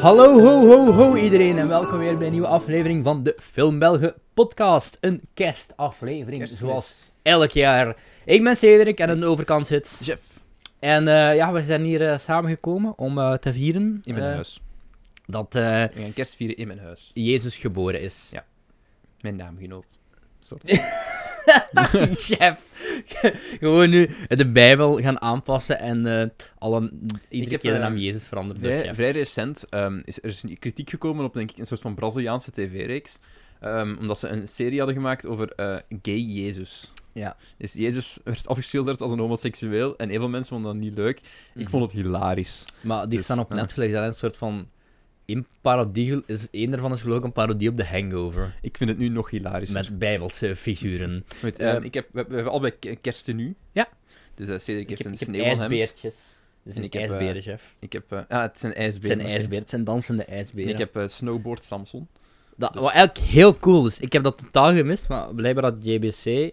Hallo, ho, ho, ho iedereen en welkom weer bij een nieuwe aflevering van de Film Belgen podcast. Een kerstaflevering, Kerstmis. zoals elk jaar. Ik ben Cedric en aan de overkant zit... Jeff, En eh, ja, we zijn hier eh, samengekomen om eh, te vieren in mijn huis. dat We gaan kerst vieren in mijn huis. Jezus geboren is. Ja. Mijn naamgenoot. Soort. Chef. Gewoon nu de Bijbel gaan aanpassen en eh alle, iedere heb, keer de eh, naam Jezus veranderen. Vrij, chef. vrij recent ehm, is er is kritiek gekomen op denk ik, een soort van Braziliaanse tv-reeks. Ehm, omdat ze een serie hadden gemaakt over eh, gay Jezus. Ja. Dus Jezus werd afgeschilderd als een homoseksueel en heel veel mensen vonden dat niet leuk. Ik Mhm. vond het hilarisch. Maar die Dus, staan op. Netflix. Dat is een soort van. In parodie is één daarvan is geloof ik een parodie op The Hangover. Ik vind het nu nog hilarisch. Met bijbelse figuren. Met, eh, ehm, ik heb, we, we hebben allebei ke- kersten nu. Ja. Dus uh, Cedric heeft een ik heb sneeuwhemd. Het is En een ik heb, ijsberenchef. Ik heb... eh, ah, het zijn Het ijsberen. zijn het zijn dansende En ijsberen. ik heb snowboard Samson. dat, dus- Wat eigenlijk heel cool is. Ik heb dat totaal gemist, maar blijkbaar had JBC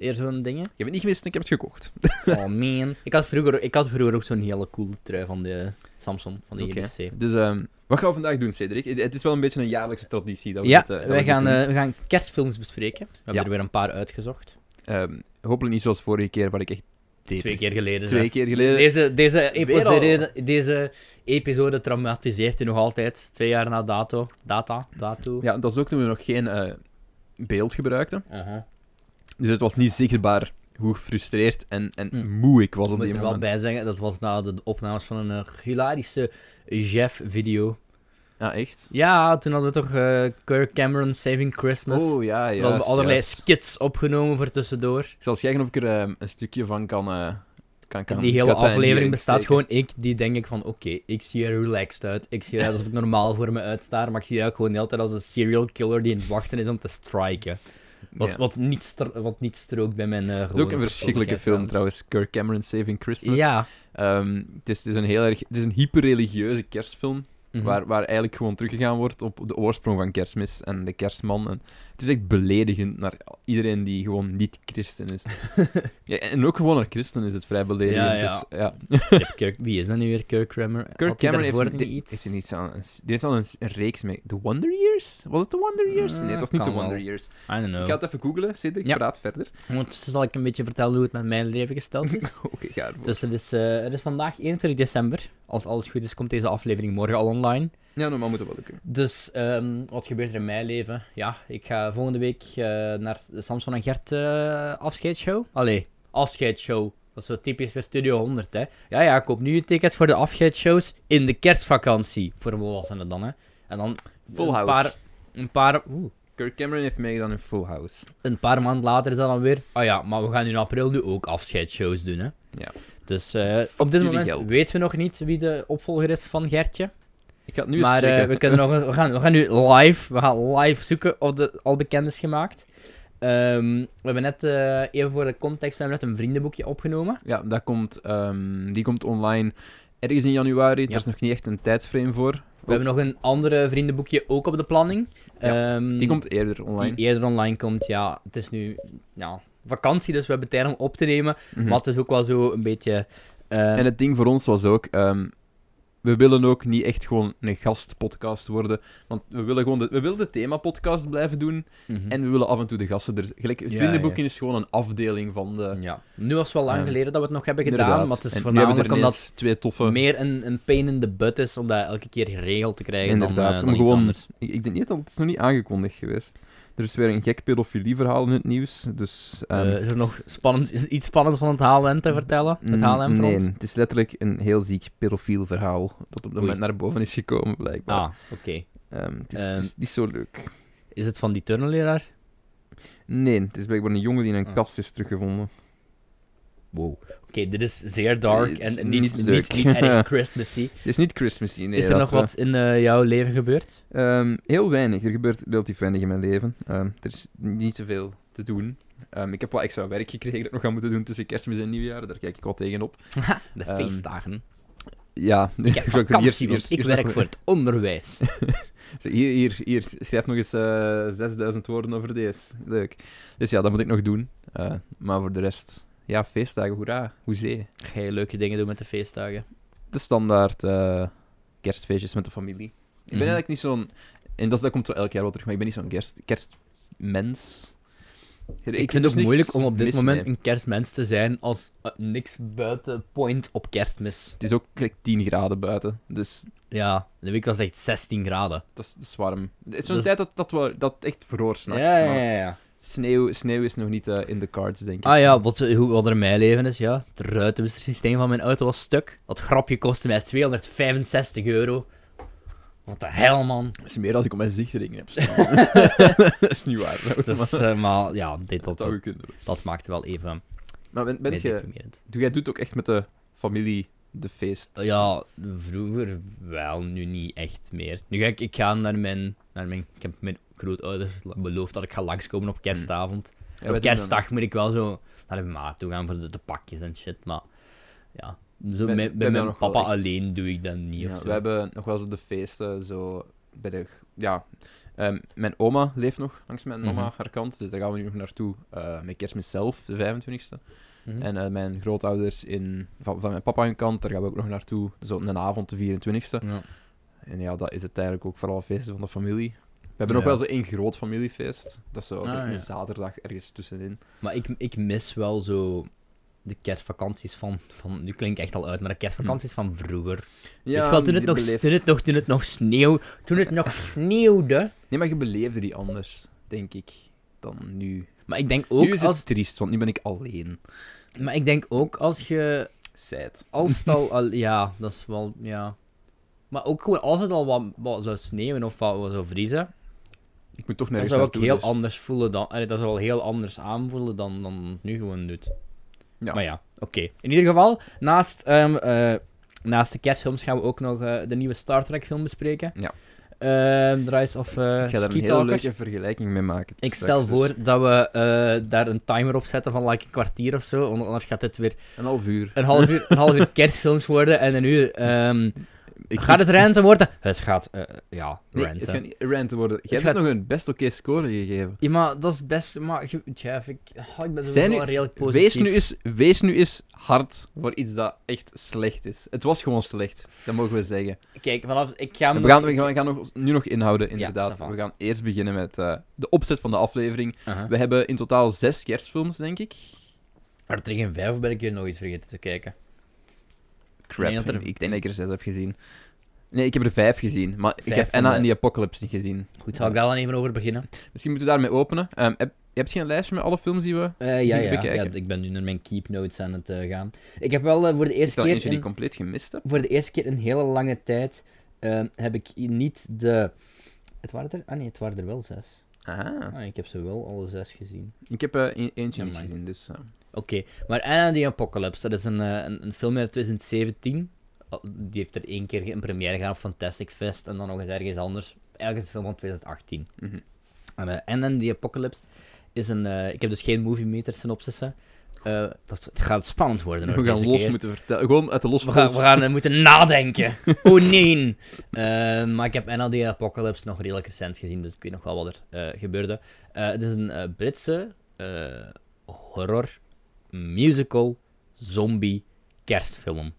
eer zo'n dingen. Ik heb het niet en ik heb het gekocht. Oh man. Ik had vroeger, ik had vroeger ook zo'n hele coole trui van de Samsung, van de. JBC. Dus ehm, wat gaan we vandaag doen, Cedric? Het- is wel een beetje een jaarlijkse traditie. Dat we Ja, dit, eh, dat wij we gaan, eh, we gaan kerstfilms bespreken. We hebben Ja. er weer een paar uitgezocht. Ehm, hopelijk niet zoals vorige keer, waar ik echt... Twee keer geleden. Twee keer geleden. Deze, deze, episode, deze episode traumatiseert u nog altijd. Twee jaar na dato. Data. Dato. Ja, dat is ook toen we nog geen eh, beeld gebruikten. Dus het was niet zichtbaar hoe gefrustreerd en, en Hm. moe ik was Ik op moet die er wel moment. bij zeggen, dat was na de opnames van een eh, hilarische Jeff-video. Ah, echt? Ja, toen hadden we toch eh, Kirk Cameron Saving Christmas. Oh, ja, ja. toen hadden we allerlei skits opgenomen voor tussendoor. Ik zal eens kijken of ik er ehm, een stukje van kan... eh kan, kan die hele aflevering bestaat gewoon ik, die denk ik van, oké, ik zie er relaxed uit. Ik zie eruit alsof ik normaal voor me uitstaar, maar ik zie eruit gewoon de hele tijd als een serial killer die aan het wachten is om te striken. Wat, Ja. wat, niet, wat niet strookt bij mijn uh, Het is ook een verschrikkelijke film trouwens, Kirk Cameron Saving Christmas. Ja. Ehm, het, is, het is een heel erg... Het is een hyperreligieuze kerstfilm. Mhm. Waar, waar eigenlijk gewoon teruggegaan wordt op de oorsprong van kerstmis en de kerstman. En het is echt beledigend naar iedereen die gewoon niet christen is. ja, en ook gewoon naar christen is het vrij beledigend. Ja, ja. Dus, ja. Kirk, wie is dat nu weer, Kirk Cameron? Kirk Cameron heeft, niet die- iets? heeft hij niet aan, die heeft al een, een reeks mee. The Wonder Years? Was het The Wonder Years? Eh, nee, het was niet The Wonder wel. Years. I don't know. Ik ga het even googlen, Cedric, Ja. praat verder. Ondertussen zal ik een beetje vertellen hoe het met mijn leven gesteld is. Oké, ga ervoor. dus het is, eh, het is vandaag 21 december. Als alles goed is, komt deze aflevering morgen al online. Ja, normaal moet het wel lukken. Dus ehm, wat gebeurt er in mijn leven? Ja, ik ga volgende week eh, naar de Samson en Gert eh, afscheidsshow. Allee, afscheidsshow. Dat is zo typisch voor Studio 100, hè. Ja, ja, koop nu een ticket voor de afscheidsshows in de kerstvakantie. Voor volwassenen dan, hè. En dan Full een House. paar... Een paar, oeh, Kirk Cameron heeft meegedaan in Full House. een paar maanden later is dat dan weer... Oh ja, maar we gaan in april nu ook afscheidsshows doen, hè. Ja. Dus eh, op dit moment geld. weten we nog niet wie de opvolger is van Gertje. Ik ga het nu Maar checken. we, kunnen nog, we, gaan, we gaan nu live, we gaan live zoeken of de al bekend is gemaakt. Ehm, we hebben net, eh, even voor de context, we hebben net een vriendenboekje opgenomen. Ja, dat komt, ehm, die komt online ergens in januari. Ja. Er is nog niet echt een tijdsframe voor. We hebben nog een andere vriendenboekje ook op de planning. Ja, Ehm, Die komt eerder online. die eerder online komt. Ja, het is nu ja, vakantie, dus we hebben tijd om op te nemen. Mhm. Maar het is ook wel zo een beetje... eh, En het ding voor ons was ook... ehm, we willen ook niet echt gewoon een gastpodcast worden. Want we willen gewoon de, we willen de themapodcast blijven doen. mhm. En we willen af en toe de gasten er... Gelijk, het Ja, vriendenboekje is gewoon een afdeling van de... ja. Nu was het wel lang Ehm, geleden dat we het nog hebben gedaan, Inderdaad. maar het is En voornamelijk omdat twee toffe... meer een, een pain in the butt is om dat elke keer geregeld te krijgen dan, Inderdaad, eh, dan iets gewoon- anders. Ik, ik denk niet dat het is nog niet aangekondigd geweest. Er is weer een gek pedofilieverhaal in het nieuws. Dus... ehm, Eh, is er nog spannend, is iets spannends van het HLN te vertellen? Het Mm, HLN Nee, front? het is letterlijk een heel ziek pedofiel verhaal dat op dat moment naar boven is gekomen, blijkbaar. Ah, oké. Ehm, het, is, Ehm. het is niet zo leuk. Is het van die turnleraar? Nee, het is blijkbaar een jongen die in een Ah. kast is teruggevonden. Wow. Oké, dit is zeer dark en niet niet, niet, leuk. niet, erg Christmassy. Het is niet Christmassy, nee. is er nog eh, wat in eh, jouw leven gebeurd? ehm, heel weinig. Er gebeurt relatief weinig in mijn leven. Ehm, er is niet te veel te doen. Ehm, ik heb wat extra werk gekregen dat ik nog ga moeten doen tussen kerstmis en nieuwjaar. Daar kijk ik wel tegenop. De feestdagen. Ja, Ik heb vakantie, ik werk nog- voor het onderwijs. Hier, hier, hier. Schrijf nog eens eh 6000 woorden over deze. Leuk. Dus ja, dat moet ik nog doen. Eh, maar voor de rest, ja, feestdagen, hoera, hoezee. Ga je leuke dingen doen met de feestdagen? De standaard, eh, kerstfeestjes met de familie. Ik ben Mhm. eigenlijk niet zo'n... En dat, dat komt zo elk jaar wel terug, maar ik ben niet zo'n kerst, kerstmens. Ik, vind het niks moeilijk om op dit moment een kerstmens te zijn als eh, niks buiten point op kerstmis. Het is ook like, 10 graden buiten, dus Ja, de week was echt 16 graden. dat is, dat is warm. Het is zo'n Dat is- tijd dat, dat, we, dat echt vroor s'nachts. ja, ja, ja, ja. Sneeuw, sneeuw is nog niet eh, in de cards, denk ik. Ah ja, wat, hoe, wat er in mijn leven is, ja. Het ruitenwissersysteem van mijn auto was stuk. Dat grapje kostte mij 265 euro. Wat de hel, man. Dat is meer als ik op mijn zichtring heb staan. dat is niet waar. Dus, maar maar ja, dit, dat dat, dat, maakte wel even Maar ben, ben meer je, doe jij doet ook echt met de familie de feest? Ja, vroeger wel, nu niet echt meer. Nu ga ik, ik ga naar mijn, naar mijn... Ik heb mijn grootouders beloofd dat ik ga langskomen op kerstavond. Ja, wij op kerstdag moet ik wel zo naar mijn maat toe gaan voor de, de pakjes en shit, maar... Ja, zo Wij- met, mijn papa echt- alleen doe ik dat niet Ja, we hebben nog wel zo de feesten, zo bij de... Ja, ehm, mijn oma leeft nog langs mijn mama Mhm. haar kant, dus daar gaan we nu nog naartoe eh, met kerstmis zelf, de 25e. Mhm. En eh, mijn grootouders in, van, van mijn papa hun kant, daar gaan we ook nog naartoe, zo een avond, de 24e. Ja. En ja, dat is het eigenlijk ook vooral feesten van de familie. We hebben nog Ja. wel zo één groot familiefeest. Dat is zo Ah, een zaterdag ergens tussenin. Maar ik, ik mis wel zo de kerstvakanties van, van... Nu klinkt echt al uit, maar de kerstvakanties van vroeger. Ja, Weet je wel, toen het, nog, toen, het nog, toen het nog sneeuw... Toen het nog sneeuwde... Nee, maar je beleefde die anders, denk ik, dan nu. Maar ik denk ook nu is het als... triest, want nu ben ik alleen. Maar ik denk ook als je... Sad. Als het al, al- ja, dat is wel, ja. Maar ook gewoon als het al wat, wat zou sneeuwen of wat, wat zou vriezen, Ik moet toch dan nergens zou naartoe, heel dus- anders voelen dan, allee, dat zou wel heel anders aanvoelen dan, dan het nu gewoon doet. Ja. Maar ja, oké. In ieder geval, naast, ehm, eh, naast de kerstfilms gaan we ook nog eh, de nieuwe Star Trek film bespreken. Ja. Ehm, The Rise of eh Ik ga daar een hele leuke vergelijking mee maken. Ik straks, stel dus voor dat we daar een timer op zetten van like een kwartier of zo, anders gaat dit weer Een half uur. een half uur, een half uur kerstfilms worden en een uur... Ik Gaat het ranten worden? Het gaat, eh, ja, Nee, ranten. het gaat niet worden. Jij hebt gaat- nog een best oké score gegeven. Ja, maar dat is best... Maar, je- Jeff, ik, oh, ik ben zo wel redelijk positief. Wees nu, eens, wees nu eens hard voor iets dat echt slecht is. Het was gewoon slecht, dat mogen we zeggen. Kijk, vanaf... Ik ga... We gaan, we gaan, we gaan nog, nu nog inhouden, inderdaad. we gaan eerst beginnen met eh, de opzet van de aflevering. Uh-huh. We hebben in totaal zes kerstfilms, denk ik. Maar er geen vijf ben ik hier nog iets vergeten te kijken? Crap, dat er- ik denk dat ik er zes heb gezien. Nee, ik heb er vijf gezien, maar ik heb Anna de- en die Apocalypse niet gezien. Goed, zal ik daar dan even over beginnen? Misschien moeten we daarmee openen. Ehm, heb, je hebt geen lijstje met alle films die we... Eh, ja, ja, ja, bekijken. ik ben nu naar mijn keep notes aan het eh, gaan. Ik heb wel eh, voor de Is eerste dat keer... eentje die in- ik compleet gemist heb? voor de eerste keer in hele lange tijd eh, heb ik niet de... Het waren er... Ah nee, het waren er wel zes. Aha. Ah, ik heb ze wel alle zes gezien. Ik heb e- eentje Ja, niet gezien, dus... Oké, maar Anna the Apocalypse, dat is een, eh, een, een film uit 2017. Al- Die heeft er één keer in première gedaan op Fantastic Fest en dan nog eens ergens anders. Eigenlijk is het een film van 2018. mhm. En eh, Anna the Apocalypse is een... eh, ik heb dus geen movie meter synopsissen. Eh, dat, het gaat spannend worden hoor, We gaan los keer. moeten vertellen. Gewoon uit de los We gaan, we gaan eh, moeten nadenken. oh nee! Maar ik heb the Apocalypse nog redelijk recent gezien, dus ik weet nog wel wat er gebeurde. Het is een Britse horror, musical, zombie, kerstfilm.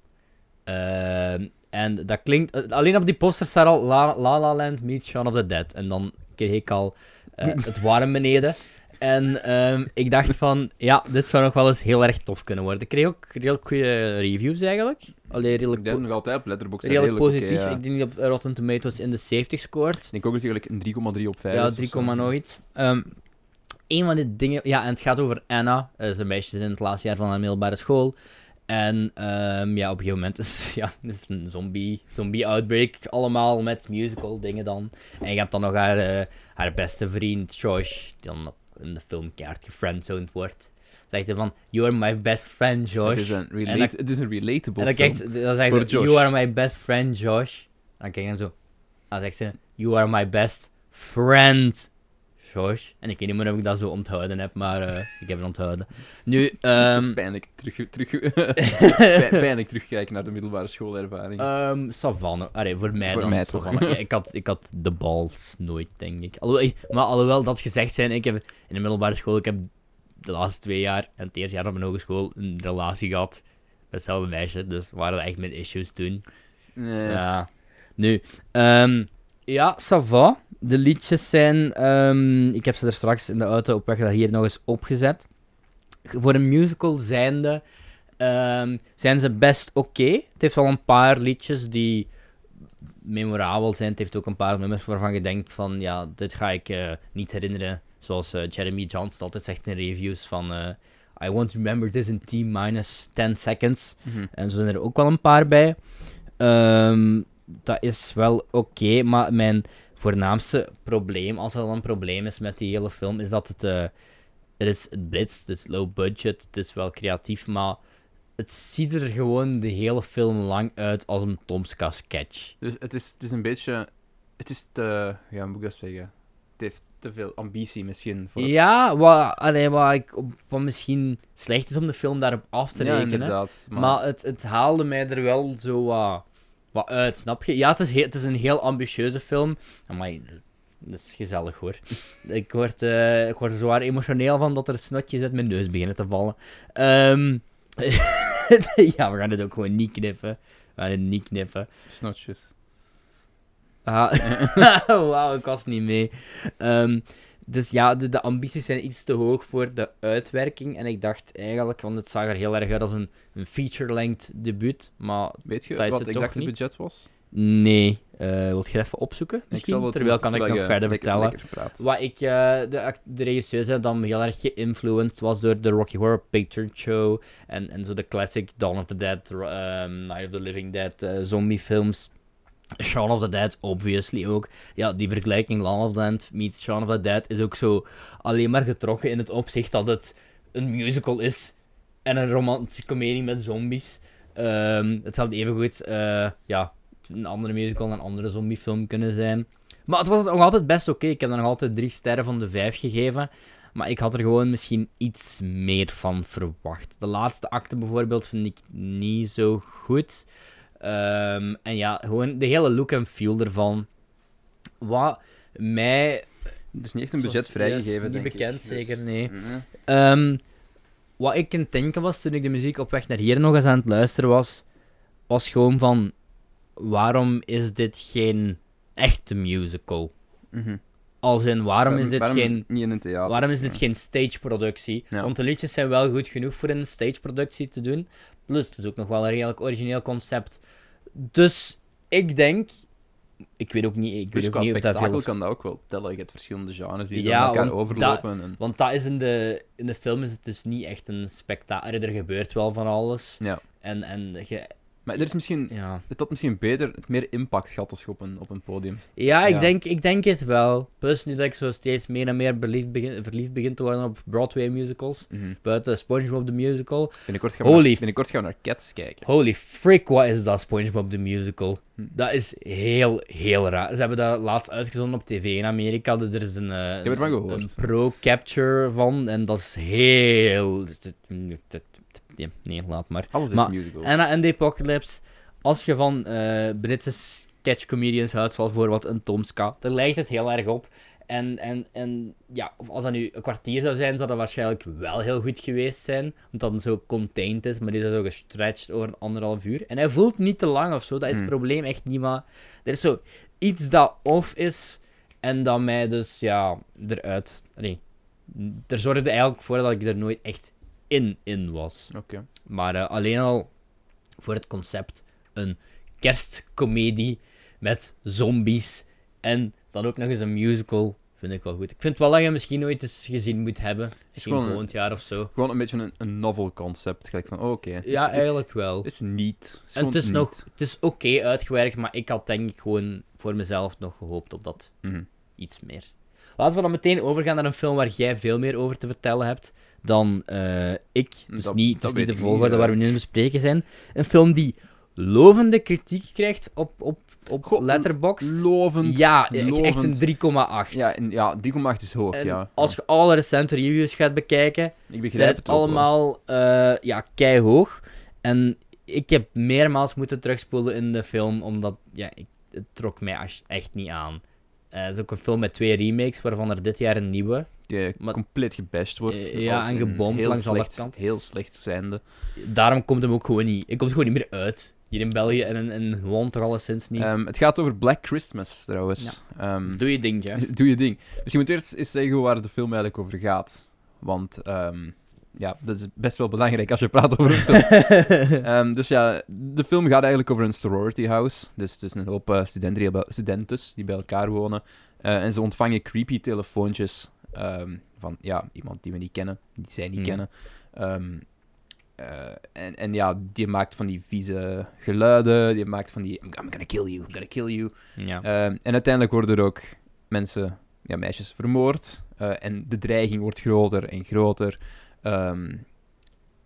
Eh, en dat klinkt... eh, alleen op die poster staat al La La, La Land meets Shaun of the Dead. En dan kreeg ik al eh, het warm beneden. En ehm, ik dacht van, ja, dit zou nog wel eens heel erg tof kunnen worden. Ik kreeg ook redelijk goede reviews eigenlijk. Alleen redelijk, Ik nog altijd op Letterboxd. zijn redelijk redelijk positief. ja. Ik denk dat op Rotten Tomatoes in de 70 scoort. Ik denk ook dat je gelijk een 3,3 op 5 Ja, is 3, of zo. nog iets. Ehm een van die dingen... Ja, en het gaat over Anna. Eh, Ze is een meisje in het laatste jaar van haar middelbare school. En ehm, ja, op een gegeven moment is, ja, is een zombie, zombie outbreak. Allemaal met musical dingen dan. En je hebt dan nog haar, eh, haar beste vriend, Josh. Die dan in de film keihard gefriendzoned wordt. Zegt hij van, you are my best friend, Josh. Het is een, relate- is relatable En dan, film. kijkt, dan zegt Josh. you are my best friend, Josh. En dan kijk je hem zo. Dan zegt ze, you are my best friend, Josh. En ik weet niet meer of ik dat zo onthouden heb, maar eh, ik heb het onthouden. Nu, ehm pijnlijk, terug, terug, pij- pijnlijk terugkijken naar de middelbare schoolervaring. ehm Savanne. Allee, voor mij Voor dan mij toch. Ja, ik, had, ik had de balls nooit, denk ik. Alhoewel, maar alhoewel dat gezegd zijn, ik heb in de middelbare school, ik heb de laatste twee jaar en het eerste jaar op mijn hogeschool een relatie gehad met hetzelfde meisje. Dus waren echt mijn issues toen. Nee. Ja. Nu, ehm, ja, ça va. De liedjes zijn... ehm, ik heb ze er straks in de auto op weg naar hier nog eens opgezet. Voor een musical zijnde ehm, zijn ze best oké. Het heeft wel een paar liedjes die memorabel zijn. Het heeft ook een paar nummers waarvan je denkt van... Ja, dit ga ik eh, niet herinneren. Zoals eh, Jeremy Johnson altijd zegt in reviews van... eh, I won't remember this in T-minus 10 seconds. Mhm. En zo zijn er ook wel een paar bij. Ehm, dat is wel oké, maar mijn voornaamste probleem, als er al een probleem is met die hele film, is dat het, eh, het is het is low budget, het is wel creatief, maar het ziet er gewoon de hele film lang uit als een Tomska sketch. Dus het is, het is een beetje... Het is te... Ja, hoe moet ik dat zeggen? Het heeft te veel ambitie misschien. Voor Ja, wat, allee, wat, ik, wat misschien slecht is om de film daarop af te Ja, rekenen. inderdaad. Maar, het, het haalde mij er wel zo wat, wat uit, snap je? Ja, het is, heel, het is een heel ambitieuze film. Maar dat is gezellig hoor. ik, word, eh, ik word er zwaar emotioneel van dat er snotjes uit mijn neus beginnen te vallen. Ehm, ja, we gaan het ook gewoon niet knippen. We gaan het niet knippen. Snotjes. Ah, Wauw, ik was niet mee. Ehm, dus ja, de, de ambities zijn iets te hoog voor de uitwerking. En ik dacht eigenlijk, want het zag er heel erg uit als een, een feature-length debuut. Maar Weet je wat het exact het budget was? nee. Eh wilt je het even opzoeken? Misschien? Terwijl kan ik nog verder vertellen. lekker. Wat ik, eh, de, de regisseur zei dan heel erg geïnfluenced was door de Rocky Horror Picture Show en, en zo de classic Dawn of the Dead, ehm, Night of the Living Dead, eh, zombie films. Shaun of the Dead, obviously ook. Ja, die vergelijking Land of the Dead meets Shaun of the Dead is ook zo alleen maar getrokken in het opzicht dat het een musical is en een romantische comedie met zombies. Ehm het zou evengoed eh ja, een andere musical en een andere zombiefilm kunnen zijn. Maar het was nog altijd best oké. Ik heb er nog altijd drie sterren van de vijf gegeven. Maar ik had er gewoon misschien iets meer van verwacht. De laatste acte bijvoorbeeld vind ik niet zo goed. Ehm, en ja, gewoon de hele look en feel ervan. Wat mij... Is niet echt een budget vrijgegeven, denk niet ik. bekend, Dus- zeker, nee. Mhm. Ehm, wat ik in het denken was toen ik de muziek op weg naar hier nog eens aan het luisteren was, was gewoon van, waarom is dit geen echte musical? Mhm. Als in, waarom is dit geen... Niet in een theater. Waarom is dit Ja. geen stageproductie? Ja. Want de liedjes zijn wel goed genoeg voor een stageproductie te doen. Plus, het is ook nog wel een redelijk origineel concept. Dus, ik denk... Ik weet ook niet, ik Dus weet ook niet of dat veel... kan dat ook wel tellen. Je hebt verschillende genres die zo Ja, elkaar want overlopen. En... Want dat is in de, in de film is het dus niet echt een spektakel. Er gebeurt wel van alles. Ja. En, en je, Maar er is misschien... ja. Het had misschien beter, het meer impact gehad als je op een, op een podium. Ja, ik, Ja. Denk, ik denk het wel. Plus nu dat ik zo steeds meer en meer verliefd begin, verliefd begin te worden op Broadway musicals. Buiten SpongeBob the Musical. Binnenkort, gaan Holy naar, binnenkort gaan we naar Cats kijken. Holy frick, wat is dat SpongeBob the Musical? Hm. Dat is heel, heel raar. Ze hebben dat laatst uitgezonden op tv in Amerika. Dus er is een, eh, een- pro-capture van. En dat is heel... Nee, laat maar. Alles is Maar- musicals. En in de Apocalypse, als je van eh Britse sketch comedians houdt, zoals bijvoorbeeld een Tomska, daar lijkt het heel erg op. En, en, en ja, of als dat nu een kwartier zou zijn, zou dat waarschijnlijk wel heel goed geweest zijn. Omdat dat dan zo contained is, maar die is zo gestretched over een anderhalf uur. En hij voelt niet te lang of zo, dat is het Hmm. probleem echt niet, maar er is zo iets dat off is en dat mij dus, ja, eruit... Nee, er zorgde eigenlijk voor dat ik er nooit echt in, in was. Oké. Maar eh, alleen al voor het concept een kerstcomedie met zombies en dan ook nog eens een musical vind ik wel goed. Ik vind wel dat je misschien nooit eens gezien moet hebben. Misschien gewoon volgend jaar of zo. Gewoon een beetje een, een novel concept. Gelijk van, oh, oké. het is- Ja, het eigenlijk wel. is niet. En het is, nog, het is oké uitgewerkt, maar ik had denk ik gewoon voor mezelf nog gehoopt op dat Mhm. iets meer. Laten we dan meteen overgaan naar een film waar jij veel meer over te vertellen hebt dan eh, ik. Dus Dat- niet, het is weet niet de volgorde niet, waar we eh. nu aan het bespreken zijn. Een film die lovende kritiek krijgt op, op, op Goh, Letterboxd. Lovend. Ja, echt lovend. een 3,8. Ja, ja 3,8 is hoog, En ja. als je alle recente reviews gaat bekijken, Ik zijn het allemaal eh ja, keihoog. En ik heb meermaals moeten terugspoelen in de film, omdat ja, ik, het trok mij echt niet aan. Eh, het is ook een film met twee remakes, waarvan er dit jaar een nieuwe. Die Maar- compleet gebashed wordt. Eh, ja, en gebomd heel langs alle kanten. Heel slecht zijnde. Daarom komt hem ook gewoon niet. Ik komt gewoon niet meer uit. Hier in België en in, in Holland toch alleszins niet. Ehm, het gaat over Black Christmas, trouwens. Ehm, Doe je ding, ja. Doe je ding. Dus je moet eerst eens zeggen waar de film eigenlijk over gaat. Want ehm, ja, dat is best wel belangrijk als je praat over een film. Ehm, dus ja, de film gaat eigenlijk over een sorority house. Dus het is een hoop eh, studenten die bij, studentes die bij elkaar wonen. Eh, en ze ontvangen creepy telefoontjes ehm, van ja, iemand die we niet kennen, die zij niet Hmm. kennen. Ehm, eh, en, en ja, die maakt van die vieze geluiden. Die maakt van die I'm gonna kill you, I'm gonna kill you. ja. En uiteindelijk worden er ook mensen, ja, meisjes vermoord. En de dreiging wordt groter en groter. Ehm,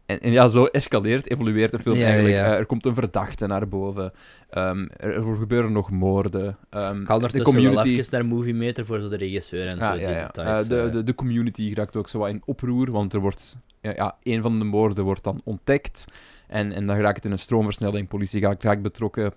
en, en ja, zo escaleert, evolueert de film Ja, eigenlijk. ja. Eh, er komt een verdachte naar boven. Ehm, er, er gebeuren nog moorden. Ehm, Ik ga de ondertussen wel community... even naar Movie Meter voor zo de regisseur en Ah, zo ja, details. Eh, de, eh. de, de community raakt ook zo wat in oproer, want er wordt... Ja, ja, een van de moorden wordt dan ontdekt. En, en dan raakt het in een stroomversnelling. Politie gaat raakt betrokken.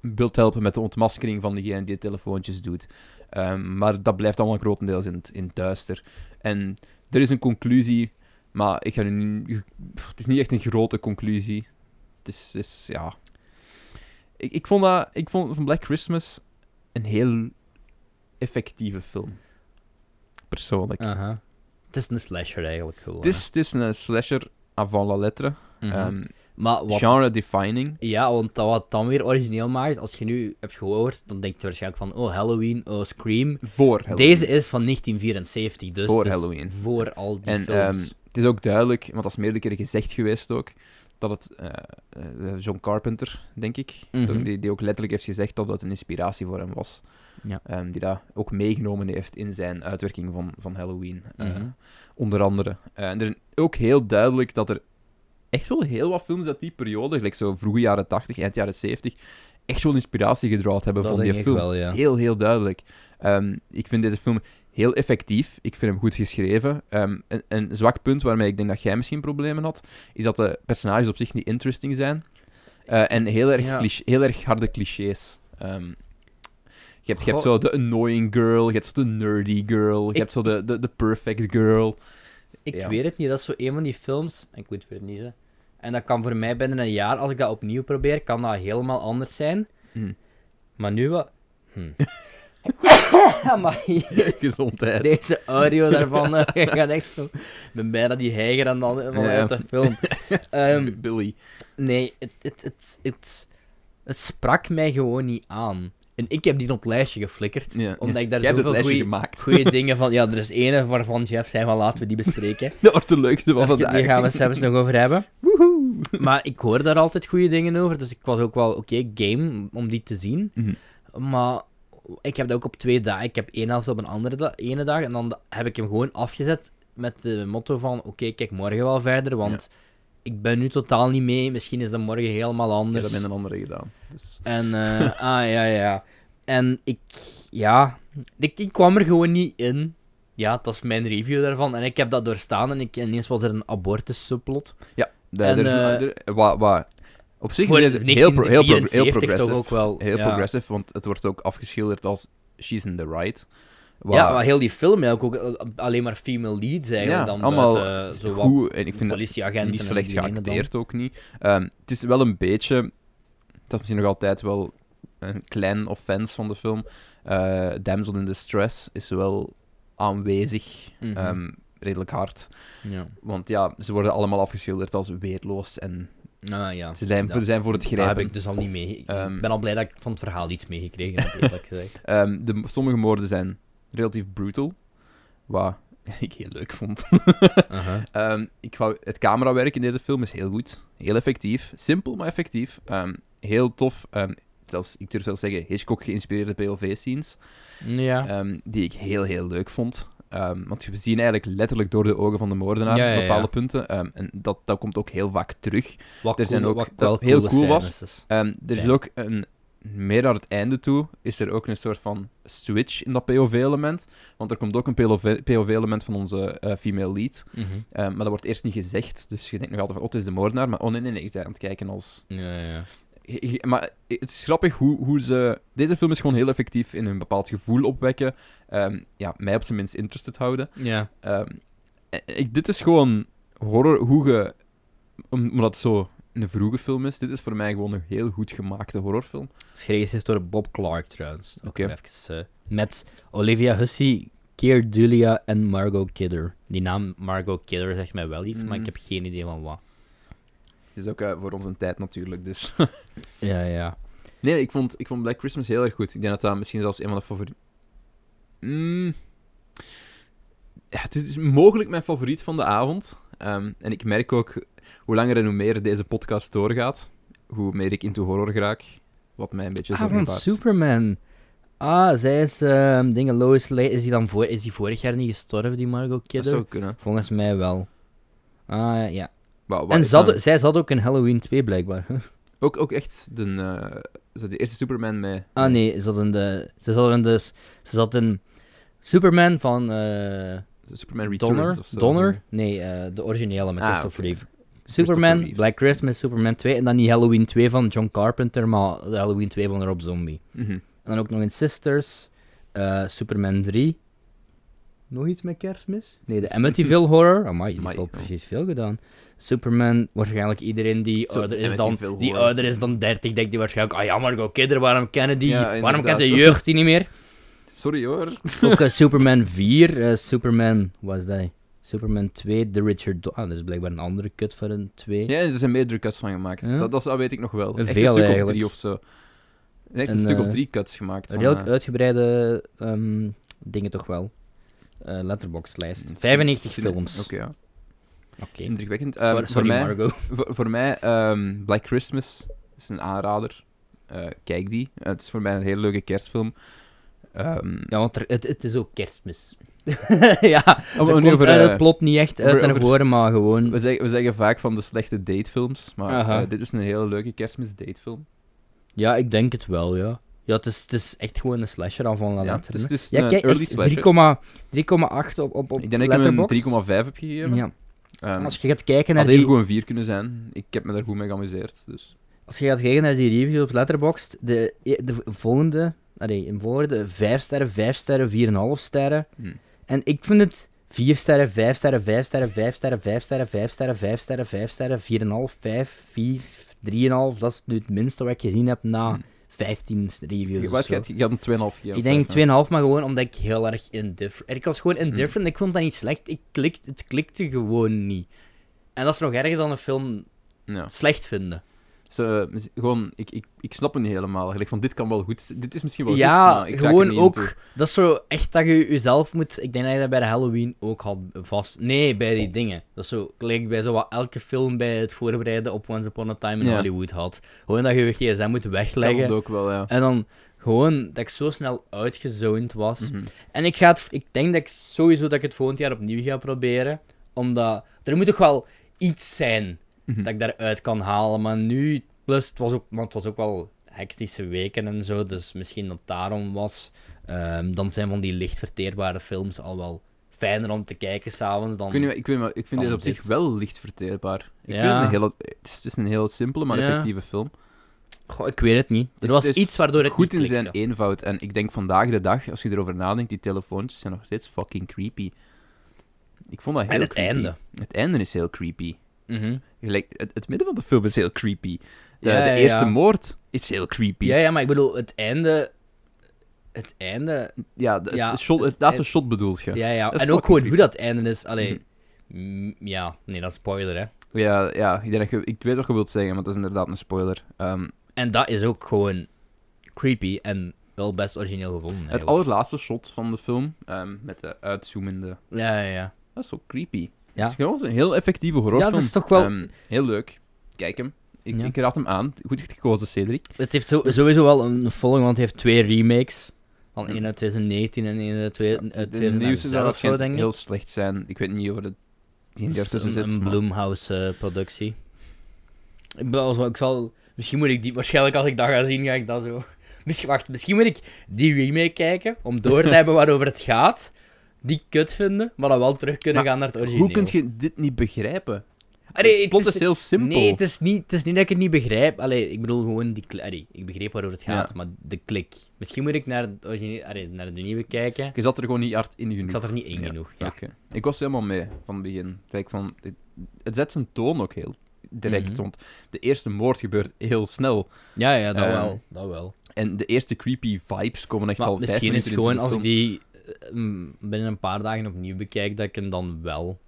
Wilt helpen met de ontmaskering van degene die de telefoontjes doet. Ehm, maar dat blijft allemaal grotendeels in, in duister. En er is een conclusie, maar ik ga nu niet... Het is niet echt een grote conclusie. Het is, is ja... Ik, ik vond dat... Ik vond van Black Christmas een heel effectieve film. Persoonlijk. Aha. Het is een slasher eigenlijk gewoon. Het is, het is een slasher avant la lettre. Mhm. Ehm, maar wat... Genre-defining. Ja, want dat wat dan weer origineel maakt, als je nu hebt gehoord, dan denk je waarschijnlijk van, oh, Halloween, oh, Scream. Voor Halloween. Deze is van 1974, dus Voor Halloween. voor al die En films. ehm, het is ook duidelijk, want dat is meerdere keren gezegd geweest ook, dat het eh, eh, John Carpenter, denk ik, Mhm. die, die ook letterlijk heeft gezegd dat dat een inspiratie voor hem was. Ja. Ehm, die dat ook meegenomen heeft in zijn uitwerking van, van Halloween. eh, Mhm. onder andere. En er is ook heel duidelijk dat er echt wel heel wat films uit die periode, gelijk zo vroege jaren 80, eind jaren 70, echt wel inspiratie gedraaid hebben dat van denk die ik film. wel, ja. Heel, heel duidelijk. Ehm, ik vind deze film heel effectief. Ik vind hem goed geschreven. Ehm, een, een zwak punt waarmee ik denk dat jij misschien problemen had, is dat de personages op zich niet interesting zijn. Eh, en heel erg, Ja. cliché- heel erg harde clichés. Ehm, je, hebt, je hebt zo de annoying girl, je hebt zo de nerdy girl, je Ik- hebt zo de, de, de perfect girl. Ik Ja. weet het niet, dat is zo een van die films, ik moet weer niezen. En dat kan voor mij binnen een jaar, als ik dat opnieuw probeer, kan dat helemaal anders zijn. Hm. Maar nu wat... Hm. maar Gezondheid. deze audio daarvan eh, gaat echt zo... Ik ben bijna die heiger aan de vanuit Ja. de film. Ehm, Billy. nee, het, het, het, het, het sprak mij gewoon niet aan. En ik heb die op het lijstje geflikkerd, Ja, omdat ja. ik daar zoveel goeie dingen van... Ja, er is ene waarvan Jeff zei van laten we die bespreken. Dat wordt de leukste van vandaag. Die gaan we het zelfs nog over hebben. Maar ik hoor daar altijd goede dingen over, dus ik was ook wel oké game om die te zien. Mhm. Maar ik heb dat ook op twee dagen. Ik heb één helft op een andere da- ene dag en dan heb ik hem gewoon afgezet met de motto van oké, kijk morgen wel verder, want ik ben nu totaal niet mee. Misschien is dat morgen helemaal Ik heb anders. dat een andere gedaan. Dus... En, eh, ah ja, ja. En ik, ja, ik, ik kwam er gewoon niet in. Ja, dat is mijn review daarvan. En ik heb dat doorstaan en ik, ineens was er een abortus-subplot. De, En, er is een, eh, er- wat, wat, op zich is het heel, pro- heel, pro- heel 1974 progressive. toch ook wel. Heel ja. progressive, want het wordt ook afgeschilderd als she's in the right. Ja, maar heel die film eigenlijk ook eh, alleen maar female leads eigenlijk. Ja, dan allemaal eh, zo wat goed, en ik vind dat politieagenten. niet slecht dan. geacteerd ook niet. Ehm, het is wel een beetje, dat is misschien nog altijd wel een klein offense van de film. Eh Damsel in Distress is wel aanwezig, Mhm. ehm, redelijk hard. Ja. Want ja, ze worden allemaal afgeschilderd als weerloos en Ah, ja. ze zijn, Ja. zijn voor het grijpen. heb ik dus al niet mee. Ik Ehm, ben al blij dat ik van het verhaal iets meegekregen heb, eerlijk gezegd. Ehm, de, sommige moorden zijn relatief brutal, wat ik heel leuk vond. Ehm, ik wou, het camerawerk in deze film is heel goed, heel effectief, simpel maar effectief, heel tof. Zelfs, ik durf zelfs zeggen, Hitchcock geïnspireerde POV-scenes, Ja. die ik heel, heel leuk vond. Ehm, want we zien eigenlijk letterlijk door de ogen van de moordenaar Ja, ja, op ja. bepaalde punten. Ehm, en dat, dat komt ook heel vaak terug. Wat er zijn ook- wat dat wel heel cool was. scènes. Ehm, er is ook een, meer naar het einde toe, is er ook een soort van switch in dat POV-element. Want er komt ook een POV POV-element van onze eh, female lead. Mhm. Maar dat wordt eerst niet gezegd. Dus je denkt nog altijd van, oh, het is de moordenaar. Maar oh nee, nee, nee, ik ben aan het kijken als... Ja, ja. Maar het is grappig hoe, hoe ze... Deze film is gewoon heel effectief in een bepaald gevoel opwekken. Ehm, ja, mij op zijn minst interested houden. Ja. Ehm, eh, ik, dit is gewoon horror, hoe je... Omdat het zo een vroege film is, dit is voor mij gewoon een heel goed gemaakte horrorfilm. Geschreven is door Bob Clark trouwens. Oké. Eh, met Olivia Hussey, Keir Dulia en Margot Kidder. Die naam Margot Kidder zegt mij wel iets, maar Mm. ik heb geen idee van wat. Is ook eh, voor onze tijd natuurlijk, dus... Ja, ja. Nee, ik vond, ik vond Black Christmas heel erg goed. Ik denk dat dat misschien zelfs een van de favorieten... Mm. Ja, het is mogelijk mijn favoriet van de avond. Ehm, en ik merk ook, hoe langer en hoe meer deze podcast doorgaat, hoe meer ik into horror raak. Wat mij een beetje Ah, van baart. Superman. Ah, zij is, ehm dingen, Lois Lane, is die dan voor, is die vorig jaar niet gestorven, die Margot Dat Kidder? zou kunnen. Volgens mij wel. Ah, ja. En is zat, dan- zij zat ook in Halloween 2, blijkbaar. ook, ook echt de, eh, zo de eerste Superman mee. Ah, nee, ze zat in de... Ze zat in de... Ze zat in Superman van... eh Superman Returns Donner? of zo. Donner? Nee, eh, de originele met Ah, Christopher. Reeve. Superman, Reeves. Black Christmas, Superman 2 en dan die Halloween 2 van John Carpenter, maar de Halloween 2 van Rob Zombie. Mhm. En dan ook nog in Sisters, Superman 3. Nog iets met kerstmis? Nee, de Amityville Horror. Amai, die heeft ja. precies veel gedaan. Superman, waarschijnlijk iedereen die, Zo, ouder is, dan, die ouder is dan 30, denkt die waarschijnlijk, ah ja, Margot Kidder, waarom kennen die, Ja, waarom kent de jeugd die niet meer? Sorry hoor. Ook eh, Superman 4, eh, Superman, wat is dat? Superman 2, The Richard Do Ah, er is blijkbaar een andere cut voor een 2. Ja, er zijn meerdere cuts van gemaakt. Ja? Dat, dat, dat weet ik nog wel. Echt Veel een stuk eigenlijk. of drie of zo. Echt een En, stuk of eh, drie cuts gemaakt. Een van, heel uitgebreide ehm, dingen toch wel. Eh letterboxd-lijst. cin- 95 cine- films. Oké, ja. Indrukwekkend. Ehm, Sorry, voor mij, voor, voor mij ehm, Black Christmas is een aanrader. Eh, kijk die. Eh, het is voor mij een hele leuke kerstfilm. Ehm, Ja, want er- het, het is ook kerstmis. ja, komt over, uit eh, het plot niet echt uit over- naar over- voren, maar gewoon... we, zeggen, we zeggen vaak van de slechte datefilms, maar eh, dit is een hele leuke kerstmis datefilm. Ja, ik denk het wel, ja. Ja, het is, het is echt gewoon een slasher al van de Ja, het is- het is ja, een kijk, early slasher. 3,8 3,8 op, op, op Ik denk dat ik hem een Letterboxd. 3,5 heb gegeven. Ja. Ehm, Als je gaat kijken naar die, goed een 4 kunnen zijn. Ik heb me daar goed mee geamuseerd. Dus. als je gaat kijken naar die reviews op Letterboxd, de, de volgende, allee, in volgende 5 sterren, 5 sterren, 4,5 sterren. Hm. En ik vind het 4 sterren, 5 sterren, 5 sterren, 5 sterren, 5 sterren, 5 sterren, 5 sterren, 5 sterren, 4,5, 5, 4, 3,5. Dat is nu het minste wat ik gezien heb na Hm. 15 reviews. of Wat je? Je had een 2,5 gegeven. Ik denk of 2,5, maar gewoon omdat ik heel erg indifferent... Ik was gewoon Hm. indifferent, ik vond dat niet slecht. Ik klikt, het klikte gewoon niet. En dat is nog erger dan een film. Ja. slecht vinden. Gewoon, ik, ik, ik snap het niet helemaal. Gelijk van, dit kan wel goed. Dit is misschien wel Ja, goed, maar ik gewoon niet ook-. Dat is zo echt dat je jezelf moet... Ik denk dat je dat bij de Halloween ook had vast... Nee, bij die dingen. Dat is zo gelijk bij zo wat elke film bij het voorbereiden op Once Upon a Time in Ja. Hollywood had. Gewoon dat je je gsm moet wegleggen. het ook wel, ja. En dan gewoon dat ik zo snel uitgezoned was. Mhm. En ik, ga het, ik denk dat ik sowieso dat ik het volgend jaar opnieuw ga proberen. Omdat er moet toch wel iets zijn Mhm. dat ik daaruit kan halen. Maar nu, plus het was ook, want het was ook wel hectische weken en zo. Dus misschien dat daarom was. Ehm, dan zijn van die licht verteerbare films al wel fijner om te kijken s'avonds dan... Ik, weet ik, weet, maar ik vind deze op zich dit. wel licht verteerbaar. Ik Ja. vind het, een hele, het, is, een heel simpele, maar Ja. effectieve film. Goh, ik weet het niet. Er Dus was het iets waardoor het Goed in zijn klikte. eenvoud. En ik denk vandaag de dag, als je erover nadenkt, die telefoontjes zijn nog steeds fucking creepy. Ik vond dat heel En het creepy. einde. Het einde is heel creepy. Mhm. Gelijk, het, het midden van de film is heel creepy. De, Ja, de ja, eerste moord is heel creepy. Ja, ja, maar ik bedoel, het einde... Het einde... Ja, de, Ja, het shot, het- het laatste shot bedoelt je. Ja, ja. En ook gewoon creepy. hoe dat einde is. Allee... mm, Ja, nee, dat is spoiler, hè. Ja, ja ik, denk dat je, ik weet wat je wilt zeggen, maar dat is inderdaad een spoiler. Ehm, En dat is ook gewoon creepy en wel best origineel gevonden. het eigenlijk. allerlaatste shot van de film, ehm, met de uitzoomende... Ja, ja, ja. Dat is ook creepy. Ja. Het is gewoon een heel effectieve horrorfilm. Ja, dat is toch wel- Ehm, heel leuk. Kijk hem. Ik, Ja. ik raad hem aan. Goed gekozen, Cedric. Het heeft zo- sowieso wel een volging, want het heeft twee remakes. Van één uit 2019 en één uit twee- uit de nieuwste 2006 zou ik. heel slecht zijn. Ik weet niet of het geen jaar tussen zit. een maar- Blumhouse-productie. ik, ben ik zal... Misschien moet ik die... Waarschijnlijk als ik dat ga zien, ga ik dat zo... Misschien, wacht, misschien moet ik die remake kijken, om door te hebben waarover het gaat. Die kut vinden, maar dan wel terug kunnen Maar gaan naar het origineel. Hoe kun je dit niet begrijpen? Allee, het het plot is- is heel simpel. Nee, het is, niet, het is niet dat ik het niet begrijp. Allee, ik bedoel gewoon die allee, ik begreep waarover het gaat, Ja. maar de klik. Misschien moet ik naar, allee, naar de nieuwe kijken. Je zat er gewoon niet hard in genoeg. Ik zat er niet in Ja, genoeg. Ja. Ik was helemaal mee van het begin. Kijk, van, het, het zet zijn toon ook heel direct, Mhm. want de eerste moord gebeurt heel snel. Ja, ja, dat Ehm, wel. Dat wel. En de eerste creepy vibes komen echt Maar al vijf misschien is minuten het gewoon als die binnen een paar dagen opnieuw bekijk, dat ik hem dan wel.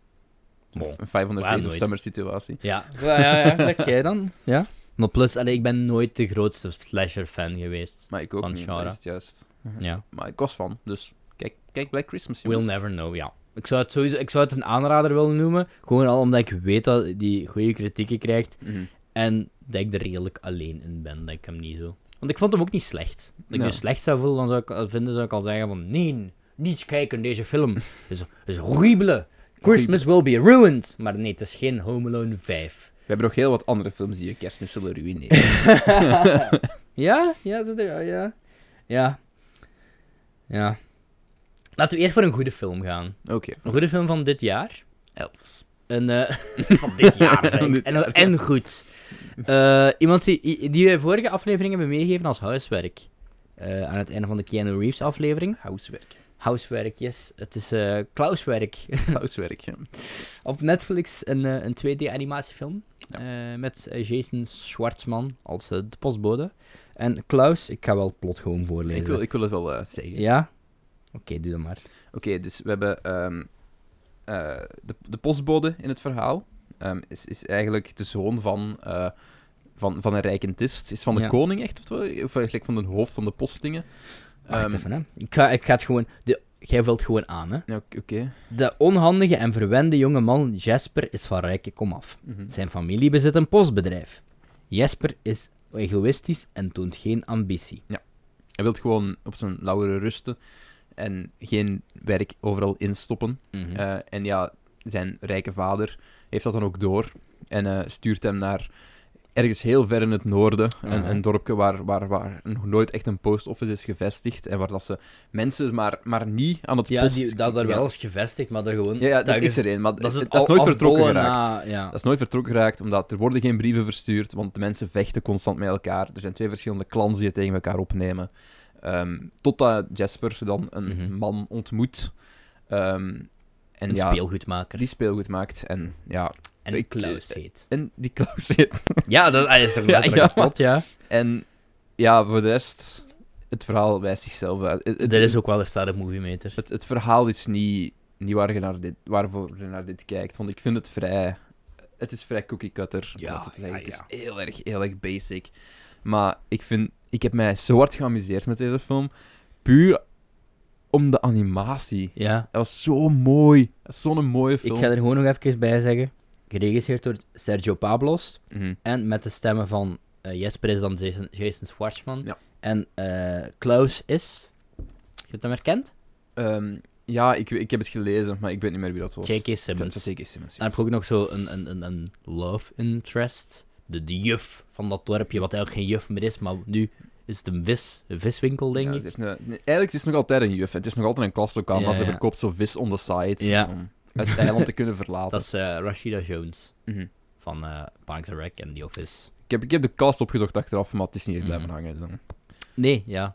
Bon. Een 500 Ja, Days of. Summer situatie. Ja, ja, ja, ja. dat jij dan. Ja. Maar plus, allee, ik ben nooit de grootste slasher-fan geweest. Maar ik ook Van niet, juist. Ja. Maar ik was van, dus kijk, kijk Black Christmas, We'll never know, ja. Ik zou, het sowieso, ik zou het een aanrader willen noemen. Gewoon al omdat ik weet dat die goede kritieken krijgt. Mhm. En dat ik er redelijk alleen in ben. Dat ik hem niet zo. Want ik vond hem ook niet slecht. Als ik me slecht zou voelen, dan zou ik, vinden, zou ik al zeggen van... Nee, niet kijken deze film. Het is, is horrible. Christmas will be ruined. Maar nee, het is geen Home Alone 5. We hebben nog heel wat andere films die je kerstmis zullen ruïneren. Ja? Ja, er, ja. Ja. Ja. Laten we eerst voor een goede film gaan. Oké. Een goede film van dit jaar. Elvis. Een, eh, van dit jaar. dit en, jaar, en goed. Eh, iemand die, die wij vorige aflevering hebben meegegeven als huiswerk. Eh, aan het einde van de Keanu Reeves aflevering. Huiswerk, yes. Het is eh Klauswerk. Housewerk, ja. Op Netflix een, eh, een 2D-animatiefilm. eh, met Jason Schwartzman als de postbode. En Klaus, ik ga wel het plot gewoon voorlezen. Ik wil, ik wil het wel zeggen. Ja? Oké, doe dat maar. Oké, dus we hebben ehm, eh, de, de postbode in het verhaal. ehm, is, is eigenlijk de zoon van, van, van een rijkentist. Is van de Ja. koning echt, of, zo? of eigenlijk van de hoofd van de postingen. Wacht Ehm, even, hè. Ik ga, ik ga het gewoon... De, jij vult gewoon aan, hè. ja, Oké. De onhandige en verwende jonge man Jasper is van rijke komaf. Mhm. Zijn familie bezit een postbedrijf. Jasper is egoïstisch en toont geen ambitie. Hij wil gewoon op zijn lauweren rusten en geen werk overal instoppen. Mhm. Eh, en ja, zijn rijke vader heeft dat dan ook door en eh, stuurt hem naar ergens heel ver in het noorden, een, Mhm. een dorpje waar, waar, waar nog nooit echt een post office is gevestigd en waar dat ze mensen maar, maar niet aan het ja, post... die, dat er wel is gevestigd, maar er gewoon... Ja, ja dat is er een, maar Dat is het dat is al nooit vertrokken geraakt. na- ja. Dat is nooit vertrokken geraakt, omdat er worden geen brieven verstuurd, want de mensen vechten constant met elkaar. Er zijn twee verschillende clans die het tegen elkaar opnemen. Ehm, totdat Jasper dan een Mhm. man ontmoet. ehm, en Een ja, speelgoedmaker. die speelgoed maakt. En ja, en ik- Klaus heet. en die Klaus heet. Ja, dat ah, is Ja, letterlijk ja. het plot, ja. En ja, voor de rest, het verhaal wijst zichzelf uit. Het, Er is ook wel een starre movie meter. het, het verhaal is niet, niet waar je naar dit, waarvoor je naar dit kijkt, want ik vind het vrij... Het is vrij cookie cutter. Ja, het te zeggen. ja, Het is heel erg, heel erg basic. Maar ik vind... Ik heb mij zo hard geamuseerd met deze film. Puur om de animatie. Ja. Dat was zo mooi. Dat zo'n mooie Ik film. ga er gewoon nog even bij zeggen. Geregisseerd door Sergio Pablos. Mhm. En met de stemmen van eh, Jesper is dan Jason, Jason Schwartzman. Ja. En eh, Klaus is... Je hebt hem herkend? Ehm, ja, ik, ik heb het gelezen, maar ik weet niet meer wie dat was. J.K. Dat Simmons. was J.K. Simmons. Dan heb je ook nog zo een, een, een, een love interest. De, de juf van dat dorpje, wat eigenlijk geen juf meer is, maar nu is het een vis, een viswinkel, denk Ja, ik. het een- eigenlijk is het nog altijd een juf. Het is nog altijd een klaslokaal, Ja, maar ze verkoopt zo vis on the side. Ja. Om het eiland te kunnen verlaten. Dat is eh, Rashida Jones Mhm. van eh Parks and Rec en The Office. ik, heb, ik heb de cast opgezocht achteraf, maar het is niet echt blijven Mhm. hangen. dan. Nee, ja.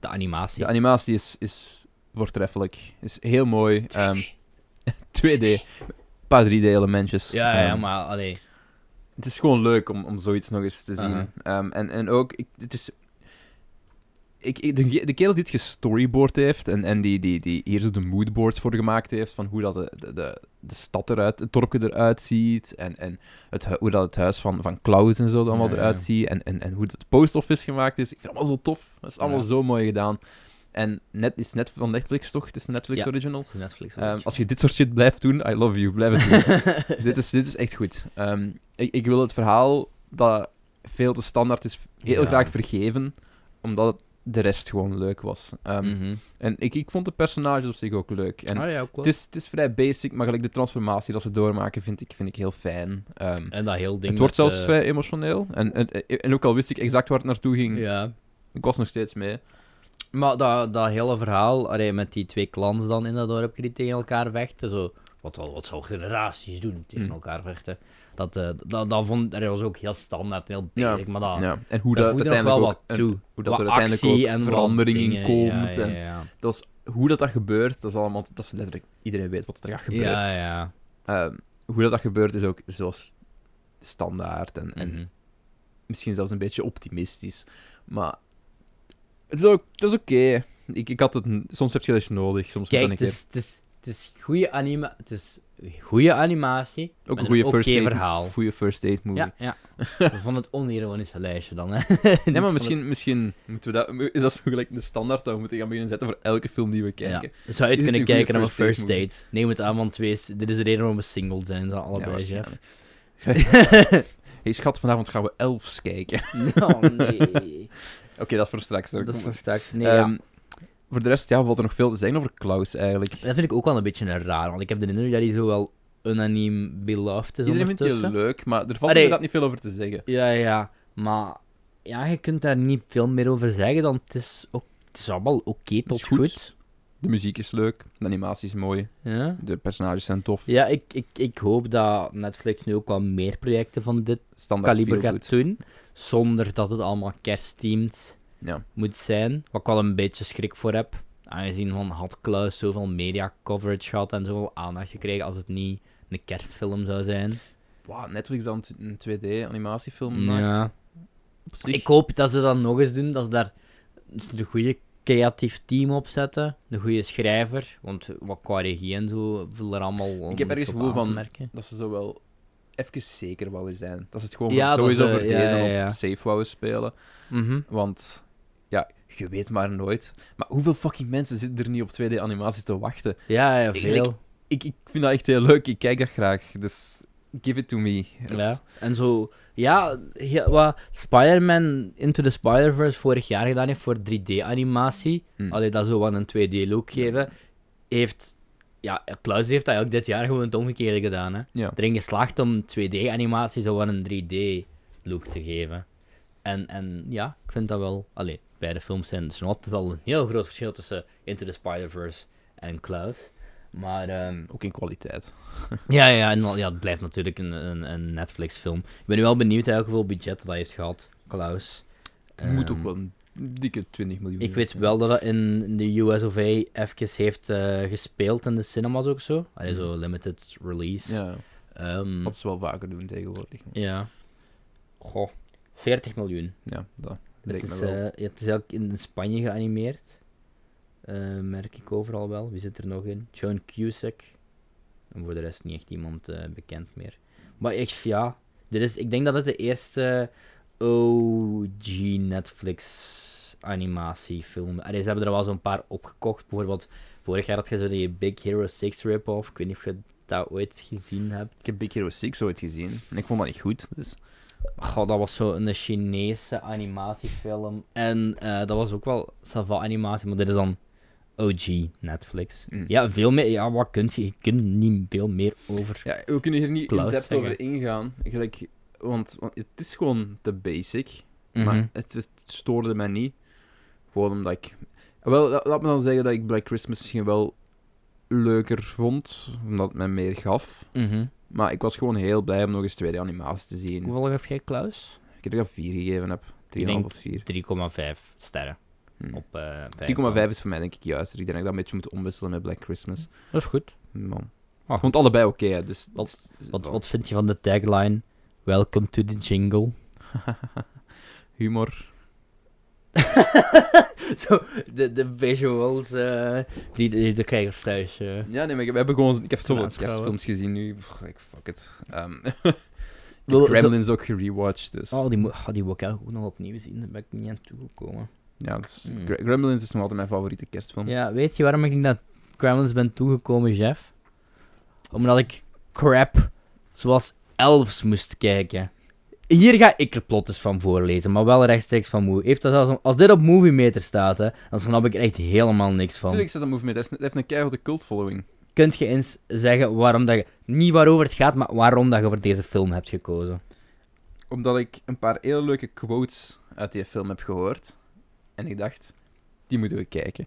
De animatie. De animatie is, is voortreffelijk. Is heel mooi. Ehm 2D. Een paar 3D-elementjes. ja, ja, Ehm, maar allee. Het is gewoon leuk om, om zoiets nog eens te zien. Aha. Ehm, en, en ook, ik, het is... Ik, de, de kerel die het gestoryboard heeft en, en die, die, die hier zo de moodboards voor gemaakt heeft van hoe dat de, de, de, de stad eruit, het dorpje eruit ziet en, en het, hoe dat het huis van, van Klaus en zo allemaal Ja, ja. eruit ziet en, en, en hoe het post office gemaakt is. Ik vind het allemaal zo tof. Dat is allemaal Ja. zo mooi gedaan. En net, is net van Netflix toch? Het is een Netflix original. Dat is Netflix. Ehm, als je dit soort shit blijft doen, I love you, blijf het doen dit, is, dit is echt goed. Ehm, ik, ik wil het verhaal dat veel te standaard is, heel graag vergeven, omdat de rest gewoon leuk was. Ehm, Mhm. En ik, ik vond de personages op zich ook leuk. En Ah, ja, ook wel. het, is, het is vrij basic, maar gelijk de transformatie dat ze doormaken vind ik, vind ik heel fijn. Ehm, En dat heel ding het wordt zelfs eh, vrij emotioneel. En, en, en ook al wist ik exact waar het naartoe ging, Ja. ik was nog steeds mee. Maar dat, dat hele verhaal, allee, met die twee clans dan in dat dorp die tegen elkaar vechten, zo wat, wat zou generaties doen tegen Mm. elkaar vechten. Dat, eh, dat, dat, vond, dat was ook heel standaard, heel Ja, basic, maar dat, ja. En hoe dat dat, uiteindelijk wel ook, wat toe. hoe dat Wat er uiteindelijk ook en verandering in komt. Ja, en ja, ja. Dat is, hoe dat, dat gebeurt, dat is allemaal... Dat is letterlijk... Iedereen weet wat er gaat gebeuren. Ja, ja. Ehm, hoe dat, dat gebeurt is ook zoals standaard en, en Mhm. misschien zelfs een beetje optimistisch. Maar het is, ook, het is oké. Ik, ik had het... Soms heb je dat eens nodig. Soms moet Kijk, dat het is, het is, het is goede anima het is goede animatie. Ook een goede first date, verhaal. goede first date movie. Ja, ja. We vonden het onironische lijstje dan, hè. Nee, maar misschien, misschien moeten we dat, is dat zo gelijk de standaard dat we moeten gaan beginnen zetten voor elke film die we kijken. Ja. Zou je het kunnen kijken naar een first date? Neem het aan, want dit is de reden waarom we single zijn, ze Ja, allebei, waarschijnlijk. hey schat, vanavond gaan we Elfs kijken. Oh, nee. Oké, dat is voor straks. Dat is voor straks. Nee, Ehm, ja. Voor de rest, ja, valt er nog veel te zeggen over Klaus eigenlijk. Dat vind ik ook wel een beetje raar, want ik heb de indruk dat hij zo wel unaniem beloved is Iedereen vindt ondertussen. leuk, maar er valt Allee. inderdaad niet veel over te zeggen. Ja, ja, maar ja, je kunt daar niet veel meer over zeggen dan het is, ook, het is allemaal oké tot goed. goed. De muziek is leuk, de animatie is mooi, Ja, de personages zijn tof. ja ik, ik, ik hoop dat Netflix nu ook wel meer projecten van dit kaliber gaat doen, zonder dat het allemaal kerstteamed Ja. moet zijn. Wat ik wel een beetje schrik voor heb, aangezien van had Klaus zoveel media coverage gehad en zoveel aandacht gekregen als het niet een kerstfilm zou zijn. Wow, Netflix dan een 2D-animatiefilm Ja. maakt. Ik hoop dat ze dat nog eens doen, dat ze daar een goede creatief team op zetten, een goede schrijver, want wat qua regie en zo viel er allemaal Ik heb ergens gevoel van- merken. dat ze zo wel even zeker wouden zijn. Dat ze het gewoon Ja, sowieso ze- voor ja, deze ja, safe wouden spelen. Mhm. Want, je weet maar nooit. Maar hoeveel fucking mensen zitten er niet op 2D-animatie te wachten? Ja, ja, veel. Ik, ik vind dat echt heel leuk. Ik kijk dat graag. Dus give it to me. Ja. En zo, ja, wat Spider-Man Into the Spider-Verse vorig jaar gedaan heeft voor 3D-animatie, Hm. allee, dat zo wat een 2D-look geven, heeft, ja, Klaus heeft dat ook dit jaar gewoon het omgekeerde gedaan, hè. Ja. Erin geslaagd om 2D-animatie zo wat een 3D-look te geven. En, en ja, ik vind dat wel, allee, beide films zijn, er is nog altijd wel een heel groot verschil tussen Into the Spider-Verse en Klaus. Maar, ehm, Ook in kwaliteit. ja, ja, en ja, het blijft natuurlijk een, een, een Netflix-film. Ik ben wel benieuwd eigenlijk hoeveel budget dat heeft gehad, Klaus. Moet Ehm, ook wel een dikke 20 miljoen Ik weet wel dat het in de US of A even heeft eh, gespeeld in de cinemas ook zo. Allee, zo limited release. Ja, Ehm, wat ze wel vaker doen tegenwoordig. ja. Goh, 40 miljoen. Ja, dat Het lijkt is, eh, ja, het is ook in Spanje geanimeerd. Eh, merk ik overal wel. Wie zit er nog in? John Cusack. En voor de rest niet echt iemand eh, bekend meer. Maar echt, ja. Dit is, ik denk dat het de eerste OG Netflix animatiefilm is. Ze hebben er wel zo'n paar opgekocht. Bijvoorbeeld, vorig jaar had je zo die Big Hero 6 rip-off. Ik weet niet of je dat ooit gezien hebt. Ik heb Big Hero 6 ooit gezien. En ik vond dat niet goed. Dus Goh, dat was zo een Chinese animatiefilm. En eh, dat was ook wel Sava animatie, maar dit is dan OG Netflix. Mm. Ja, veel meer. Ja, wat kunt je? Je kunt niet veel meer over. Ja, we kunnen hier niet in depth over ingaan. Gelijk, want, want het is gewoon te basic. Mhm. Maar het, het stoorde mij niet. Gewoon omdat ik... Wel, la- laat me dan zeggen dat ik Black Christmas misschien wel leuker vond. Omdat het mij meer gaf. Mhm. Maar ik was gewoon heel blij om nog eens tweede animatie te zien. Hoeveel gaf jij, Klaus? Ik dat ik 4 gegeven heb. 3,5 denk of 4. 3,5 sterren Hm. op eh 3,5 is voor mij denk ik juist. Ik denk dat ik dat een beetje moet omwisselen met Black Christmas. Dat is goed. Man. Ah, Ik vond het allebei oké, dus... Wat- Wat, wat vind je van de tagline? Welcome to the jingle. Humor. Zo, de, de visuals eh, die de, de kijkers thuis... eh, Ja, nee, maar ik, we hebben gewoon... Ik heb zoveel kerstfilms gezien nu. Ik fuck it. Ik Wil- heb zo- Gremlins ook gerewatcht, dus... Oh, die, oh, die wil ik ook nog opnieuw zien. Daar ben ik niet aan toegekomen. Ja, dus. Gre- Gremlins is nog altijd mijn favoriete kerstfilm. Ja, weet je waarom ik naar Gremlins ben toegekomen, Jeff? Omdat ik crap zoals Elves moest kijken. Hier ga ik het plot eens van voorlezen, maar wel rechtstreeks van Movie. Heeft dat zelfs, als dit op Movie Meter staat, hè, dan snap ik er echt helemaal niks van. Tuurlijk zit dat movement. Het heeft een keiharde cult following. Kunt je eens zeggen waarom dat je... Niet waarover het gaat, maar waarom dat je voor deze film hebt gekozen? Omdat ik een paar hele leuke quotes uit die film heb gehoord. En ik dacht, die moeten we kijken.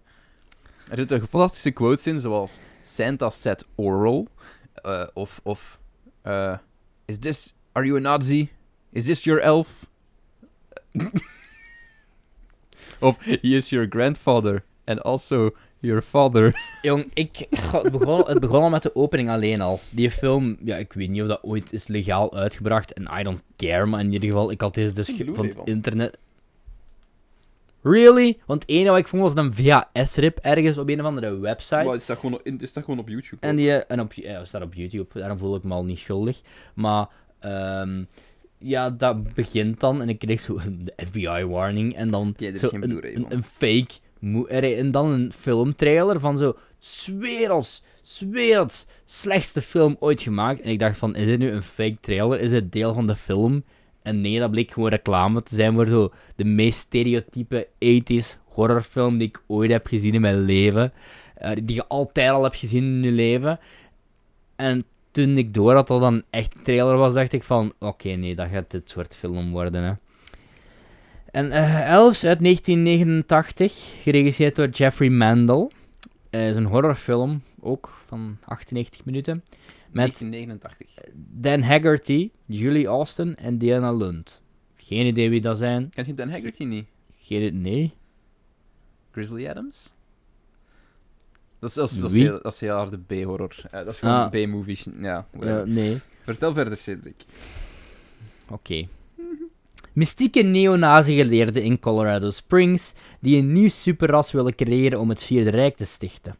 Er zitten fantastische quotes in, zoals Santa said oral. eh, of, of eh, is this, are you a Nazi? Is this your elf? of, he is your grandfather, and also your father. Jong, ik, goh, het, begon, het begon al met de opening alleen al. Die film, ja, ik weet niet of dat ooit is legaal uitgebracht. En I don't care, maar in ieder geval, ik had deze dus van het internet. Really? Want het enige wat ik vond was een VHS-rip ergens op een of andere website. Maar is dat gewoon, in- is dat gewoon op YouTube? En die, en op, ja, staat op YouTube, daarom voel ik me al niet schuldig. Maar, ehm, ja, dat begint dan en ik kreeg zo de FBI-warning en dan Ja, zo een, een, een fake, en dan een filmtrailer van zo, werelds, werelds slechtste film ooit gemaakt. En ik dacht van, is dit nu een fake trailer? Is dit deel van de film? En nee, dat bleek gewoon reclame te zijn voor zo de meest stereotype 80s horrorfilm die ik ooit heb gezien in mijn leven. Eh, die je altijd al hebt gezien in je leven. En toen ik door had dat dat een echt trailer was, dacht ik van... Oké, nee, dat gaat dit soort film worden, hè. En eh Elves uit 1989, geregisseerd door Jeffrey Mandel. Eh, is een horrorfilm, ook van 98 minuten. Met 1989. Dan Haggerty, Julie Austin en Diana Lund. Geen idee wie dat zijn. Kent je Dan Haggerty niet? Geen nee. Grizzly Adams? Dat is, dat is, dat is, Wie? heel, dat is heel harde B-horror. Eh, dat is gewoon Ah. B-movies. Ja, whatever. Eh, nee. Vertel verder, Cedric. Oké. Mystieke neonazi-geleerden in Colorado Springs die een nieuw superras willen creëren om het Vierde Rijk te stichten.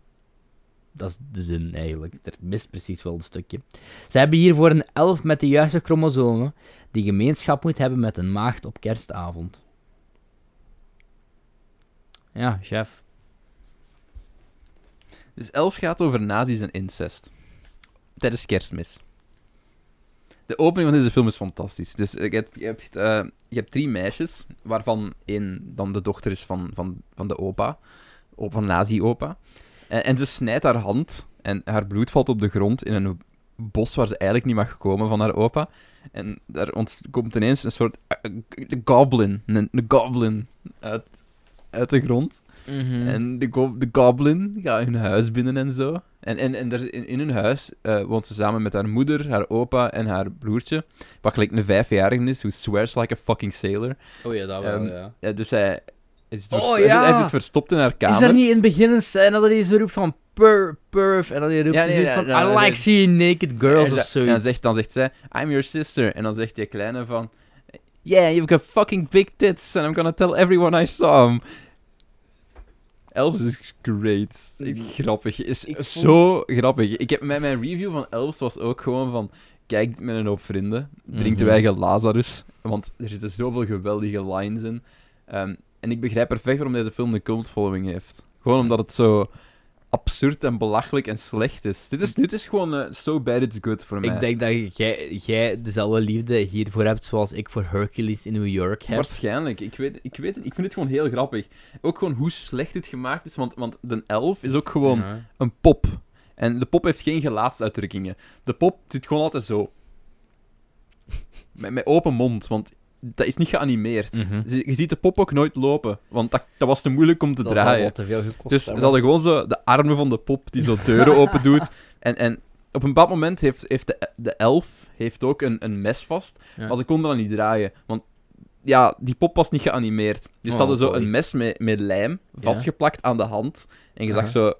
Dat is de zin eigenlijk. Er mist precies wel een stukje. Ze hebben hiervoor een elf met de juiste chromosomen die gemeenschap moet hebben met een maagd op kerstavond. Ja, chef. Dus Elf gaat over nazi's en incest. Tijdens kerstmis. De opening van deze film is fantastisch. Dus je hebt, je hebt, eh, je hebt drie meisjes, waarvan één dan de dochter is van, van, van de opa. op- Van nazi-opa. En, en ze snijdt haar hand en haar bloed valt op de grond in een bos waar ze eigenlijk niet mag komen van haar opa. En daar komt ineens een soort eh, goblin, een, een goblin uit, uit de grond. Mhm. En de, go- de goblin gaat hun huis binnen en zo. En, en, en er, in, in hun huis eh, woont ze samen met haar moeder, haar opa en haar broertje. Wat gelijk een vijfjarige is, who swears like a fucking sailor. Oh ja, dat wel, Ehm, ja. Ja, dus hij, hij, zit Oh, versto- hij zit- verstopt in haar kamer. Is er niet in het begin een scène dat hij zo roept van pur, purf, en dat hij roept Ja, nee, zoiets van ja, I like seeing naked girls of ze- en dan zoiets. zegt, dan zegt zij, I'm your sister. En dan zegt die kleine van, yeah, you've got fucking big tits, and I'm gonna tell everyone I saw them. Elves is great. Echt grappig. Is vond- zo grappig. Ik heb, mijn, mijn review van Elves was ook gewoon van, kijk met een hoop vrienden. Drink de Mhm. eigen Lazarus. Want er zitten zoveel geweldige lines in. Ehm, en ik begrijp perfect waarom deze film een cult following heeft. Gewoon omdat het zo absurd en belachelijk en slecht is. Dit is, dit is gewoon eh, so bad it's good voor mij. Ik denk dat jij, jij dezelfde liefde hiervoor hebt zoals ik voor Hercules in New York heb. Waarschijnlijk. Ik weet, ik weet het. Ik vind het gewoon heel grappig. Ook gewoon hoe slecht dit gemaakt is. Want, want de elf is ook gewoon Ja. een pop. En de pop heeft geen gelaatsuitdrukkingen. De pop zit gewoon altijd zo. Met, met open mond, want dat is niet geanimeerd. Mhm. Je, je ziet de pop ook nooit lopen, want dat, dat was te moeilijk om te Dat draaien. wel te veel gekost Dus ze hadden gewoon zo de armen van de pop die zo deuren open doet. En, en op een bepaald moment heeft, heeft de, de elf heeft ook een, een mes vast. Ja. Maar ze konden dat niet draaien. Want ja, die pop was niet geanimeerd. Dus ze Oh, hadden zo boy. een mes met, met lijm vastgeplakt aan de hand. En je zag zo...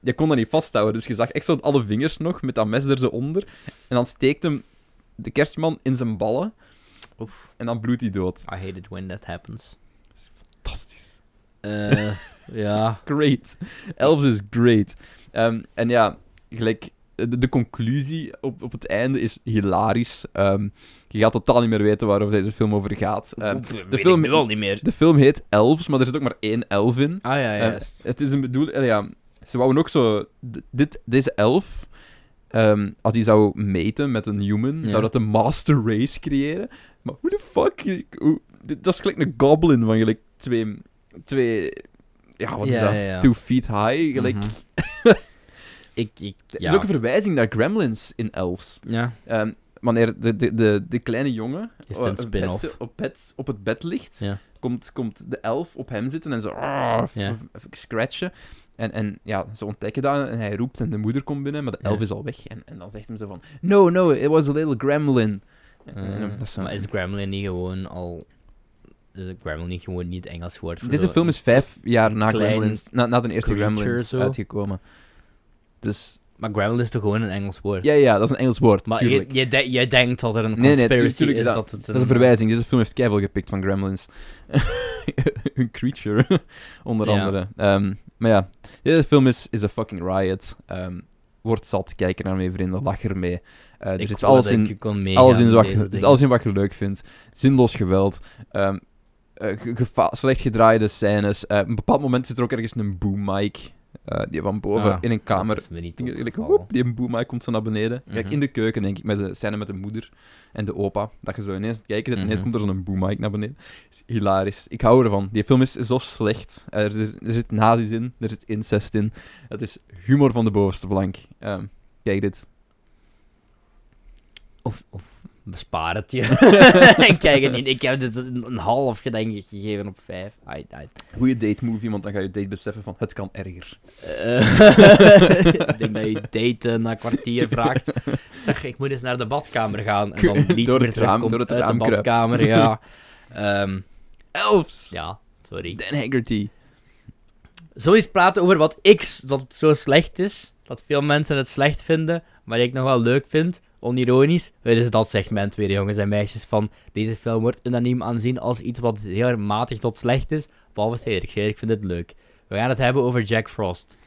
Je kon dat niet vasthouden. Dus je zag echt zo alle vingers nog met dat mes er zo onder. En dan steekt hem de kerstman in zijn ballen. Oef. En dan bloedt hij dood. I hate it when that happens. Fantastisch. Eh, ja. Great. Elves is great. Ehm, en ja, gelijk... De, de conclusie op, op het einde is hilarisch. Ehm, je gaat totaal niet meer weten waarover deze film over gaat. Ehm, de film- wel niet meer. de film heet Elves, maar er zit ook maar één elf in. Ah ja, Eh, juist. het is een bedoeling... ja, ze wouden ook zo... Dit, deze elf, ehm, als die zou meten met een human, Ja. zou dat een master race creëren. Maar hoe de fuck... Hoe, dat is gelijk een goblin van gelijk twee... twee ja, wat is dat? ja. Two feet high. Gelijk. Mhm. ik, ik, Er is ook een verwijzing naar gremlins in Elves. ja. Ehm, wanneer de, de, de, de kleine jongen het eh, op, bed, op het bed ligt, komt, komt de elf op hem zitten en zo ah, f- scratchen. En, en ja, ze ontdekken dat en hij roept en de moeder komt binnen, maar de elf is al weg. En, en dan zegt hem zo van, no, no, it was a little gremlin. Dat is zo- maar is Gremlin niet gewoon al... Is Gremlin niet gewoon niet Engels woord voor Deze film is vijf jaar na, Gremlins, na, na de eerste Gremlins uitgekomen. Dus, Maar Gremlin is toch gewoon een Engels woord? ja, ja, dat is een Engels woord, Maar je, je, de- denkt dat er een Nee, nee, conspiracy tuurlijk, is dat- dat het Dat is een verwijzing. Deze film heeft keiveel gepikt van Gremlins. een creature, onder Ja. andere. Ehm, maar ja, deze film is, is een fucking riot. Ehm word zat, kijk er naar mee, vrienden, lach ermee. Eh er zit alles in, alles in, wat, je- alles in wat je leuk vindt. Zinloos geweld. ehm, eh, slecht gedraaide scènes. Eh, op een bepaald moment zit er ook ergens een boom mic. Eh, die van boven Ah, in een kamer Dat is me niet Ding- like, woep, die boommic komt zo naar beneden. Kijk, Mhm. in de keuken, denk ik, met de scène met de moeder en de opa. Dat je zo ineens zit en ineens Mhm. komt er zo'n boommic naar beneden. is hilarisch. Ik hou ervan. Die film is zo slecht. Er, is, er zit nazi's in, er zit incest in. Het is humor van de bovenste plank. Ehm, kijk dit. Of, of bespaar het je. ik kijk het niet. Ik heb dit een, half denk ik gegeven op vijf. Ai, ai. Goeie date movie, want dan ga je date beseffen van het kan erger. Eh, ik denk dat je date na kwartier vraagt. Zeg, ik moet eens naar de badkamer gaan. En dan niet Door meer het raam- terugkomt door het uit raam de kruipt. badkamer. Ja. Ehm, Elfs! ja, sorry. Dan Haggerty. Zoiets praten over wat X, dat het zo slecht is. Dat veel mensen het slecht vinden, maar ik nog wel leuk vind. Onironisch. Het is dat segment weer, jongens en meisjes. Van deze film wordt unaniem aanzien als iets wat heel erg matig tot slecht is. Behalve Cedric. Cedric vindt het leuk. We gaan het hebben over Jack Frost.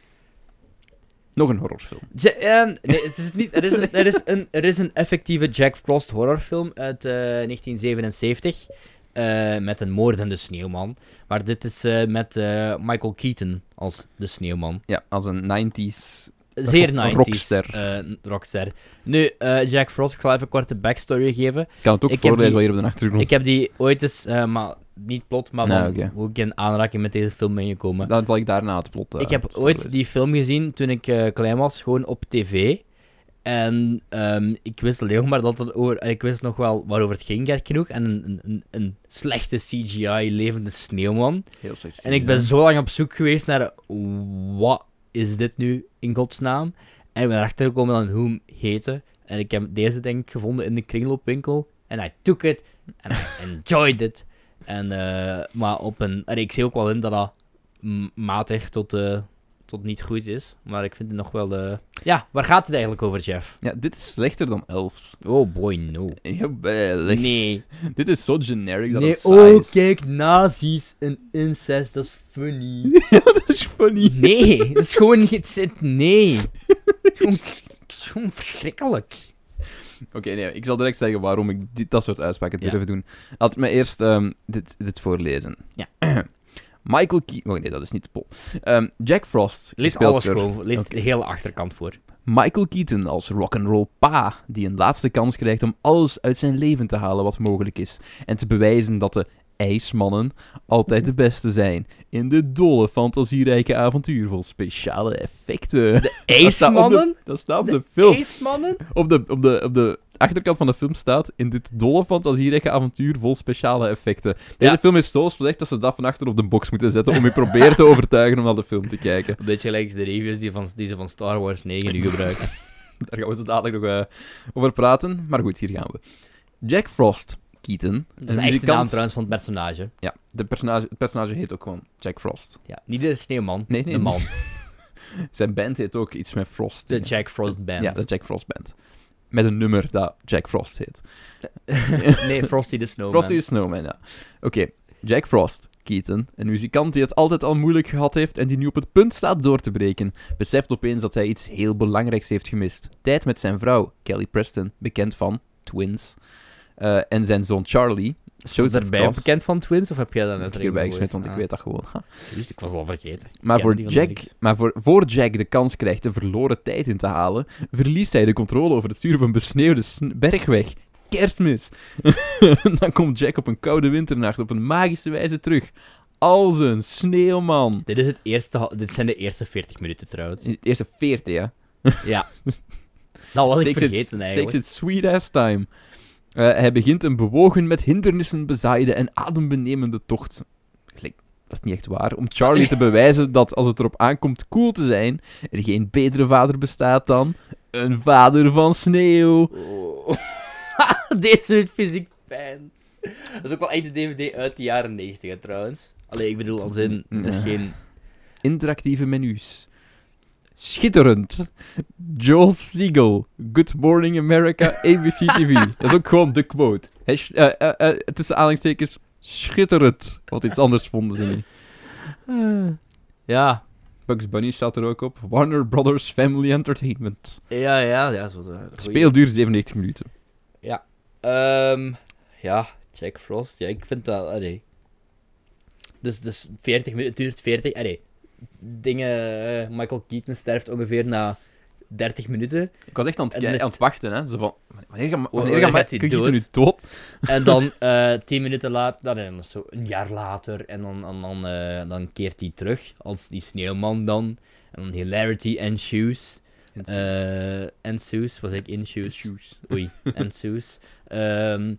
Nog een horrorfilm. Ja, ehm, nee, het is niet, er, is een, er, is een, er is een effectieve Jack Frost horrorfilm uit eh, 1977. eh, met een moordende sneeuwman. Maar dit is eh, met eh, Michael Keaton als de sneeuwman. Ja, als een 90s. Zeer Een 90s. rockster. eh, rockster. Nu, eh, Jack Frost, ik zal even een korte backstory geven. Ik kan het ook Ik voorlezen die- wat hier op de achtergrond Ik heb die ooit eens, eh, maar niet plot, maar Nee, van hoe ik in aanraking met deze film ben gekomen. Dan zal ik daarna het plot ik heb ooit die film gezien toen ik klein was, gewoon op tv. En ehm, ik wist alleen maar dat het over... Ik wist nog wel waarover het ging, gek genoeg. En een, een- een, slechte CGI levende sneeuwman. Heel slecht En ik ben zo lang op zoek geweest naar... Wat is dit nu, in godsnaam? En ik ben erachter gekomen dan hoe hem heette. En ik heb deze, denk ik, gevonden in de kringloopwinkel. En I took it. En I enjoyed it. En, eh, maar op een... En ik zie ook wel in dat dat matig tot, eh, tot niet goed is. Maar ik vind het nog wel de... Ja, waar gaat het eigenlijk over, Jeff? Ja, dit is slechter dan Elves. Oh boy, no. Nee. Dit is zo generic dat Nee, het saai oh is. kijk, nazi's en incest, dat is funny. dat is funny. Nee, dat is gewoon niet... het- Nee. Gewoon, gewoon verschrikkelijk. Oké, nee, ik zal direct zeggen waarom ik dit, dat soort uitspraken Ja. durf doen. Laat me eerst ehm, dit, dit voorlezen. Ja. Michael Keaton... Oh nee, dat is niet de pol. Ehm, Jack Frost. Lees alles gewoon. Lees de hele achterkant voor. Michael Keaton als rock'n'roll pa, die een laatste kans krijgt om alles uit zijn leven te halen wat mogelijk is. En te bewijzen dat de ijsmannen altijd de beste zijn. In de dolle, fantasierijke avontuur vol speciale effecten. De- IJsmannen? Dat staat op de film. IJsmannen? Op de, op, de, op de achterkant van de film staat... In dit dolle, fantasierijke avontuur vol speciale effecten. Deze Ja. film is zo slecht dat ze dat van achter op de box moeten zetten om je proberen te overtuigen om naar de film te kijken. Een beetje gelijk de reviews die, van, die ze van Star Wars 9 nu gebruiken. Daar gaan we zo dadelijk nog eh, over praten. Maar goed, hier gaan we. Jack Frost, Keaton. Dat is echt de naam trouwens van het personage. Ja, de personage, het personage heet ook gewoon Jack Frost. Ja, niet de sneeuwman, Nee, nee, de man. Zijn band heet ook iets met Frost. De Jack Frost Band. Ja, de Jack Frost Band. Met een nummer dat Jack Frost heet. nee, Frosty the Snowman. Frosty the Snowman, ja. Oké, Jack Frost, Keaton, een muzikant die het altijd al moeilijk gehad heeft en die nu op het punt staat door te breken, beseft opeens dat hij iets heel belangrijks heeft gemist. Tijd met zijn vrouw, Kelly Preston, bekend van Twins, eh, en zijn zoon Charlie. Is Joseph erbij bekend van Twins, of heb jij dat Ik net heb erbij gesmet, want ik gegooid? weet dat gewoon. Ah, juist, ik was al vergeten. Maar, voor Jack, maar voor, voor Jack de kans krijgt de verloren tijd in te halen, verliest hij de controle over het stuur op een besneeuwde sn- bergweg. Kerstmis. Dan komt Jack op een koude winternacht op een magische wijze terug. Als een sneeuwman. Dit, is het eerste, dit zijn de eerste 40 minuten trouwens. De eerste 40, ja. Ja. Dat was ik Takes it- vergeten Takes eigenlijk. it sweet ass time. Eh, hij begint een bewogen met hindernissen bezaaide en adembenemende tocht. Dat is niet echt waar, om Charlie te bewijzen dat als het erop aankomt cool te zijn, er geen betere vader bestaat dan een vader van sneeuw. Oh. Deze doet fysiek pijn. Dat is ook wel echt de DVD uit de jaren 90 hè, trouwens. Allee, ik bedoel, als in, dat is geen... Interactieve menus. Schitterend. Joel Siegel. Good Morning America, ABC TV. Dat is ook gewoon de quote. Hash- eh, eh, eh, tussen aanhalingstekens, schitterend. Want iets anders vonden ze niet. Ja, Bugs Bunny staat er ook op. Warner Brothers Family Entertainment. ja, ja, ja. Zo de, Speelduur 97 minuten. Ehm, ja, Jack Frost. Ja, ik vind dat... Allee. Dus, dus 40 minuten, duurt 40... Allee, dingen... eh, Michael Keaton sterft ongeveer na 30 minuten. Ik was echt aan het, dan aan wachten, hè. Zo van, wanneer gaat Wanneer wanneer gaat Michael Keaton nu dood? En dan eh 10 minuten later, dan, dan zo een jaar later, en dan, dan, eh, dan keert hij terug als die sneeuwman dan. En dan hilarity and shoes. eh en shoes, was ik in shoes. Shoes. Oei, en shoes. Ehm,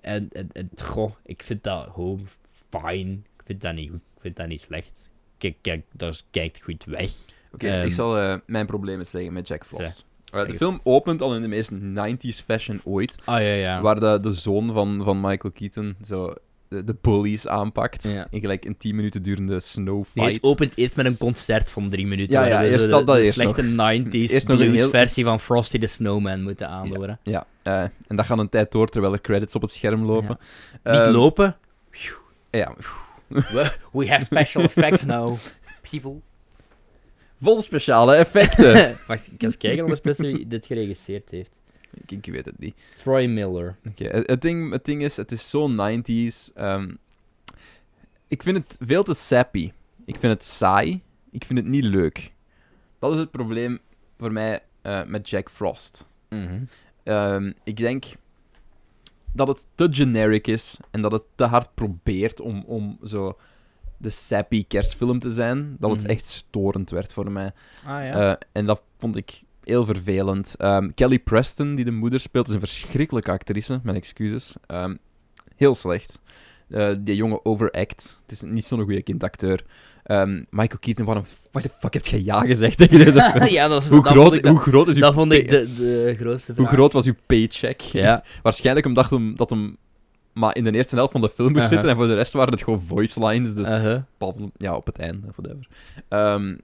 en, en, en goh, ik vind dat gewoon fijn. Ik vind dat niet goed. Ik vind dat niet slecht. Kijk, kijk, dat kijkt goed weg. Oké, Ehm, ik zal eh, mijn problemen zeggen met Jack Frost. Eh, de film opent al in de meest 90s fashion ooit. Ah ja, ja. Waar de, de zoon van, van Michael Keaton zo de, de bullies aanpakt. Ja. In gelijk een 10 minuten durende snow Nee, fight. het opent eerst met een concert van drie minuten. Ja, ja, eerst dat- dat de eerst slechte 90s Eerst nog een blues heel- versie van Frosty the Snowman moeten aanhoren. Ja, eh, en dat gaat een tijd door terwijl de credits op het scherm lopen. Niet Ehm, lopen. Ja, We, have special effects now, people. vol speciale effecten. Wacht, ik ga eens kijken ondertussen wie dit geregisseerd heeft. ik, ik weet het niet. Troy Miller. Oké, het ding, het ding is, het is zo 90s. ehm, ik vind het veel te sappy. Ik vind het saai. Ik vind het niet leuk. Dat is het probleem voor mij eh, met Jack Frost. Mhm. Ehm, ik denk dat het te generic is en dat het te hard probeert om, om zo de sappy kerstfilm te zijn. Dat het Mhm. echt storend werd voor mij. Ah ja. Eh, en dat vond ik heel vervelend. Ehm, Kelly Preston, die de moeder speelt, is een verschrikkelijke actrice. Mijn excuses. Ehm, heel slecht. Eh, die jongen overact. Het is niet zo'n goede kindacteur. Ehm, Michael Keaton, waarom... What the fuck heb je ja gezegd tegen deze film? ja, dat, is, hoe, dat groot, ik, hoe groot is uw dat vond ik de, de grootste vraag. Hoe groot was uw paycheck? Ja. Waarschijnlijk omdat hem, dat hem maar in de eerste helft van de film moest Aha. zitten en voor de rest waren het gewoon voice lines. Dus Uh-huh. behalve- ja, op het einde, whatever. Ehm,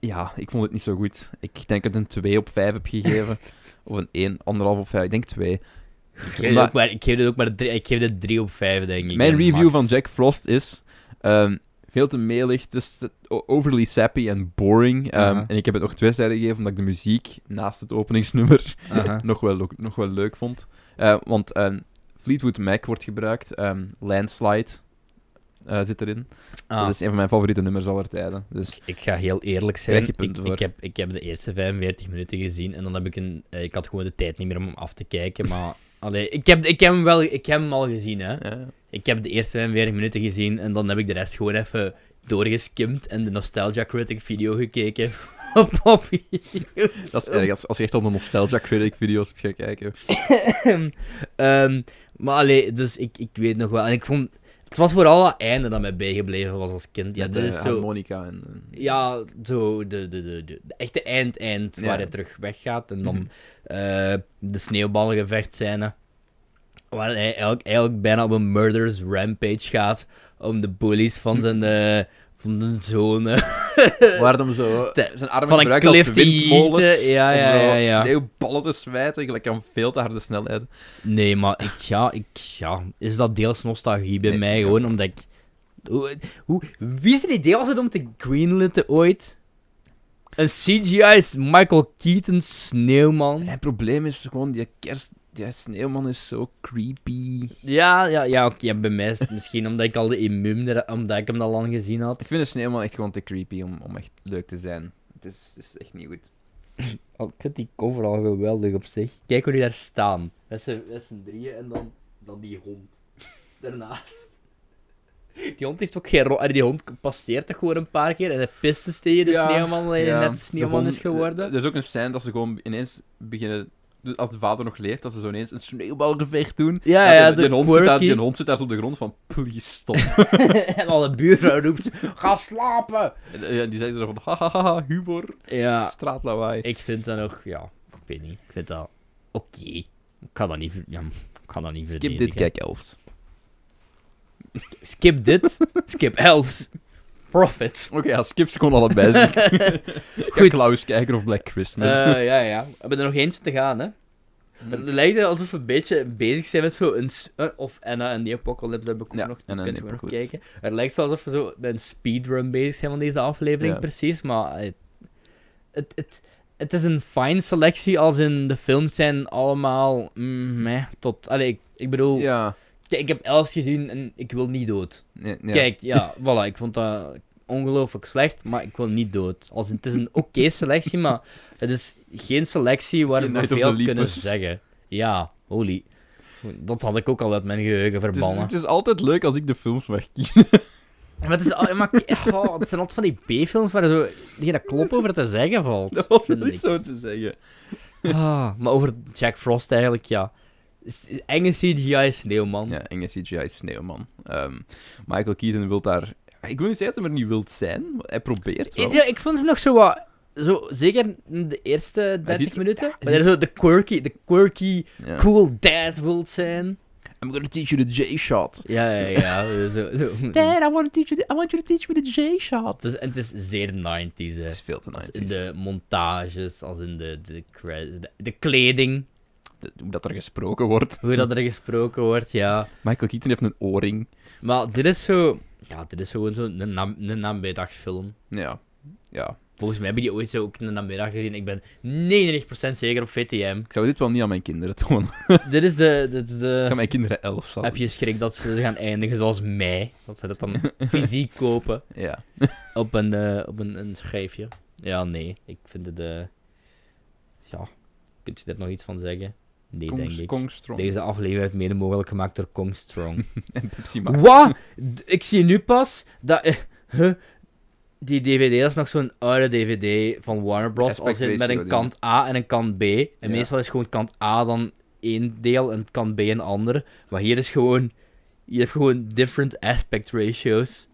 ja, ik vond het niet zo goed. Ik denk dat ik het een 2 op 5 heb gegeven. of een 1, 1,5 op 5. Ik denk 2. Ik geef, Omdat- ook maar, ik geef dit ook maar drie, ik geef dit 3 op 5, denk ik. Mijn review max. van Jack Frost is ehm, veel te melig. Het is overly sappy en boring. Ehm. En ik heb het nog twee sterren gegeven omdat ik de muziek naast het openingsnummer nog, wel, nog wel leuk vond. Eh, want ehm, Fleetwood Mac wordt gebruikt. ehm, Landslide eh, zit erin. Ah, Dat is een van mijn favoriete nummers aller tijden. Dus Ik ga heel eerlijk zijn. Ik, ik, heb, ik heb de eerste 45 minuten gezien en dan heb ik een. eh, Ik had gewoon de tijd niet meer om hem af te kijken. Maar allee, ik, heb, ik, heb hem wel, ik heb hem al gezien. Hè. ja. Ik heb de eerste 45 minuten gezien en dan heb ik de rest gewoon even doorgeskimd en de Nostalgia Critic video gekeken. op op dat is erg. Als, als je echt al de Nostalgia Critic video's moet gaan kijken. Ehm, maar allee, dus ik, ik weet nog wel. En ik vond. Het was vooral het einde dat mij bijgebleven was als kind. Ja, Met dat de is zo. harmonica en... Ja, zo de, de, de, de, de echte eind-eind Ja. waar hij terug weggaat. En dan Mhm. eh, de sneeuwballengevecht-scène. Waar hij eigenlijk, eigenlijk bijna op een murderous rampage gaat. Om de bullies van zijn, eh, van zijn zoon. eh, Waar hem zo Te- zijn armen van gebruikt als windmolens. Ja, ja, ja, ja. sneeuwballen te smijten. Gelijk aan veel te harde snelheid. Nee, maar ik, ja, ik, ja, is dat deels nostalgie bij Nee, mij gewoon, omdat ik... Hoe, hoe, wie zijn idee was het om te greenlitten ooit? Een CGI is Michael Keaton sneeuwman. Het probleem is gewoon, die kerst... Die sneeuwman is zo creepy. Ja, ja, ja, oké, ja, bij mij is het misschien omdat ik al de immuun, omdat ik hem al lang gezien Ik had. vind de sneeuwman echt gewoon te creepy om, om echt leuk te zijn. Het is, het is echt niet goed. Oh, ik vind die cover al geweldig op zich. Kijk hoe die daar staan. Met z'n drieën en dan, dan die hond. Daarnaast. Die hond heeft ook geen rol. Die hond passeert toch gewoon een paar keer en hij pist dus tegen de Ja, sneeuwman, hij Ja, net de sneeuwman hond- is geworden. Er is ook een scène dat ze gewoon ineens beginnen als de vader nog leeft, dat ze zo ineens een sneeuwbalgevecht doen. Ja, ja, de, hond zit daar, die hond zit daar op de grond van, please stop. en alle buren roept, ga slapen! en, eh, die zeggen zo van, hahaha, humor, Ja, straatlawaai. ik vind dat nog, ja, ik weet niet, ik vind dat oké. Ik kan dat niet, ja, kan dat niet Skip dit, kijk elfs. Skip dit, skip elves, profit. Oké, ja, skip ze gewoon allebei. Goed. Goed. Klaus kijken of Black Christmas. Eh, ja, ja. We hebben er nog eentje te gaan, hè. Het lijkt alsof we een beetje bezig zijn met zo een... s- eh, of Anna en the Apocalypse heb ik ook Ja, nog. Anna we nog kijken. Het lijkt zo alsof we zo met een speedrun bezig zijn van deze aflevering, Ja. precies. Maar het, het, het, het is een fine selectie, als in de films zijn allemaal... Mm, meh, tot... Allee, ik, ik bedoel... ja. Kijk, ik heb Els gezien en ik wil niet dood. Nee, ja. Kijk, ja, voilà. Ik vond dat ongelooflijk slecht, maar ik wil niet dood. Als het is een oké selectie, maar het is geen selectie waar we veel kunnen zeggen. Ja, holy. Dat had ik ook al uit mijn geheugen Het is, verbannen. het is altijd leuk als ik de films wegkies. Maar het, is, maar, oh, het zijn altijd van die B-films waar zo geen klop over te zeggen valt. Vind niet ik. zo te zeggen. Ah, maar over Jack Frost eigenlijk, ja. Enge CGI sneeuwman. Ja, enge CGI sneeuwman. Ehm, Michael Keaton wil daar... Ik wil niet zeggen dat hij er niet wilt zijn, hij probeert wel. Ja, ik vond hem nog zo wat... Zo, zeker in de eerste 30 ziet- minuten. hij Maar hij zo de quirky, de quirky, Ja. cool dad wilt zijn. I'm gonna teach you the J-shot. Ja, ja, ja. zo, zo. Dad, I want, to teach you the, I want you to teach me the J-shot. En het is zeer 90s, hè. Het is veel te Als 90s. in de montages, als in de, de, de, de kleding, hoe dat er gesproken wordt. hoe dat er gesproken wordt, ja. Michael Keaton heeft een oorring. Maar dit is zo... Ja, dit is gewoon zo'n een, nam- een namiddagsfilm. Ja. Ja. Volgens mij hebben die ooit zo ook een namiddag gezien. Ik ben 99% zeker op VTM. Ik zou dit wel niet aan mijn kinderen tonen. dit is de... de, de, de- Ik zou mijn kinderen elf. Heb je schrik dat ze gaan eindigen zoals mij? Dat ze dat dan fysiek kopen Ja. op een, eh, op een, een schijfje? Ja, nee. Ik vind het... eh Ja, kunt je er nog iets van zeggen? Nee, denk ik. Deze aflevering werd mede mogelijk gemaakt door Kong Strong. En Pepsi Max. Wat? Ik zie nu pas dat... eh, huh? Die DVD dat is nog zo'n oude DVD van Warner Bros. Als in, met een kant A en een kant B. En Ja. meestal is gewoon kant A dan één deel en kant B een ander. Maar hier is gewoon... Je hebt gewoon different aspect ratios.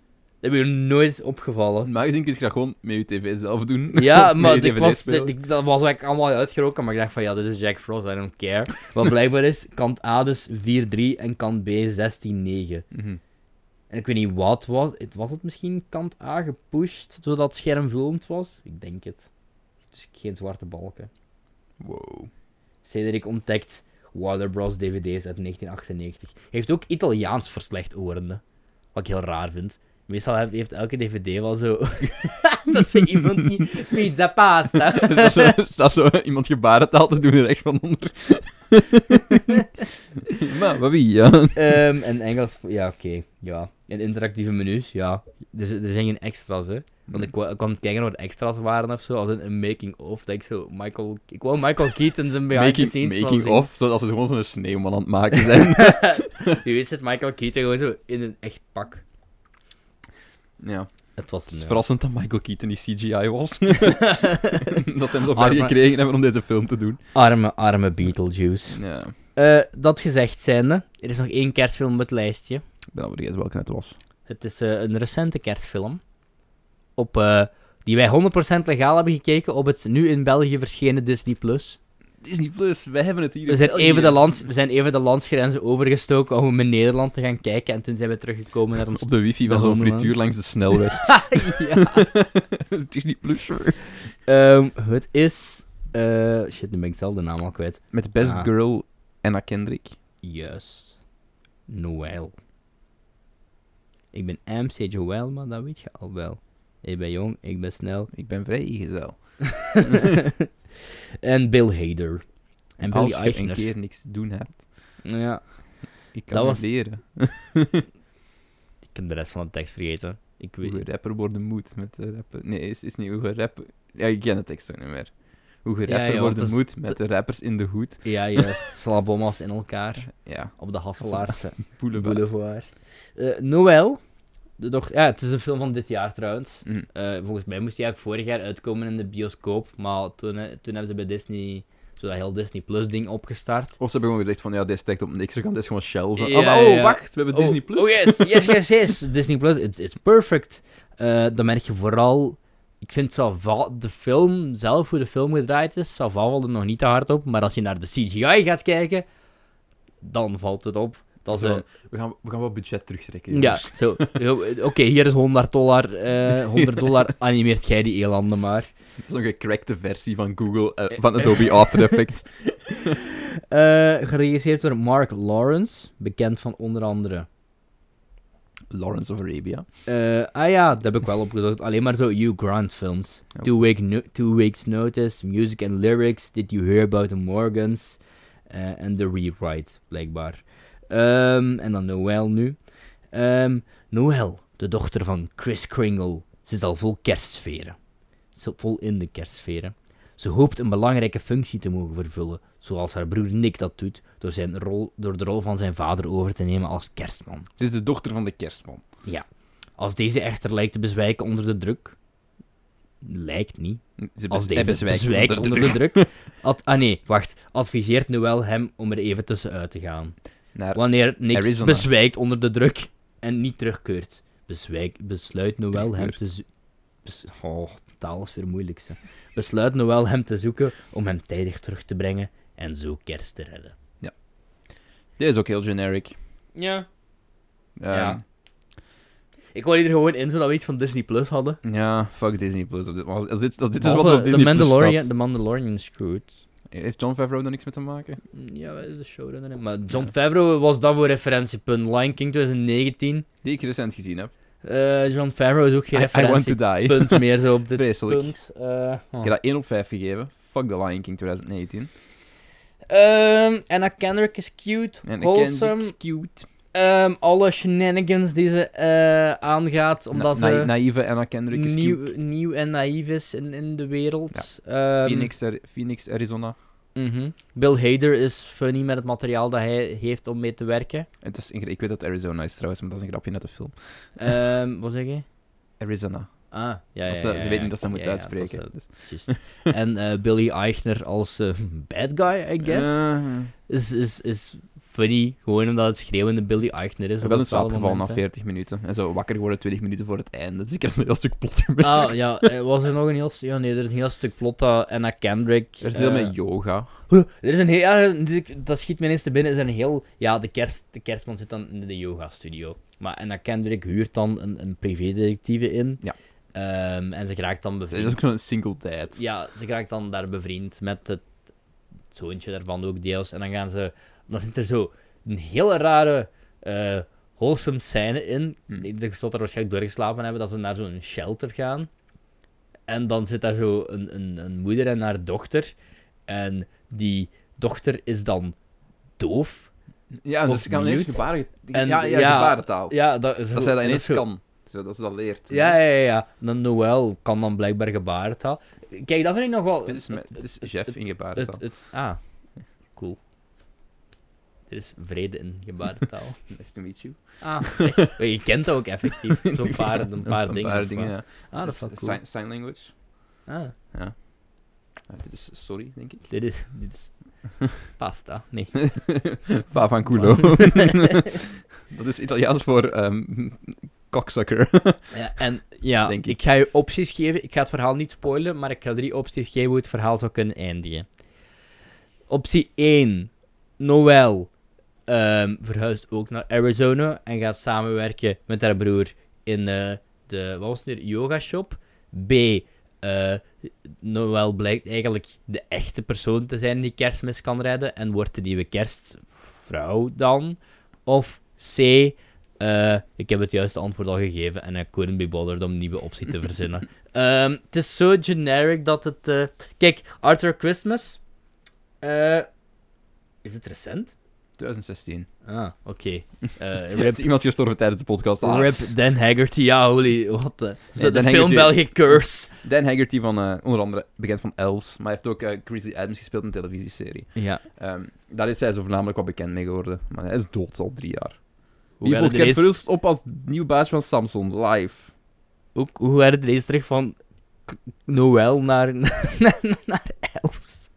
Dat heb je nooit opgevallen. Normaal gezien kun je dat gewoon met je tv zelf doen. Ja, maar je ik was, DVD-speler. ik- dat was eigenlijk allemaal uitgeroken. Maar ik dacht van, ja, dit is Jack Frost, I don't care. Wat blijkbaar is, kant A dus 4-3 en kant B 16-9. Mhm. En ik weet niet wat was. Het was het misschien kant A gepusht, zodat het scherm filmd was? Ik denk het. Dus geen zwarte balken. Wow. Cedric ontdekt Warner Bros. DVD's uit 1998. Hij heeft ook Italiaans voor slechthorenden. Wat ik heel raar vind. Meestal heeft, heeft elke DVD wel zo... dat zo iemand die... Pizza pasta. Is dat, zo, is dat zo iemand gebarentaal te doen recht van onder? maar, maar wie, ja. Ehm, en Engels... Ja, oké. Ja. En interactieve menus, ja. Dus er zijn geen extra's, hè. Want ik, kon kijken wat extra's waren of zo, als in een making-of. Dat ik zo Michael... Ik wou Michael Keaton zijn behind the scenes wel making zien. of, zodat ze gewoon zo'n sneeuwman aan het maken zijn. Wie weet zit Michael Keaton gewoon zo in een echt pak. Ja. Het was Het is verrassend dat Michael Keaton die CGI was. dat ze hem zo ver Arme- gekregen hebben om deze film te doen. Arme, arme Beetlejuice. Ja. Eh, dat gezegd zijnde, er is nog één kerstfilm op het lijstje. Ik ben al vergeten welke het was. Het is eh, een recente kerstfilm. Op, eh, die wij 100% legaal hebben gekeken op het nu in België verschenen Disney+. Plus. Disney Plus, wij hebben het hier We zijn, even de lands, we zijn even de landsgrenzen overgestoken om in Nederland te gaan kijken. En toen zijn we teruggekomen naar ons... Op de wifi van zo'n frituur langs de snelweg. ja. Disney Plus. Ehm, het is... eh, shit, nu ben ik zelf de naam al kwijt. Met Best Ah. Girl Anna Kendrick. Juist. Noël. Ik ben MC Joel, maar dat weet je al wel. Ik ben jong, ik ben snel. Ik ben vrijgezel. en Bill Hader. En Als je een keer niks te doen hebt, Ja, ik kan Dat was- leren. ik heb de rest van de tekst vergeten. Ik Hoe weet je rapper worden moet met de rapper. Nee, is, is niet hoe je rapper... Ja, ik ken de tekst ook niet meer. Hoe je rapper ja, want worden is- moet met de rappers in de hoed. Ja, juist. Slabommas in elkaar. Ja, Op de Hasselaarse boulevard. boulevard. Eh Noël. De doch ja, het is een film van dit jaar trouwens. Mhm. Eh, volgens mij moest die eigenlijk vorig jaar uitkomen in de bioscoop. Maar toen, eh, toen hebben ze bij Disney zo dat heel Disney Plus ding opgestart. Of ze hebben gewoon gezegd van, ja, dit stekt op niks, we gaan dit gewoon shelven. Ja, oh, maar- oh, ja. wacht, we hebben Disney Oh, Plus. Oh yes, yes, yes, yes. Disney Plus, it's, it's perfect. Eh dan merk je vooral... Ik vind Sava, de film zelf, hoe de film gedraaid is, Sava valt er nog niet te hard op. Maar als je naar de CGI gaat kijken, dan valt het op. Dat Zo, we, gaan, we gaan wat budget terugtrekken. ja, zo. Oké, hier is 100 dollar. eh 100 dollar, animeert jij die elanden maar. Zo'n gecrackte versie van Google, eh, van Adobe After Effects. Eh, geregisseerd door Mark Lawrence, bekend van onder andere... Lawrence of Arabia. Eh, ah ja, dat heb ik wel opgezocht. Alleen maar zo Hugh Grant films. Ja. Two, week no- two Weeks Notice, Music and Lyrics, Did You Hear About the Morgans eh, en The Rewrite, blijkbaar. Ehm, en dan Noël nu. Ehm Noël, de dochter van Chris Kringle, ze is al vol kerstsferen. Ze vol in de kerstsferen. Ze hoopt een belangrijke functie te mogen vervullen, zoals haar broer Nick dat doet, door, zijn rol, door de rol van zijn vader over te nemen als kerstman. Ze is de dochter van de kerstman. Ja. Als deze echter lijkt te bezwijken onder de druk. Lijkt niet. Ze Als deze bezwijkt bezwijkt onder onder, de de druk. Ad- ah nee, wacht. Adviseert Noël hem om er even tussenuit te gaan. Naar Wanneer Nick Arizona. bezwijkt onder de druk en niet terugkeurt. Bezwijk, besluit Noël hem te zoeken. Oh, taal is weer moeilijk. Ze. Besluit Noël hem te zoeken om hem tijdig terug te brengen en zo kerst te redden. Dit is ook heel generic. Ja. Ja. Ik wou hier gewoon in zodat we iets van Disney Plus hadden. Ja, fuck Disney Plus. Als dit, als dit, als dit is wat er op de Disney Plus Mandalorian, staat. de Mandalorian is goed. Heeft John Favreau daar niks mee te maken? Ja, dat is de showrunner. hè. Maar John Favreau was dat voor referentiepunt. Lion King 2019. Die ik recent gezien heb. Eh, John Favreau is ook geen I, referentiepunt meer zo op dit Vreselijk. punt. Eh, Ik oh. heb dat 1 op 5 gegeven. Fuck The Lion King 2019. Ehm, Anna Kendrick is cute, En wholesome. ken cute. Ehm, alle shenanigans die ze eh, aangaat, omdat Na- na- ze naïeve Anna Kendrick is cute. nieuw, nieuw en naïef is in, in de wereld. Ehm, Phoenix, Ar- Phoenix, Arizona. Mhm. Bill Hader is funny met het materiaal dat hij heeft om mee te werken. Het is, ik weet dat Arizona is trouwens, maar dat is een grapje net de film. Ehm, wat zeg je? Arizona. Ah, ja, ja, ja, ze weten niet dat ze ja, moeten dat is, uitspreken. eh, dus. en eh, Billy Eichner als eh, bad guy, I guess. Eh, is, is, is funny, gewoon omdat het schreeuwende Billy Eichner is. ik ben in slaap gevallen na momenten. 40 minuten. En zo wakker geworden 20 minuten voor het einde. Dus ik heb een heel stuk plot gemist. Ah, ja, eh, was er nog een heel... Ja, nee, er is een heel stuk plot dat Anna Kendrick... er is deel eh, met yoga. huh, Er is een heel... Ja, dit- dat schiet me ineens te binnen. Er is een heel... Ja, de, kerst, de kerstman zit dan in de yoga-studio. Maar Anna Kendrick huurt dan een, een privédetectieve in. Ja. Ehm, en ze raakt dan Er is bevriend. ook zo'n single dad. Ja, ze raakt dan daar bevriend met het zoontje daarvan ook deels. En dan gaan ze... Dan zit er zo een hele rare... eh wholesome scène in. Hm. Ik denk dat er waarschijnlijk doorgeslapen hebben, dat ze naar zo'n shelter gaan. En dan zit daar zo een, een, een moeder en haar dochter. En die dochter is dan doof. Ja, dus ze kan ineens gebaren... En ja, ja, ja, gebarentaal. Ja, dat, is dat zij dat ineens kan. Zo, dat ze dat leert. Ja, ja, ja, ja. Dan Noël kan dan blijkbaar gebarentaal. Kijk, dat vind ik nog wel... Dit is, dit is Jeff in het, gebarentaal. het, Ah, cool. Is vrede in gebarentaal. Nice to meet you. Ah, echt? Je kent dat ook effectief. Zo'n paar, een paar dingen. Een paar dingen, wat? ja. Ah, dat is wel cool. sign, sign language. Ah, Ja, dit is sorry, denk ik. dit is... Dit is... Pasta. Nee. Dat is Italiaans voor ehm cocksucker. Ja, en ja, Denk ik. ik. ga je opties geven. Ik ga het verhaal niet spoilen, maar ik ga drie opties geven hoe het verhaal zou kunnen eindigen. Optie 1. Noël ehm, verhuist ook naar Arizona en gaat samenwerken met haar broer in eh, de, wat was het hier, yoga shop. B. eh Noël blijkt eigenlijk de echte persoon te zijn die kerstmis kan redden en wordt de nieuwe kerstvrouw dan. Of C. eh, ik heb het juiste antwoord al gegeven en I couldn't be bothered om een nieuwe optie te verzinnen. Ehm, het is zo generic dat het... Kijk, Arthur Christmas... is het recent? 2016. Ah, oké. Eh, Er rip, is iemand gestorven tijdens de podcast. Ah. rip Dan Haggerty, ja, holy, wat de... De film België Curse. Dan Haggerty van eh, onder andere bekend van Elves, maar hij heeft ook eh Grizzly Adams gespeeld in een televisieserie. Ja. Ehm, daar is hij zo voornamelijk wat bekend mee geworden, maar hij is dood al drie jaar. Hoe Wie volgt Gert Verhulst op als nieuw baas van Samsung, live? Hoe, hoe werd het ineens terug van Noël naar, naar, naar Elves?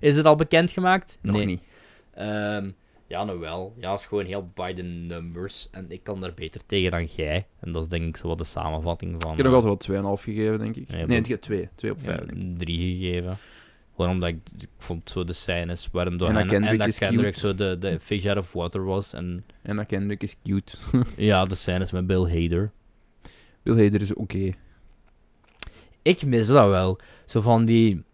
Is het al bekendgemaakt? Nog nee. niet. Ehm, ja, nou wel. Ja, het is gewoon heel by the numbers. En ik kan daar beter tegen dan jij. En dat is denk ik zo wat de samenvatting van... Ik heb nog eh, altijd wel 2,5 gegeven, denk ik. Nee, nee, heb 2. 2 op 5, ja, denk ik. drie gegeven. Gewoon omdat ik, ik vond zo de scènes waarom door En dat en Kendrick dat zo de, de fish out of water was. En En dat Kendrick is cute. ja, de scènes met Bill Hader. Bill Hader is oké. Ik mis dat wel. Zo van die...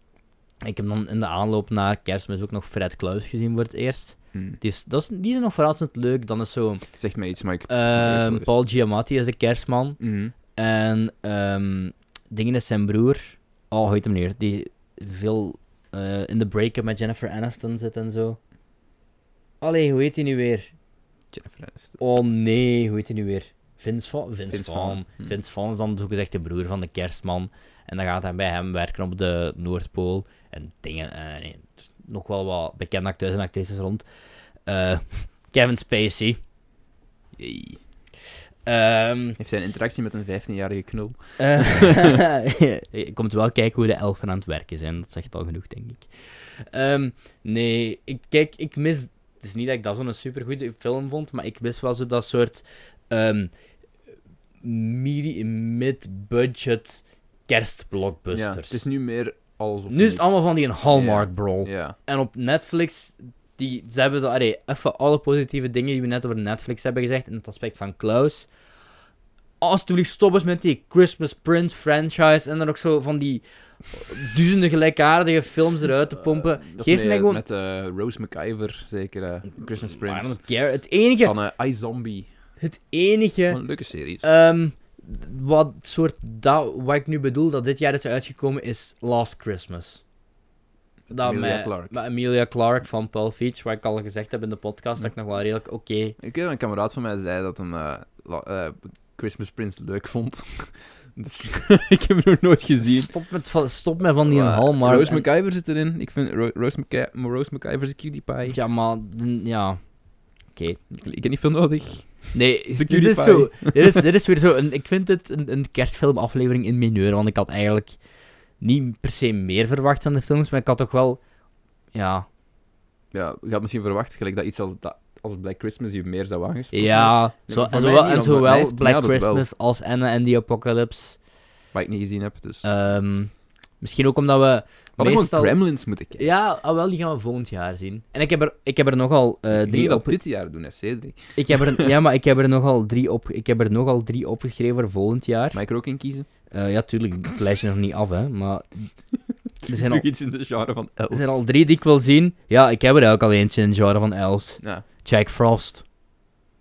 Ik heb dan in de aanloop naar kerstmis ook nog Fred Klaus gezien voor het eerst. Hm. Die is, dat is, die is nog verrassend leuk. Dan is zo... Zegt mij iets, maar ik... ehm, ik- Paul Giamatti is de kerstman. Mhm. En ehm dingen is zijn broer. Oh, hoe heet hem neer? Die veel eh, in de break-up met Jennifer Aniston zit en zo. Allee, hoe heet hij nu weer? Jennifer Aniston. Oh nee, hoe heet hij nu weer? Vince Vaughn. Vince, Vince Vaughn. Vaughn, hm. Vince Vaughn is dan zogezegd de broer van de kerstman. En dan gaat hij bij hem werken op de Noordpool. En dingen, eh, nee, nog wel wat bekende acteurs en actrices rond. Eh, Kevin Spacey. Yay. Ehm Heeft hij een interactie met een 15-jarige knul? Je komt wel kijken hoe de elfen aan het werken zijn. Dat zegt al genoeg, denk ik. Ehm, nee, ik, kijk, ik mis... Het is niet dat ik dat zo'n supergoede film vond, maar ik mis wel zo dat soort... ehm, mid-budget Ja, kerstblockbusters. het is nu meer alles nu is het allemaal van die een Hallmark, bro. Ja. En op Netflix, die, ze hebben de, allee, even alle positieve dingen die we net over Netflix hebben gezegd, in het aspect van Klaus. Alsjeblieft, stop eens met die Christmas Prince franchise en dan ook zo van die duizenden gelijkaardige films eruit te pompen. Eh, is Geef mij gewoon... Met eh, Rose McIver, zeker. eh, Christmas I Prince. don't care. Het enige, Van iZombie. het enige Wat Een leuke serie. ehm, wat soort dat, wat ik nu bedoel dat dit jaar is uitgekomen is Last Christmas. Dat Emilia met, Clarke. met Emilia Clarke van Pulp Fiction, wat ik al gezegd heb in de podcast, dat ik nog wel redelijk oké Ik weet, een kameraad van mij zei dat hem eh, eh, Christmas Prince leuk vond. dus ik heb hem nog nooit gezien. Stop met, van- stop met van die Maar Hallmark. Rose en- McIver zit erin. Ik vind Ro- Rose, McI- Rose McIver is een cutie pie. Ja, maar... Ja. Oké. Ik, ik heb niet veel nodig. Nee, dit is, zo, dit, is, dit is weer zo... Een, ik vind het een, een kerstfilmaflevering in mineur, want ik had eigenlijk niet per se meer verwacht van de films, maar ik had toch wel... Ja, Ja, je had misschien verwacht gelijk dat iets als, dat, als Black Christmas je meer zou aangesproken. ja zo, maar en zowel, niet, en zowel heeft- Black wel. Christmas als Anna and the Apocalypse. Wat ik niet gezien heb, dus. Ehm, misschien ook omdat we gewoon meestal... Gremlins moeten kijken. Ja, ah, wel, die gaan we volgend jaar zien. En ik heb er, ik heb er nogal Ik drie dat op... dit jaar doen, hè, Cedric. Ik heb er, ja, maar ik heb er nogal drie op... Ik heb er nogal drie opgeschreven voor volgend jaar. Mag ik er ook in kiezen? Eh, ja, tuurlijk, het lijstje nog niet af, hè. Maar er zijn, al, iets in de genre van elf. er zijn al drie die ik wil zien. Ja, ik heb er ook al eentje in het genre van Els. Ja, Jack Frost.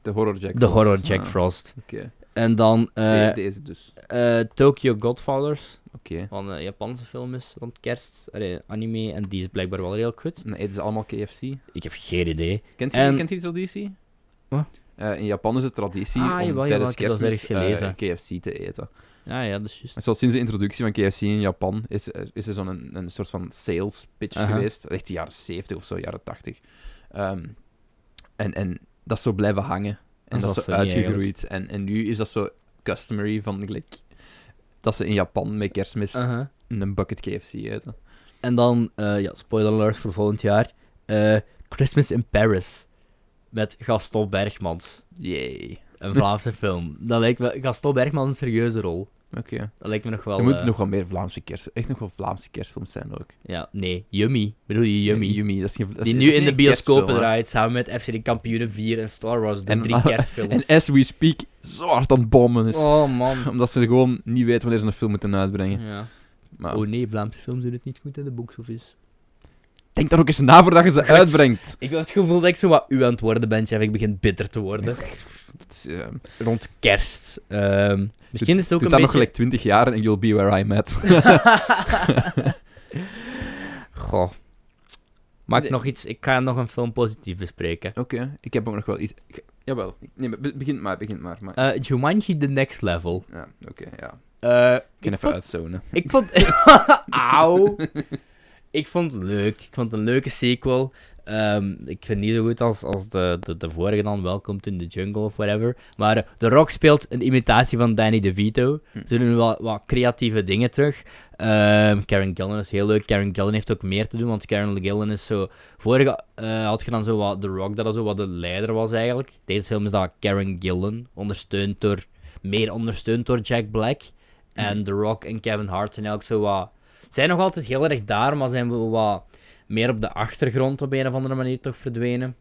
de horror Jack De Frost. horror Jack Ah, Frost. Oké. En dan eh, De- Deze dus. eh, Tokyo Godfathers. Oké. Van een Japanse film is rond kerst. Allee, anime. En die is blijkbaar wel heel goed. En eten ze allemaal KFC? Ik heb geen idee. Kent je, En- kent die traditie? Wat? In Japan is het traditie Ah, om jawel, jawel, tijdens gelezen. KFC te eten. Ja, ja, dat is juist. En Zoals sinds de introductie van KFC in Japan is, er- is er zo'n een, een soort van sales pitch Aha. geweest. Echt de jaren 70 of zo, jaren 80. Ehm, en, en dat is zo blijven hangen. En Dat is zo uitgegroeid. En, en nu is dat zo customary van gelijk, dat ze in Japan met kerstmis een bucket KFC eten. En dan, eh, ja, spoiler alert voor volgend jaar. eh, Christmas in Paris. Met Gaston Bergmans. Yay. Een Vlaamse film. Dat lijkt me... Gaston Bergmans een serieuze rol. Oké. Dat lijkt me nog wel... Er moeten eh, nog wel meer Vlaamse kerst... Echt nog wel Vlaamse kerstfilms zijn ook. Ja, nee. Yummy. Bedoel je Yummy? Nee, Yummy, dat is geen, dat is die nu in de bioscopen draait, samen met FC de Kampioenen 4 en Star Wars, de En- drie kerstfilms. En as we speak, zo hard aan het bommen is. Oh, man. Omdat ze gewoon niet weten wanneer ze een film moeten uitbrengen. Ja. Maar Oh nee, Vlaamse films doen het niet goed in de box office. denk daar ook eens na voordat je ze uitbrengt. Ik heb het gevoel dat ik zo wat u aan het worden ben. Ik begin bitter te worden. Het is, eh, Rond kerst. Ehm, misschien is het ook een dat nog gelijk 20 jaar en you'll be where I'm at. Goh. Maak Nee. nog iets... Ik ga nog een film positief bespreken. Oké, ik heb ook nog wel iets... ik- Jawel, nee, maar be- begin maar, begin maar. maar... Eh Jumanji The Next Level. ja, oké, ja. Ik kan ik even vond... uitzonen. Ik vond... Auw. ik vond het leuk. Ik vond het een leuke sequel. Ehm, ik vind niet zo goed als, als de, de, de vorige dan, Welcome to the Jungle of whatever. Maar uh, The Rock speelt een imitatie van Danny DeVito. Hm. Ze doen wel wat creatieve dingen terug. Ehm, Karen Gillan is heel leuk. Karen Gillan heeft ook meer te doen, want Karen Gillan is zo... Vorige eh, had je dan zo wat The Rock, dat zo wat de leider was eigenlijk. Deze film is dat Karen Gillan, ondersteund door... Meer ondersteund door Jack Black. En The Rock en Kevin Hart zijn eigenlijk zo wat... Zijn nog altijd heel erg daar, maar zijn wel wat meer op de achtergrond op een of andere manier toch verdwenen.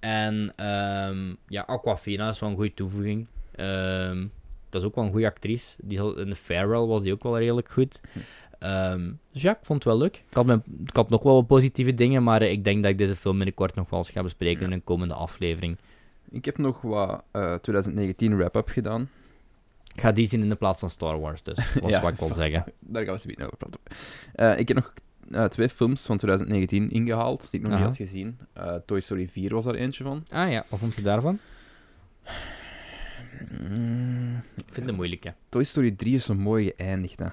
En ehm, ja, Aquafina is wel een goede toevoeging. Ehm, dat is ook wel een goede actrice. Die zal, in The Farewell was die ook wel redelijk goed. Ehm, dus ja, ik vond het wel leuk. Ik had, mijn, ik had nog wel wat positieve dingen, maar eh, ik denk dat ik deze film binnenkort nog wel eens ga bespreken in een komende aflevering. Ik heb nog wat eh, 2019 wrap-up gedaan. Ik ga die zien in de plaats van Star Wars, dus dat was Ja, wat ik wil zeggen. Daar gaan we zo over praten. Eh, ik heb nog eh, twee films van 2019 ingehaald, die ik nog Aha. niet had gezien. Eh, Toy Story 4 was er eentje van. Ah ja, wat vond je daarvan? Mm, Ik vind het moeilijk, hè. Toy Story 3 is zo mooi geëindigd. Hè.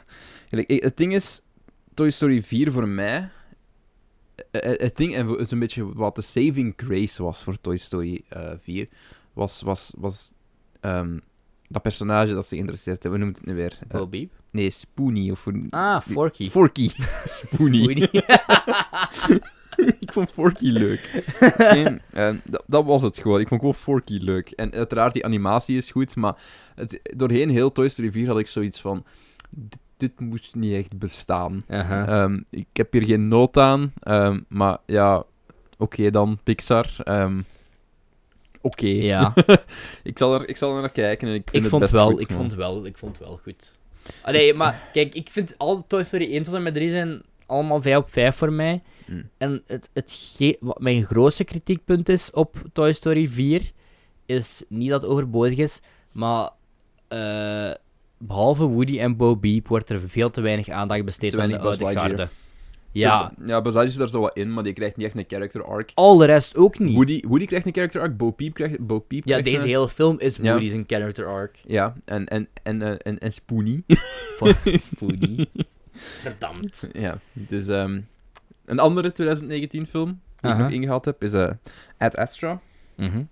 Gelijk, eh, het ding is, Toy Story 4 voor mij. Het ding, en het is een beetje wat de saving grace was voor Toy Story eh 4, was, was, was ehm, dat personage dat ze geïnteresseerd hebben. Hoe noemt het nu weer? Bo Beep? nee, Spoonie. Of Ah, Forky. Forky. Spoonie. Ik vond Forky leuk. Nee, eh, dat, dat was het gewoon. Ik vond gewoon Forky leuk. En uiteraard, die animatie is goed, maar het, doorheen heel Toy Story 4 had ik zoiets van... Dit, dit moest niet echt bestaan. Ehm, ik heb hier geen nood aan, ehm, maar ja, oké dan, Pixar. Ehm, oké. Ja. ik, zal er, ik zal er naar kijken en ik vind ik het vond, wel, goed, ik, man. vond wel, ik vond wel goed. Allee, maar kijk, ik vind al Toy Story 1 tot en met 3 zijn allemaal 5 op 5 voor mij. Mm. En het, het wat mijn grootste kritiekpunt is op Toy Story 4, is niet dat het overbodig is, maar eh, behalve Woody en Bo Beep wordt er veel te weinig aandacht besteed Te aan de oude garde. Ja, Ja, Lightyear is daar zo wat in, maar die krijgt niet echt een character arc. al de rest ook niet. Woody, Woody krijgt een character arc, Bo Peep krijgt, Bo Peep ja, krijgt deze een- hele film is Ja. Woody's een character arc. Ja, en, en, en, eh, en, en Spoonie. Van Woody. Verdammt. ja, dus ehm, een andere 2019 film die ik nog ingehaald heb is eh Ad Astra Mhm.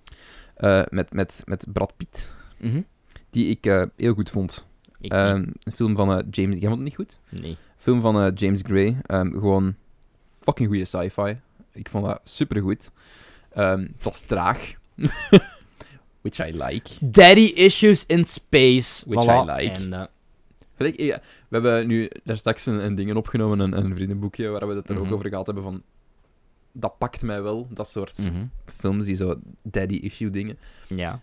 eh, met, met, met Brad Pitt, Mhm. die ik heel goed vond. Ik Ehm, een film van James... Jij vond het niet goed? Nee. Film van eh, James Gray. ehm, gewoon fucking goede sci-fi. Ik vond dat supergoed. Ehm het was traag. Which I like. Daddy issues in space. Which Voilà. I like. En, eh, ja, we hebben nu daar straks een, een dingen opgenomen, een, een vriendenboekje, waar we het er Mhm. ook over gehad hebben van... Dat pakt mij wel, dat soort mhm. films, die zo daddy-issue dingen. Ja.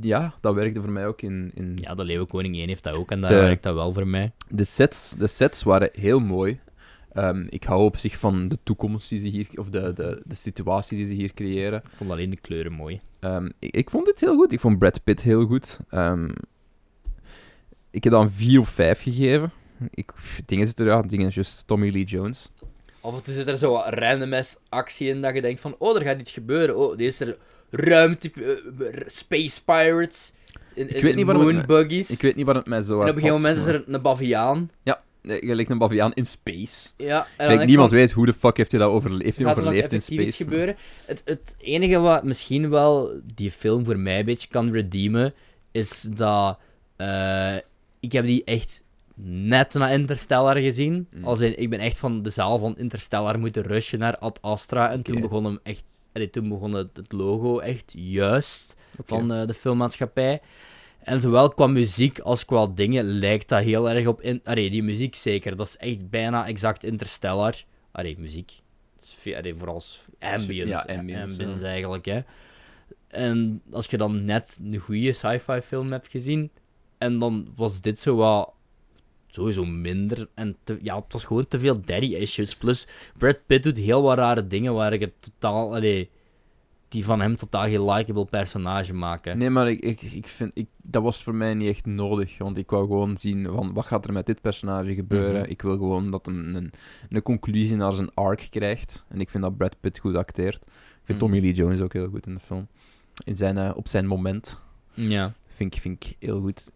Ja, dat werkte voor mij ook in... in ja, de Leeuwenkoning 1 heeft dat ook en dat De- werkt dat wel voor mij. de, sets, de sets waren heel mooi. Ehm, ik hou op zich van de toekomst die ze hier... Of de, de, de situatie die ze hier creëren. Ik vond alleen de kleuren mooi. Ehm, ik, ik vond dit heel goed. Ik vond Brad Pitt heel goed. Ehm, ik heb dan 4 op 5 gegeven. Ik, dingen zitten er, ja, dingen is just Tommy Lee Jones. Af en toe zit er zo wat random actie in dat je denkt van, oh, er gaat iets gebeuren. Oh, deze er ruimte, eh, space pirates, in, Ik weet niet waarom het moon me- buggies. Ik weet niet waar het mij zo en op een gegeven moment is er een baviaan. maar- Je lijkt een baviaan in space. Ja, en Kijk, niemand weet hoe de fuck heeft hij dat overle heeft hij er overleefd in iets space. gebeuren? Het, het enige wat misschien wel die film voor mij een beetje kan redeemen, is dat eh, ik heb die echt net na Interstellar gezien. Mm. Als in, ik ben echt van de zaal van Interstellar moeten rushen naar Ad Astra. En toen begon hem echt... allee, toen begon het, het logo echt juist van eh, de filmmaatschappij. En zowel qua muziek als qua dingen lijkt dat heel erg op... In... Allee, die muziek zeker. Dat is echt bijna exact Interstellar. Allee, muziek. Allee, vooral ambience. Ja, ambience, ambience eigenlijk, hè. En als je dan net een goede sci-fi film hebt gezien... En dan was dit zo wat... Sowieso minder. En te- ja, het was gewoon te veel daddy issues. Plus, Brad Pitt doet heel wat rare dingen waar ik het totaal... Allee, die van hem totaal geen likable personage maken. Nee, maar ik, ik, ik vind, ik, dat was voor mij niet echt nodig. Want ik wou gewoon zien van wat gaat er met dit personage gebeuren. Mhm. Ik wil gewoon dat hem een, een conclusie naar zijn arc krijgt. En ik vind dat Brad Pitt goed acteert. Ik vind Mhm. Tommy Lee Jones ook heel goed in de film. In zijn, eh, op zijn moment. Ja. Vind ik, vind ik heel goed.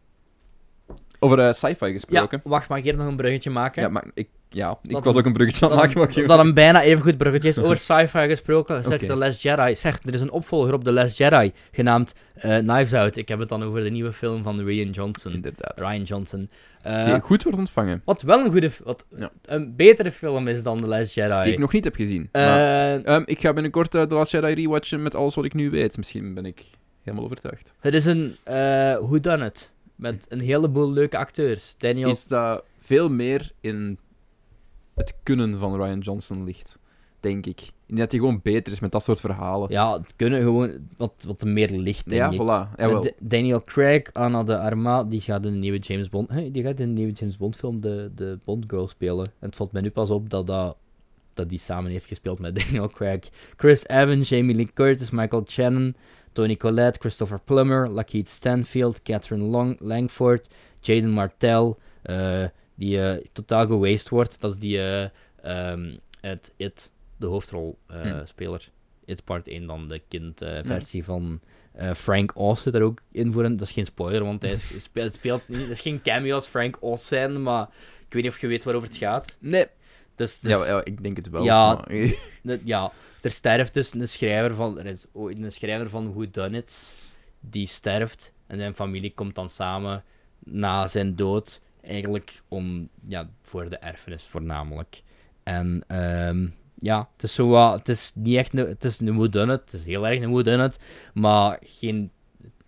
Over eh, sci-fi Ja, gesproken. wacht, mag ik hier nog een bruggetje maken? Ja, maar ik ja, ik Dat was een- ook een bruggetje aan het maken, maar ik Dat, een bijna even goed bruggetje is. Over sci-fi gesproken, zegt Oké. The Last Jedi. Zegt, er is een opvolger op The Last Jedi, genaamd eh, Knives Out. Ik heb het dan over de nieuwe film van Ryan Johnson. Inderdaad. Ryan Johnson. Eh, Die goed wordt ontvangen. Wat wel een goede, wat Ja. een betere film is dan The Last Jedi. Die ik nog niet heb gezien. Eh, maar, ehm, ik ga binnenkort uh, The Last Jedi rewatchen met alles wat ik nu weet. Misschien ben ik helemaal overtuigd. het is een uh, whodunit. Met een heleboel leuke acteurs. Daniel... Iets dat veel meer in het kunnen van Ryan Johnson ligt, denk ik. Denk dat hij gewoon beter is met dat soort verhalen. Ja, het kunnen gewoon wat, wat meer licht, denk Ja, ik. voilà. Jawel. Daniel Craig, Anna de Arma, die gaat in de nieuwe James Bond... Hey, die gaat in de nieuwe James Bond film de, de Bond Girl spelen. En het valt mij nu pas op dat, dat, dat die samen heeft gespeeld met Daniel Craig. Chris Evans, Jamie Lee Curtis, Michael Shannon, Tony Collette, Christopher Plummer, Lakeith Stanfield, Catherine Long Langford, Jaden Martell, eh, die eh, totaal gewasted wordt. Dat is die ehm, uit It, de hoofdrolspeler. It Part 1 dan de kindversie van eh, Frank Oz zit er ook in voor een... Dat is geen spoiler, want hij speelt, speelt niet... Het is geen cameo als Frank Oz zijn, maar ik weet niet of je weet waarover het gaat. Nee. Dus, dus, Ja, ja, ik denk het wel. Ja. maar- ja, er sterft dus een schrijver van... Er is ooit een schrijver van Whodunits die sterft en zijn familie komt dan samen na zijn dood eigenlijk om... Ja, voor de erfenis voornamelijk. En ehm, ja, het is zo wat... Het is niet echt een... Het is een whodunit. Het is heel erg een whodunit, maar geen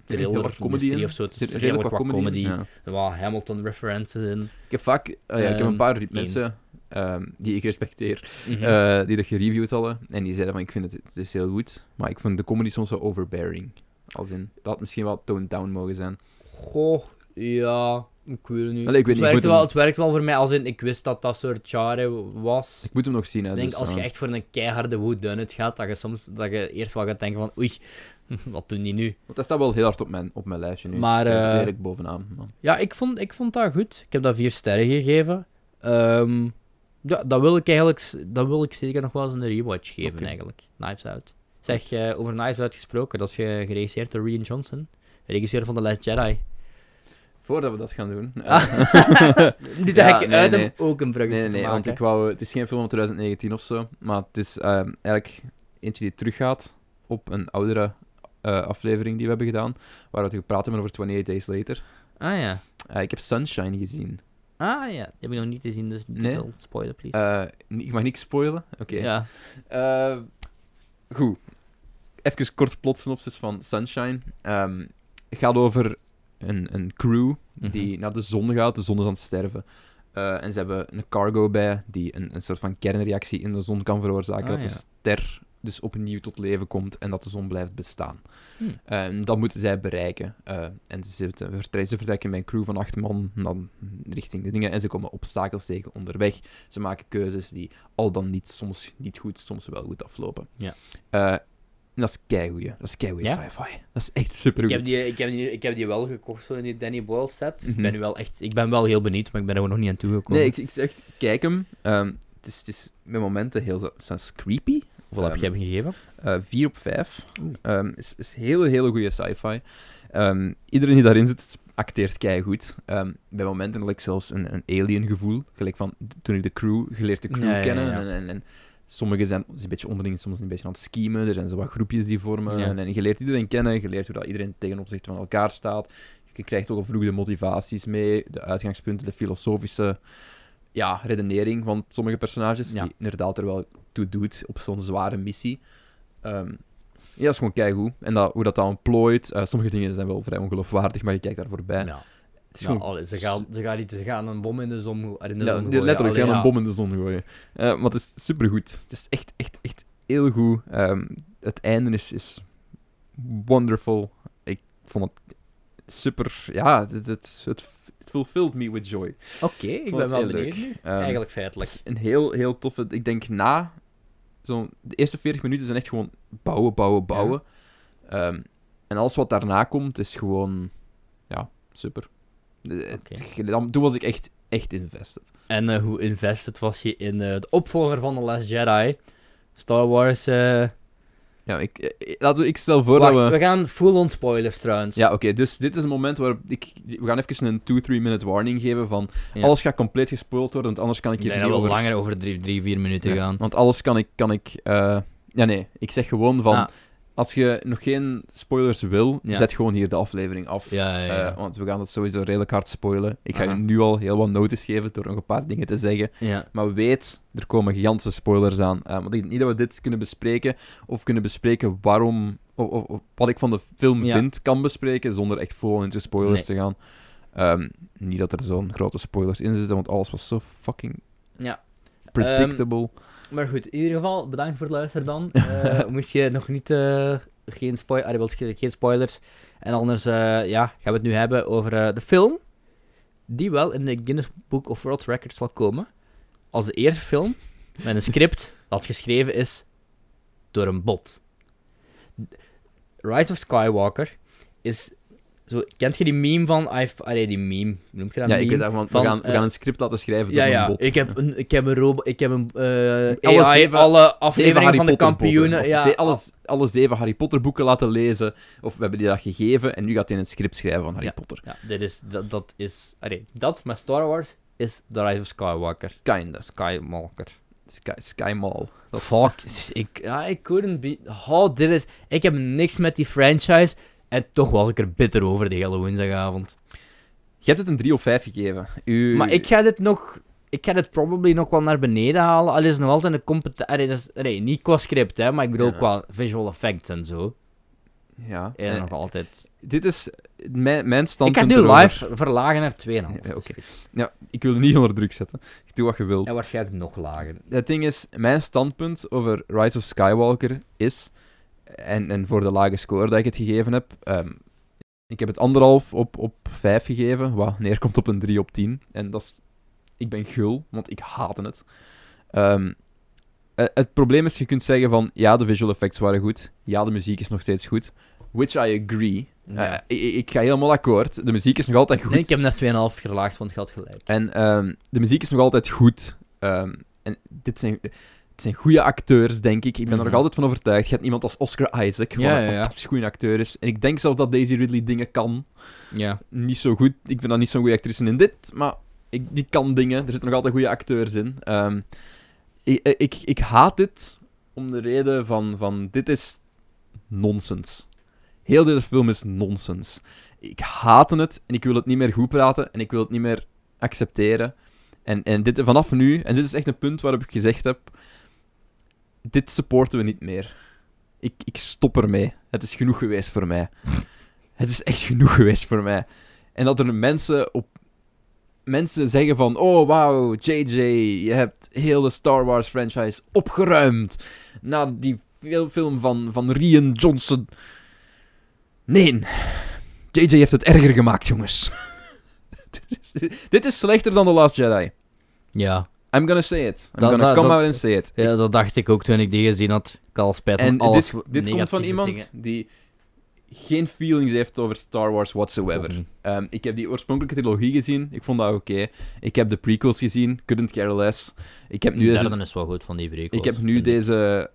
thriller, comedy of zo. Het is redelijk wat comedy. Er wat Hamilton references in. Ik heb vaak... eh, ja, ik heb Ehm, een paar één. mensen ehm, die ik respecteer, Mhm. eh, die dat gereviewd hadden. En die zeiden van, ik vind het, het is heel goed. Maar ik vond de comedy soms wel overbearing. Als in, dat had misschien wel toned down mogen zijn. Goh, ja, ik weet het niet. Allee, ik weet het, wel, het werkt wel voor mij als in, ik wist dat dat soort genre was. Ik moet hem nog zien, hè. Ik denk, dus, als je eh, echt voor een keiharde whodunit gaat, dat je soms dat je eerst wel gaat denken van, oei, wat doen die nu? Want dat staat wel heel hard op mijn, op mijn lijstje nu. Maar, redelijk bovenaan. Ja, ik vond, ik vond dat goed. Ik heb dat vier sterren gegeven. Ehm, ja, dat wil ik eigenlijk, dat wil ik zeker nog wel eens een rewatch geven, eigenlijk. Knives Out. Zeg, eh, over Knives Out gesproken, dat is ge- geregisseerd door Rian Johnson, regisseur van The Last Jedi. Voordat we dat gaan doen... eh, Ah. Ja, ik nee, uit nee. ook een bruggetje Nee, nee, maken. want ik wou... Het is geen film van 2019 of zo, maar het is ehm, eigenlijk eentje die teruggaat op een oudere eh, aflevering die we hebben gedaan, waar we gepraat hebben over 28 Days Later. Ah ja. Eh, ik heb Sunshine gezien. Ah ja, die heb ik nog niet gezien, dus niet Nee? veel spoiler, please. Eh, ik mag niks spoilen. Oké. Ja. Eh, goed. Even kort plot synopsis van Sunshine. Ehm, het gaat over een, een crew die Mhm. naar de zon gaat. De zon is aan het sterven. Eh, en ze hebben een cargo bij die een, een soort van kernreactie in de zon kan veroorzaken. Ah, dat de ja. ster dus opnieuw tot leven komt en dat de zon blijft bestaan. Hm. En dat moeten zij bereiken. Eh, en ze, ze vertrekken met een crew van acht man dan richting de dingen. En ze komen obstakels tegen onderweg. Ze maken keuzes die al dan niet, soms niet goed, soms wel goed aflopen. Ja. Eh, en dat is keigoeie. Dat is keigoeie Ja? sci-fi. Dat is echt super Ik heb, die, ik, heb die, ik heb die wel gekocht voor die Danny Boyle set. Ik, Mhm. ben nu wel echt, ik ben wel heel benieuwd, maar ik ben er nog niet aan toegekomen. Nee, ik, ik zeg, kijk hem. Ehm, het, is, het is met momenten heel zo- zelfs creepy. Hoeveel heb je Ehm, hem gegeven? Eh, 4 op 5. Oeh. Ehm is, is hele, hele goede sci-fi. Ehm, iedereen die daarin zit, acteert keigoed. Ehm bij momenten had ik zelfs een, een alien gevoel. Gelijk van toen ik de crew, geleerd de crew Ja, kennen. ja. En, en, en sommigen zijn een beetje onderling, soms een beetje aan het schemen. Er zijn zo wat groepjes die vormen. En, en je leert iedereen kennen. Je leert hoe dat iedereen tegen opzichte van elkaar staat. Je krijgt ook al vroeg de motivaties mee, de uitgangspunten, de filosofische ja, redenering van sommige personages. Ja. Die inderdaad er wel toe doet op zo'n zware missie. Ehm, ja, dat is gewoon keigoed. En dat, hoe dat dan plooit. eh, sommige dingen zijn wel vrij ongeloofwaardig, maar je kijkt daar voorbij. Ja. Het is Ja, gewoon... allee, ze, gaan, ze, gaan niet, ze gaan een bom in de zon, in de Ja, zon gooien. letterlijk, ze gaan Allee, een ja. bom in de zon gooien. Eh, maar het is supergoed. Het is echt, echt, echt heel goed. Ehm, het einde is, is wonderful. Ik vond het super... Ja, het, het fulfilled me with joy. Oké, ik ben wel benieuwd. Ehm, Eigenlijk feitelijk. Een heel, heel toffe... Ik denk na... Zo, de eerste 40 minuten zijn echt gewoon bouwen, bouwen, bouwen. Ehm, en alles wat daarna komt, is gewoon... Ja, super. Eh, dan- Toen was ik echt, echt invested. En eh, hoe invested was je in eh, de opvolger van The Last Jedi? Star Wars Ja, ik, eh, laten we, ik stel voor Wacht, dat we... we gaan full-on spoilers trouwens. Ja, oké, dus dit is een moment waar ik... We gaan even een 2-3 minute warning geven van... Ja. Alles gaat compleet gespoild worden, want anders kan ik hier denk niet over... langer over drie, drie vier minuten Ja, gaan. Want alles kan ik... Kan ik eh, Ja, nee. Ik zeg gewoon van... Ah. Als je nog geen spoilers wil, Ja. zet gewoon hier de aflevering af. Ja, ja, ja. Eh, want we gaan het sowieso redelijk hard spoilen. Ik ga Aha. je nu al heel wat notice geven door nog een paar dingen te zeggen. Maar weet, er komen gigantische spoilers aan. Eh, want ik denk niet dat we dit kunnen bespreken, of kunnen bespreken waarom, of, of- of wat ik van de film vind, kan bespreken, zonder echt vol into spoilers Nee. te gaan. Ehm, niet dat er zo'n grote spoilers in zitten, want alles was zo fucking Ja. predictable. Maar goed, in ieder geval, bedankt voor het luisteren dan. Eh, moest je nog niet... eh, geen, spoil geen spoilers. En anders eh, ja, gaan we het nu hebben over de film. Die wel in de Guinness Book of World Records zal komen. Als de eerste film met een script dat geschreven is door een bot. Rise of Skywalker is... Zo, kent je die meme van... I've, allee, die meme, noem je dat? ja, ik weet daarvan, van, we, gaan, we eh, gaan een script laten schrijven door ja. een bot. Ik heb een, ik heb een robot, ik heb een eh Alle zeven- alle afleveringen van de kampioenen. Ja, ze- alle, alle zeven Harry Potter boeken laten lezen. Of we hebben die dat gegeven en nu gaat hij een script schrijven van Harry Ja. Potter. ja, dit is, dat, dat is, allee, dat met Star Wars is The Rise of Skywalker. Kinda. Skywalker. Sky, Sky Mall. Fuck, ik, ja, ik couldn't be, oh, dit is, ik heb niks met die franchise en toch was ik er bitter over de hele woensdagavond. Je hebt het een 3 op 5 gegeven. U... Maar ik ga dit nog, ik ga dit probably nog wel naar beneden halen, al is het nog altijd een competent, niet qua script, hè, maar ik bedoel Ja. qua visual effects en zo. Ja. Ja, eh, nog altijd. dit is mijn, mijn Ik ga standpunt nu live verlagen naar 2,5. Ja, oké. Ja, ik wil niet onder druk zetten. Ik doe wat je wilt. En waarschijnlijk nog lager. Het ding is, mijn standpunt over Rise of Skywalker is, en, en voor de lage score dat ik het gegeven heb, ehm, ik heb het anderhalf op, op 5 gegeven, wat neerkomt op een 3 op 10. En dat is, ik ben gul, want ik haatte het. Ehm, eh, het probleem is, je kunt zeggen van, ja, de visual effects waren goed, ja, de muziek is nog steeds goed, which I agree. Ja. Eh, ik, ik ga helemaal akkoord, de muziek is nog altijd goed. Nee, ik heb naar 2,5 gelaagd, want het had gelijk. En ehm, de muziek is nog altijd goed. En dit zijn, het zijn goede acteurs, denk ik. Ik ben er nog Mhm. altijd van overtuigd. Je hebt iemand als Oscar Isaac, wat Ja, een ja, ja. fantastisch goede acteur is. En ik denk zelfs dat Daisy Ridley dingen kan. Ja. Niet zo goed. Ik vind dat niet zo'n goede actrice in dit, maar ik, die kan dingen. Er zitten nog altijd goede acteurs in. Ehm, ik, ik, ik haat dit om de reden van, van dit is nonsens. Heel deze film is nonsens. Ik haatte het en ik wil het niet meer goed praten en ik wil het niet meer accepteren. En, en dit vanaf nu, en dit is echt een punt waarop ik gezegd heb, dit supporten we niet meer. Ik, ik stop ermee. Het is genoeg geweest voor mij. Het is echt genoeg geweest voor mij. En dat er mensen op mensen zeggen van, oh wauw, JJ, je hebt heel de Star Wars franchise opgeruimd na die fil- film van, van Rian Johnson. Nee, JJ heeft het erger gemaakt, jongens. dit, is, dit is slechter dan The Last Jedi. Ja. I'm gonna say it. I'm Dat- gonna dat- come dat- out and say it. ja, dat dacht ik ook toen ik die gezien had. Ik had al spijt van En alles dit, dit komt van iemand dingen. die geen feelings heeft over Star Wars whatsoever. Ehm, ik heb die oorspronkelijke trilogie gezien. Ik vond dat oké. Ik heb de prequels gezien. Couldn't care less. Ik heb nu De deze... is wel goed van die prequels. Ik heb nu deze...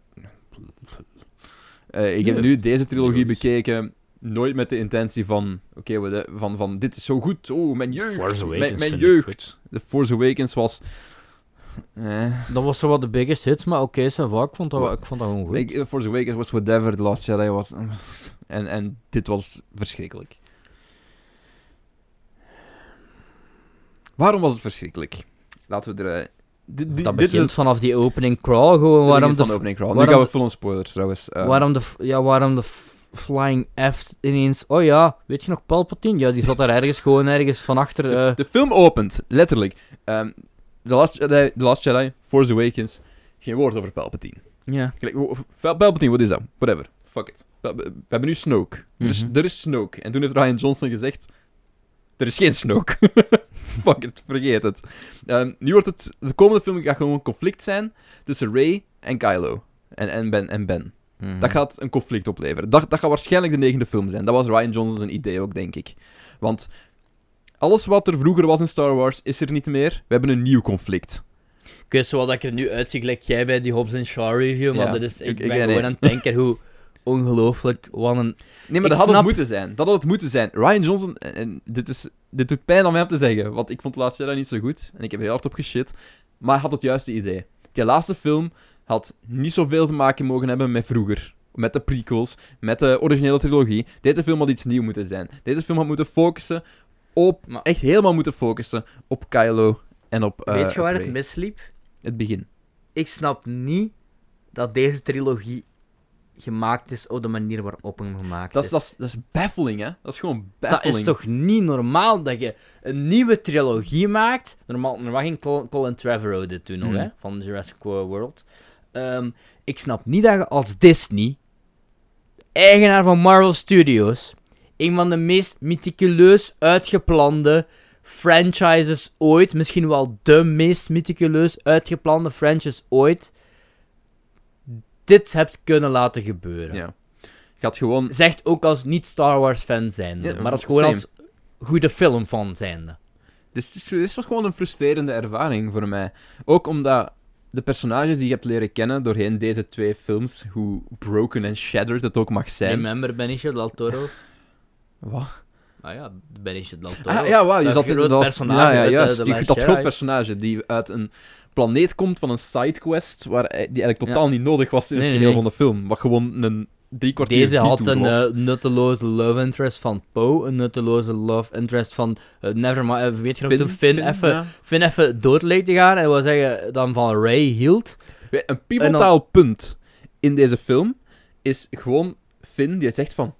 Eh, ik heb nu deze trilogie bekeken. Nooit met de intentie van... Oké, van, van dit is zo goed. Oh, mijn jeugd. Force Awakens mijn mijn jeugd. The Force Awakens was... Eh, Dat was zo wat de biggest hits, maar oké, okay, ik, vond dat, ik vond dat gewoon goed. The Force Awakens was whatever. The Last Jedi was... En, en dit was verschrikkelijk. Waarom was het verschrikkelijk? Laten we er... eh, dit, dit, dat dit is begint het vanaf die opening crawl gewoon. waarom van de, opening crawl. Nu gaan we full on spoilers trouwens. Eh, waarom de, ja, waarom de Flying F ineens... Oh ja, weet je nog Palpatine? Ja, die zat daar ergens, gewoon ergens van achter... De, eh, de film opent, letterlijk. Ehm The, Last Jedi, The Last Jedi, Force Awakens, geen woord over Palpatine. ja. Pal- Palpatine, wat is dat? Whatever. Fuck it. We hebben nu Snoke. Er, is, Mhm. er is Snoke. En toen heeft Ryan Johnson gezegd... Er is geen Snoke. Fuck it, vergeet het. Ehm, nu wordt het... De komende film gaat gewoon een conflict zijn tussen Rey en Kylo. En, en Ben. En ben. Mhm. Dat gaat een conflict opleveren. Dat, dat gaat waarschijnlijk de negende film zijn. Dat was Ryan Johnson zijn idee ook, denk ik. Want alles wat er vroeger was in Star Wars, is er niet meer. We hebben een nieuw conflict. Ik weet zo wat ik er nu uitzie, gelijk jij bij die Hobbs Shaw review, maar Ja, dat is, ik, ik- ben gewoon aan het denken hoe, ongelooflijk. Wat een... Nee, maar dat had het moeten zijn. Dat had het moeten zijn. Ryan Johnson, en, en dit, is, dit doet pijn om hem te zeggen, want ik vond de laatste Jedi niet zo goed. En ik heb heel hard op geshit. Maar hij had het juiste idee. Die laatste film had niet zoveel te maken mogen hebben met vroeger. Met de prequels, met de originele trilogie. Deze film had iets nieuw moeten zijn. Deze film had moeten focussen op... Maar- Echt helemaal moeten focussen op Kylo en op eh, Weet je waar het misliep? Het begin. Ik snap niet dat deze trilogie gemaakt is op de manier waarop hem gemaakt Dat is, dat, is, dat is baffling, hè? Dat is gewoon Dat baffling. is toch niet normaal dat je een nieuwe trilogie maakt? Normaal, normaal ging Col- Colin Trevorrow dit doen nog, Hmm. hè? Van Jurassic World. Ehm, ik snap niet dat je als Disney, eigenaar van Marvel Studios, een van de meest meticuleus uitgeplande franchises ooit, misschien wel de meest meticuleus uitgeplande franchise ooit, dit hebt kunnen laten gebeuren. Ja. Had gewoon... Zegt ook als niet-Star Wars fan zijnde. Ja, maar is gewoon same. als goede filmfan zijnde. Dit, is, dit was gewoon een frustrerende ervaring voor mij. Ook omdat de personages die je hebt leren kennen doorheen deze twee films, hoe broken en shattered het ook mag zijn. Remember Benicio del Toro? Wat? Ah ja, Benicio del Toro. Ah, ja, wauw, je zat in dat personage Ja, eh, juist. Die- dat Jedi. groot personage die uit een planeet komt van een sidequest, waar, die eigenlijk totaal niet nodig was in het Nee, geheel nee. van de film. Wat gewoon een drie kwartier Deze had een eh, nutteloze love interest van Poe, een nutteloze love interest van uh, Nevermind. weet je nog, Finn, toen Finn, even, ja. Finn even dood leek te gaan en wil zeggen dan van Ray hield. Een pivotaal punt in deze film is gewoon Finn die zegt van...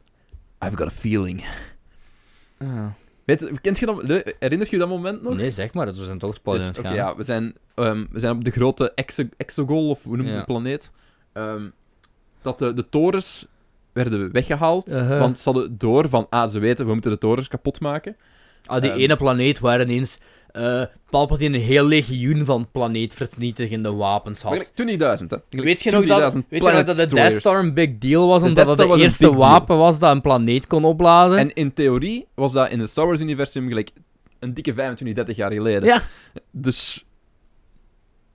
I've got a feeling. Weet, kent je dat, herinnert je dat moment nog? Nee, zeg maar, dat we zijn toch Dus, spoilers oké, gaan. ja, we zijn, ehm, we zijn op de grote exo- Exogol, of hoe noemt Ja. de planeet? Ehm, dat de, de torens werden weggehaald, want ze hadden door van, ah, ze weten, we moeten de torens kapot maken. Ah, die Ehm. ene planeet waar ineens eh Palpatine een heel legioen van planeetvernietigende wapens had. Maar gelijk 20.000, hè. Weet je nog dat, 20.000 weet je nog dat de Death. Star een big deal was, De omdat de was een eerste deal. wapen was dat een planeet kon opblazen? En in theorie was dat in het Star Wars-universum gelijk een dikke 25, 30 jaar geleden. Ja. Dus...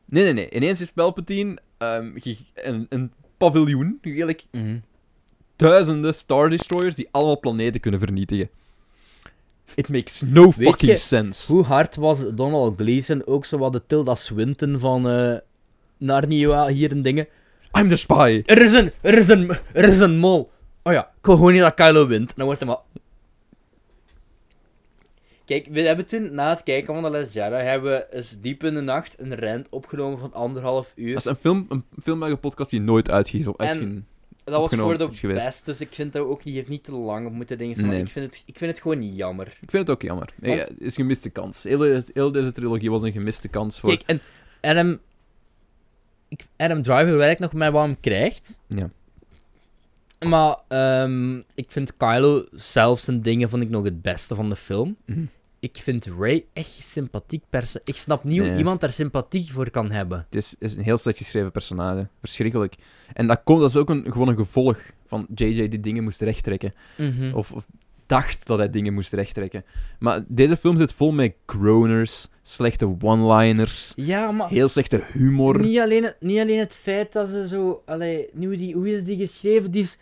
Nee, nee, nee. Ineens is Palpatine ehm, een, een paviljoen, gelijk Mhm. duizenden Star Destroyers die allemaal planeten kunnen vernietigen. It makes no Weet fucking je sense. Hoe hard was Donald Gleason ook zo wat de Tilda Swinton van eh Narnia hier en dingen? I'm the spy. Er is een, er is een, er is een mol. Oh ja, ik wil gewoon niet dat Kylo wint. En dan wordt hij maar... Kijk, we hebben toen, na het kijken van The Last Jedi, hebben we eens diep in de nacht een rent opgenomen van anderhalf uur. Dat is een film, een film podcast die nooit uitgezo- En- uitging. Dat was voor de geweest. best, dus ik vind dat ook niet, heeft niet te lang op moeten dingen. Nee. Ik, vind het, ik vind het gewoon jammer. Ik vind het ook jammer. Nee, Want- het is een gemiste kans. Heel, heel deze trilogie was een gemiste kans voor... Kijk, en Adam, ik, Adam Driver werkt nog met wat hem krijgt. Ja. Maar ehm, ik vind Kylo zelf zijn dingen vond ik nog het beste van de film. Mhm. Ik vind Ray echt sympathiek persoon. Ik snap niet hoe iemand daar sympathie voor kan hebben. Het is, is een heel slecht geschreven personage. Verschrikkelijk. En dat, komt, dat is ook een, gewoon een gevolg van JJ die dingen moest rechttrekken. Mhm. Of, of dacht dat hij dingen moest rechttrekken. Maar deze film zit vol met groaners, slechte one-liners, Ja, maar heel slechte humor. niet alleen, het, niet alleen het feit dat ze zo... Allee, nu die, hoe is die geschreven? Die, is,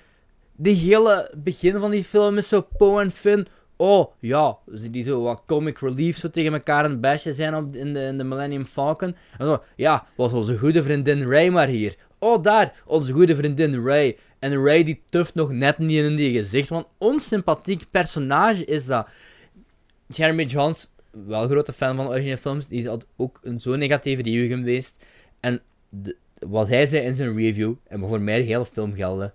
die hele begin van die film is zo Poe en Finn... Oh, ja, die zo wat comic relief zo tegen elkaar het bashen zijn op, in, de, in de Millennium Falcon. En zo, ja, was onze goede vriendin Ray maar hier. Oh, daar, onze goede vriendin Ray. En Ray die tuft nog net niet in die gezicht, want onsympathiek personage is dat. Jeremy Johns, wel grote fan van originele films, die had ook een zo negatieve review geweest. En de- wat hij zei in zijn review, en voor mij de hele film geldde,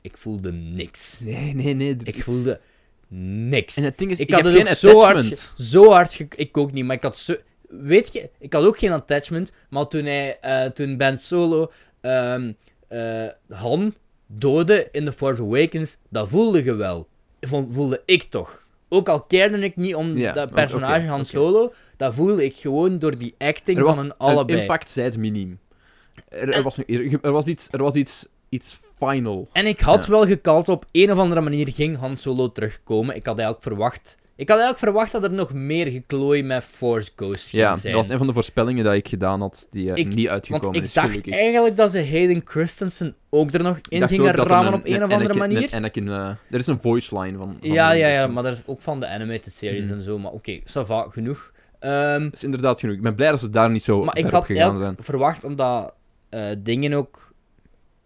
ik voelde niks. Nee, nee, nee. Ik voelde niks. En het ding is, ik, ik, had het geen zo hard, zo hard Ik ook niet, maar ik had zo... Weet je, ik had ook geen attachment, maar toen, hij, eh, toen Ben Solo ehm, eh, Han doodde in The Force Awakens, dat voelde je wel. Vond, voelde ik toch. Ook al keerde ik niet om Ja, dat personage Han. Solo, dat voelde ik gewoon door die acting Er was van hun allebei. Een impact zijt miniem. Er, er was, er, er was iets, er was iets, iets final. En ik had Ja. wel gekald op een of andere manier ging Han Solo terugkomen. Ik had eigenlijk verwacht Ik had eigenlijk verwacht dat er nog meer geklooi met Force Ghosts ging Ja, zijn. dat was een van de voorspellingen die ik gedaan had, die eh, Ik- niet uitgekomen Want ik is, dacht gelukkig. eigenlijk dat ze Hayden Christensen ook er nog Ik in dacht gingen rammen op een, of andere Anakin- manier. Een Anakin, eh, er is een voice line van. van ja, ja, ja, maar dat is ook van de animated series Mhm. en zo. Maar oké, va, genoeg. Ehm, Dat is inderdaad genoeg. Ik ben blij dat ze daar niet zo maar ver ik op had gegaan eigenlijk zijn. verwacht, omdat eh, dingen ook...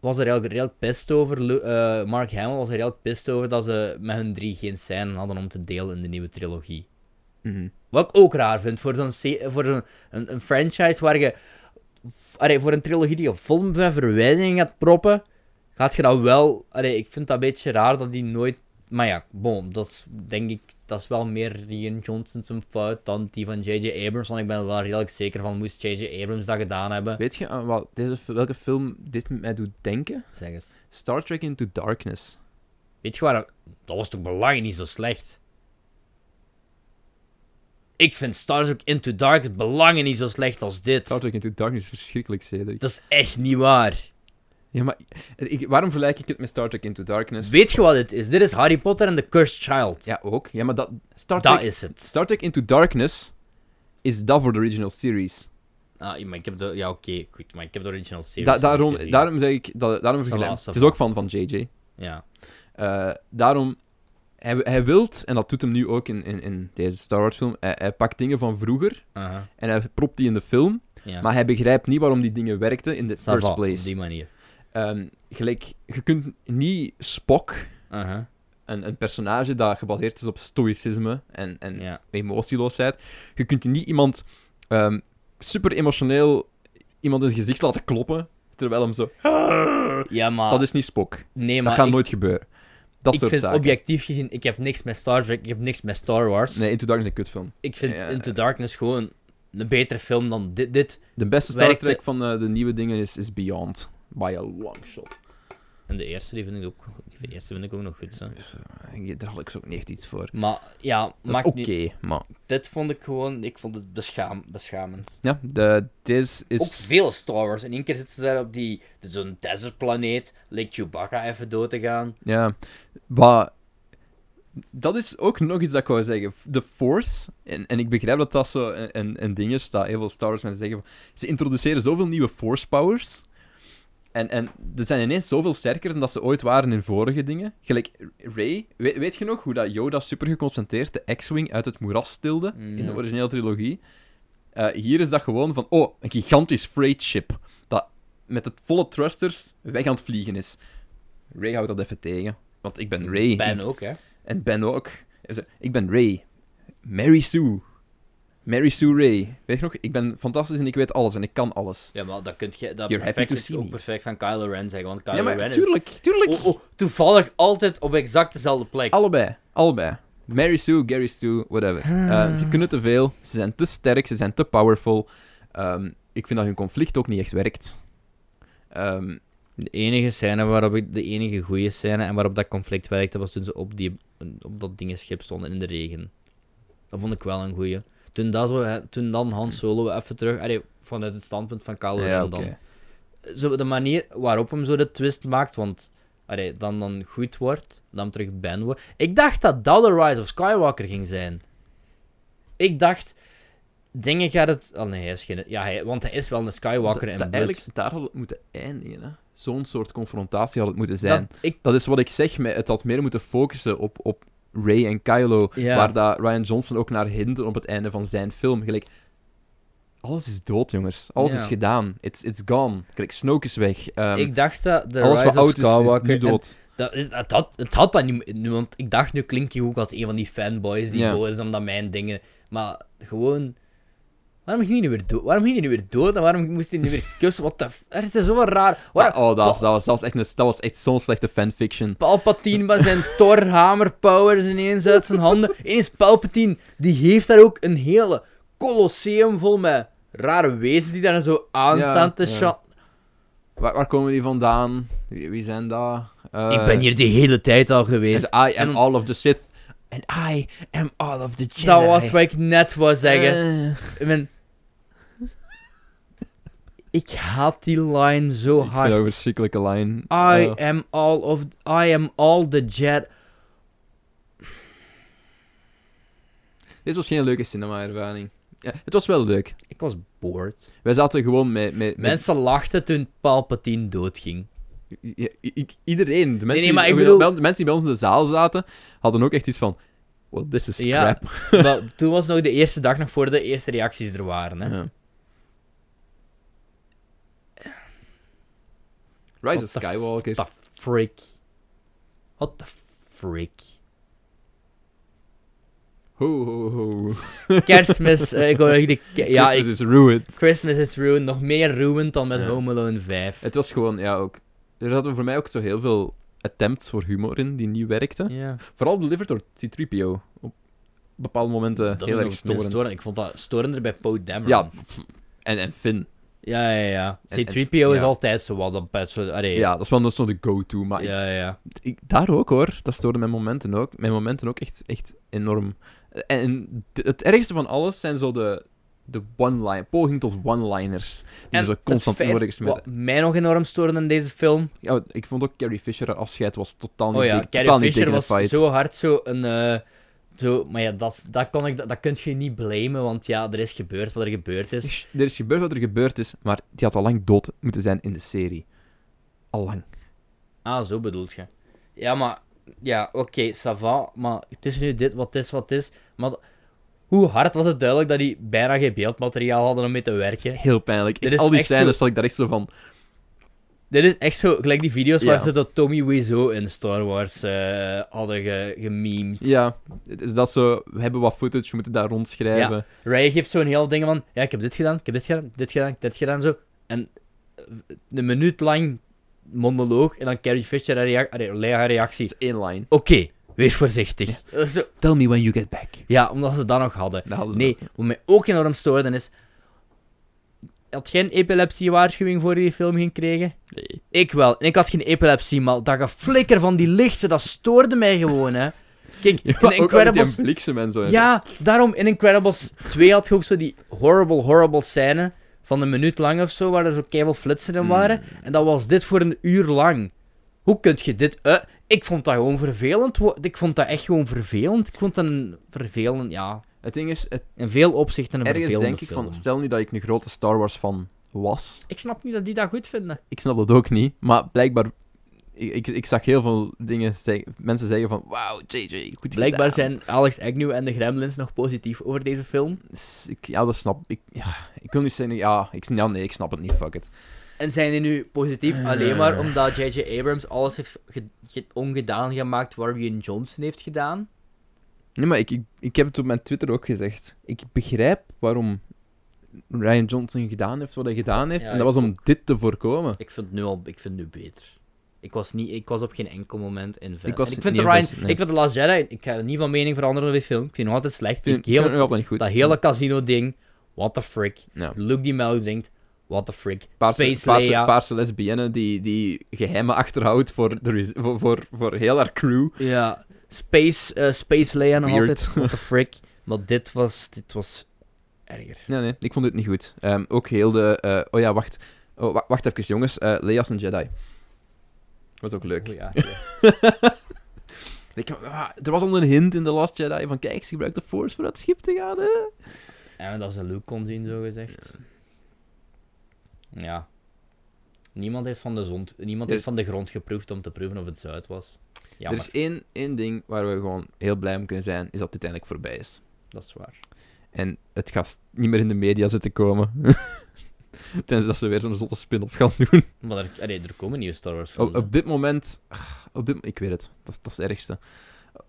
Was er eigenlijk redelijk pissed over. Eh, Mark Hamill was er redelijk pissed over dat ze met hun drie geen scène hadden om te delen in de nieuwe trilogie. Mhm. Wat ik ook raar vind voor zo'n se- voor zo'n een, een franchise waar je. Allee, voor een trilogie die je vol met verwijzingen gaat proppen, gaat je dat wel. Allee, ik vind dat een beetje raar dat die nooit. Maar ja, bon, dat is denk ik. Dat is wel meer Rian Johnson zijn fout dan die van J.J. Abrams. Want ik ben er wel redelijk zeker van, moest J.J. Abrams dat gedaan hebben. Weet je wat deze, welke film dit met mij doet denken? Zeg eens. Star Trek Into Darkness. Weet je waar? Dat was toch belangrijk niet zo slecht? Ik vind Star Trek Into Dark belangen niet zo slecht als dit. Star Trek Into Darkness is verschrikkelijk, Cedric. Dat is echt niet waar. Ja, maar ik, waarom vergelijk ik het met Star Trek Into Darkness? Weet je wat dit is? Dit is Harry Potter en The Cursed Child. Ja, ook. Ja, maar dat... Star dat Trek, is het. Star Trek Into Darkness is dat voor de original series. Ah, maar ik heb de... Ja, oké, goed. Maar ik heb de original series Da- daarom, daarom zeg ik... Dat, daarom vergelijk Het is ook van, van JJ. Ja. Eh, daarom... Hij, hij wilt, en dat doet hem nu ook in, in, in deze Star Wars film, hij, hij pakt dingen van vroeger Aha. en hij propt die in de film, Ja. maar hij begrijpt niet waarom die dingen werkten in the first place. Op die manier. Ehm, gelijk, je kunt niet Spock, een, een personage dat gebaseerd is op stoïcisme en, en Ja. emotieloosheid, je kunt niet iemand ehm, super emotioneel iemand in zijn gezicht laten kloppen, terwijl hem zo... Ja, maar... Dat is niet Spock. Nee, Dat maar gaat ik, nooit gebeuren. Dat ik soort vind zaken. objectief gezien... Ik heb niks met Star Trek, ik heb niks met Star Wars. Nee, Into Darkness is een kutfilm. Ik vind Ja. Into Darkness gewoon een betere film dan dit. dit. De beste Star Werkte- Trek van eh, de nieuwe dingen is, is Beyond. By a long shot. En de eerste, die vind ik ook... Die eerste vind ik ook nog goed, hè. Eh, Daar had ik zo ook niet echt iets voor. Maar, ja... Oké, maar... Dit vond ik gewoon... Ik vond het beschaam, beschamend. Ja, de, deze is... Ook veel Star Wars. In één keer zitten ze daar op die... Zo'n desertplaneet. Leek Chewbacca even dood te gaan. Ja, maar... Dat is ook nog iets dat ik wou zeggen. De Force, en, en ik begrijp dat dat zo een, een, een ding is, dat heel veel Star Wars mensen zeggen, van, ze introduceren zoveel nieuwe Force powers, en, en ze zijn ineens zoveel sterker dan dat ze ooit waren in vorige dingen. Gelijk, Ray, weet, weet je nog hoe dat Yoda super geconcentreerd de X-Wing uit het moeras tilde in de originele trilogie? Eh, hier is dat gewoon van, oh, een gigantisch freight ship, dat met het volle thrusters weg aan het vliegen is. Ray houdt dat even tegen, want ik ben Ray. Ben ook, hè. En Ben ook. Ik ben Ray. Mary Sue. Mary Sue Ray. Weet je nog? Ik ben fantastisch en ik weet alles en ik kan alles. Ja, maar dat kun je... Dat You're perfect ook perfect van Kylo Ren zeggen. Want Kylo ja, maar Ren tuurlijk, tuurlijk. is... Oh, oh, toevallig altijd op exact dezelfde plek. Allebei, allebei. Mary Sue, Gary Stu, whatever. Eh, ze kunnen te veel, ze zijn te sterk, ze zijn te powerful. Ehm, ik vind dat hun conflict ook niet echt werkt. Ehm, De enige scène waarop ik... De enige goede scène en waarop dat conflict werkte, was toen ze op, die, op dat dingenschip stonden in de regen. Dat vond ik wel een goeie. Toen, dat zo, toen dan Han Solo even terug... Allee, vanuit het standpunt van Kylo ja, dan. Zo, de manier waarop hem zo de twist maakt, want... Allee, dan dan goed wordt, dan terug Ben wordt. Ik dacht dat dat de Rise of Skywalker ging zijn. Ik dacht... Dingen gaat het... Oh nee, hij is geen... Ja, hij, want hij is wel een Skywalker en. Eigenlijk, daar had het moeten eindigen. hè. Zo'n soort confrontatie had het moeten zijn. Dat, ik, Dat is wat ik zeg, het had meer moeten focussen op, op Ray en Kylo, Ja. waar dat Ryan Johnson ook naar hint op het einde van zijn film. Gelijk, alles is dood, jongens. Alles Ja. is gedaan. It's, it's gone. Gelijk, Snoke is weg. Ehm, ik dacht dat de alles wat oud is, nu dood. Dat, het, had, het had dat niet... nu, Want ik dacht, nu klink je ook als een van die fanboys die Ja. boos is omdat mijn dingen... Maar gewoon... Waarom ging hij nu weer dood? Waarom ging hij nu weer dood? En waarom moest hij nu weer kussen? Wat de... Er is zo raar... Oh, dat, was- dat, was, dat was echt, een- dat was echt zo'n slechte fanfiction. Palpatine met zijn Thor hammer powers ineens uit zijn handen. Ineens Palpatine, die heeft daar ook een hele colosseum vol met rare wezens die daar zo aan Ja, staan te ja. scha- Waar, waar komen die vandaan? Wie, wie zijn dat? Eh, Ik ben hier de hele tijd al en geweest. I am En- all of the Sith. And I am all of the Jedi. Dat was wat ik net wou zeggen. Eh. Ik ben... Ik haat die line zo Ik vind een hard. verschrikkelijke line. I am all of... I am all the Jedi... Dit was geen leuke cinema-ervaring. Ja, het was wel leuk. Ik was bored. Wij zaten gewoon met... met, met Mensen lachten toen Palpatine doodging. I- iedereen. De mensen, nee, maar die, ik bedoel- bij- de mensen die bij ons in de zaal zaten, hadden ook echt iets van... Well, this is Ja. crap. Toen was nog de eerste dag nog voor de eerste reacties er waren. Hè. Ja. Rise What of Skywalker. What the frick? What the frick? Ho, ho, ho. Kerstmis, eh, ik Ja, Christmas ik, is ruined. Christmas is ruined. Nog meer ruined dan met Ja. Home Alone 5. Het was gewoon, ja, ook... Er zaten voor mij ook zo heel veel attempts voor humor in, die niet werkten. Ja. Vooral delivered door C-3PO. Op bepaalde momenten Dat heel erg storend. storend. Ik vond dat storender bij Poe Dameron. Ja, en, en Finn. Ja, ja, ja. En- C-3PO en- is altijd zo wat. Ja, dat is wel zo de go-to, maar ik- ja, ja, ja. ik, daar ook hoor. Dat stoorde mijn momenten ook. Mijn momenten ook echt, echt enorm. En het ergste van alles zijn zo de, de one-line, poging tot one-liners. Die En het constant in worden gesmeten. Wat mij nog enorm stoorde in deze film. Ja, ik vond ook Carrie Fisher haar afscheid was totaal niet, Oh ja, Carrie Fisher was zo hard zo een... eh, zo, maar ja, dat, dat, kon ik, dat, dat kun je niet blamen, want ja, er is gebeurd wat er gebeurd is. Er is gebeurd wat er gebeurd is, maar die had al lang dood moeten zijn in de serie. Al lang. Ah, zo bedoelt je. Ja, maar... Ja, oké, ça va, maar het is nu dit wat het is wat is. Maar hoe hard was het duidelijk dat die bijna geen beeldmateriaal hadden om mee te werken? Heel pijnlijk. Echt, is al die scènes zat ik daar echt zo van... Dit is echt zo, gelijk die video's waar Ja. ze dat Tommy Wiseau in Star Wars eh, hadden ge, gememd. Ja, het is dat zo... We hebben wat footage, we moeten daar rondschrijven. Ray geeft zo'n heel ding van, ja, ik heb dit gedaan, ik heb dit gedaan, dit gedaan, dit gedaan, zo. En eh, een minuut lang monoloog en dan Carrie Fisher haar, rea haar reactie. Één line. Oké, wees voorzichtig. Zo, Tell me when you get back. ja, omdat ze dat nog hadden. Dat hadden ze Nee, wat mij ook enorm stoorde is... Had geen epilepsie-waarschuwing voor je die film ging krijgen? Nee. Ik wel. En ik had geen epilepsie, maar dat geflikker van die lichten, dat stoorde mij gewoon, hè. Kijk, Ja, in Incredibles... die bliksem en zo. Ja, daarom in Incredibles 2 had je ook zo die horrible, horrible scène van een minuut lang of zo, waar er zo keiveel flitsen in waren. Mm. En dat was dit voor een uur lang. Hoe kun je dit... eh, ik vond dat gewoon vervelend. Ik vond dat echt gewoon vervelend. Ik vond dat een vervelend, ja... Het ding is, het, In veel opzichten een ergens denk ik film. van... Stel nu dat ik een grote Star Wars fan was. Ik snap niet dat die dat goed vinden. Ik snap dat ook niet, maar blijkbaar... Ik, ik, ik zag heel veel dingen zeggen... Mensen zeggen van... Wauw, JJ, goed Blijkbaar gedaan." zijn Alex Agnew en de Gremlins nog positief over deze film. Dus ik, ja, dat snap ik. Ja, ik wil niet zeggen... Ja, ik, ja, nee, ik snap het niet. Fuck it. En zijn die nu positief Eh. alleen maar omdat J.J. Abrams alles heeft ge- ge- ongedaan gemaakt wat Rian Johnson heeft gedaan? Nee, maar ik, ik, ik heb het op mijn Twitter ook gezegd. Ik begrijp waarom Ryan Johnson gedaan heeft wat hij gedaan heeft. Ja, en dat was om dit te voorkomen. Ik vind het nu al ik vind het nu beter. Ik was, niet, ik was op geen enkel moment in Ik was ik vind niet de Ryan, nee. ik vind The Last Jedi, ik ga niet van mening veranderen over die film. Ik vind het nog altijd slecht. Ik vind, Ik het nog altijd niet goed. dat hele casino-ding, what the frick. Ja. Luke die melk drinkt, what the frick. Paarse, Space paarse, Leia. paarse lesbienne die, die geheimen achterhoudt voor, de, voor, voor, voor heel haar crew. Ja, Space, eh, Space Leia nog Weird. altijd, what the frick. Maar dit was, dit was erger. Nee, nee, ik vond dit niet goed. Ehm, ook heel de... eh, oh ja, wacht. Oh, wa- wacht even, jongens. Eh Leia is een Jedi. Was ook leuk. Oh ja. Ik, ah, er was al een hint in The Last Jedi van kijk, ze gebruikt de Force voor dat schip te gaan. Hè? Ja, dat ze Luke kon zien, zo gezegd. Ja. Niemand heeft van de zond, niemand heeft van de grond geproefd om te proeven of het zout was. Er is één, één ding waar we gewoon heel blij om kunnen zijn, is dat dit eindelijk voorbij is. dat is waar. En het gaat niet meer in de media zitten komen. Tenzij dat ze weer zo'n zotte spin-off gaan doen. Maar er, allee, er komen nieuwe Star Wars films. Op, op dit moment... ah, Op dit, ik weet het, dat is, dat is het ergste.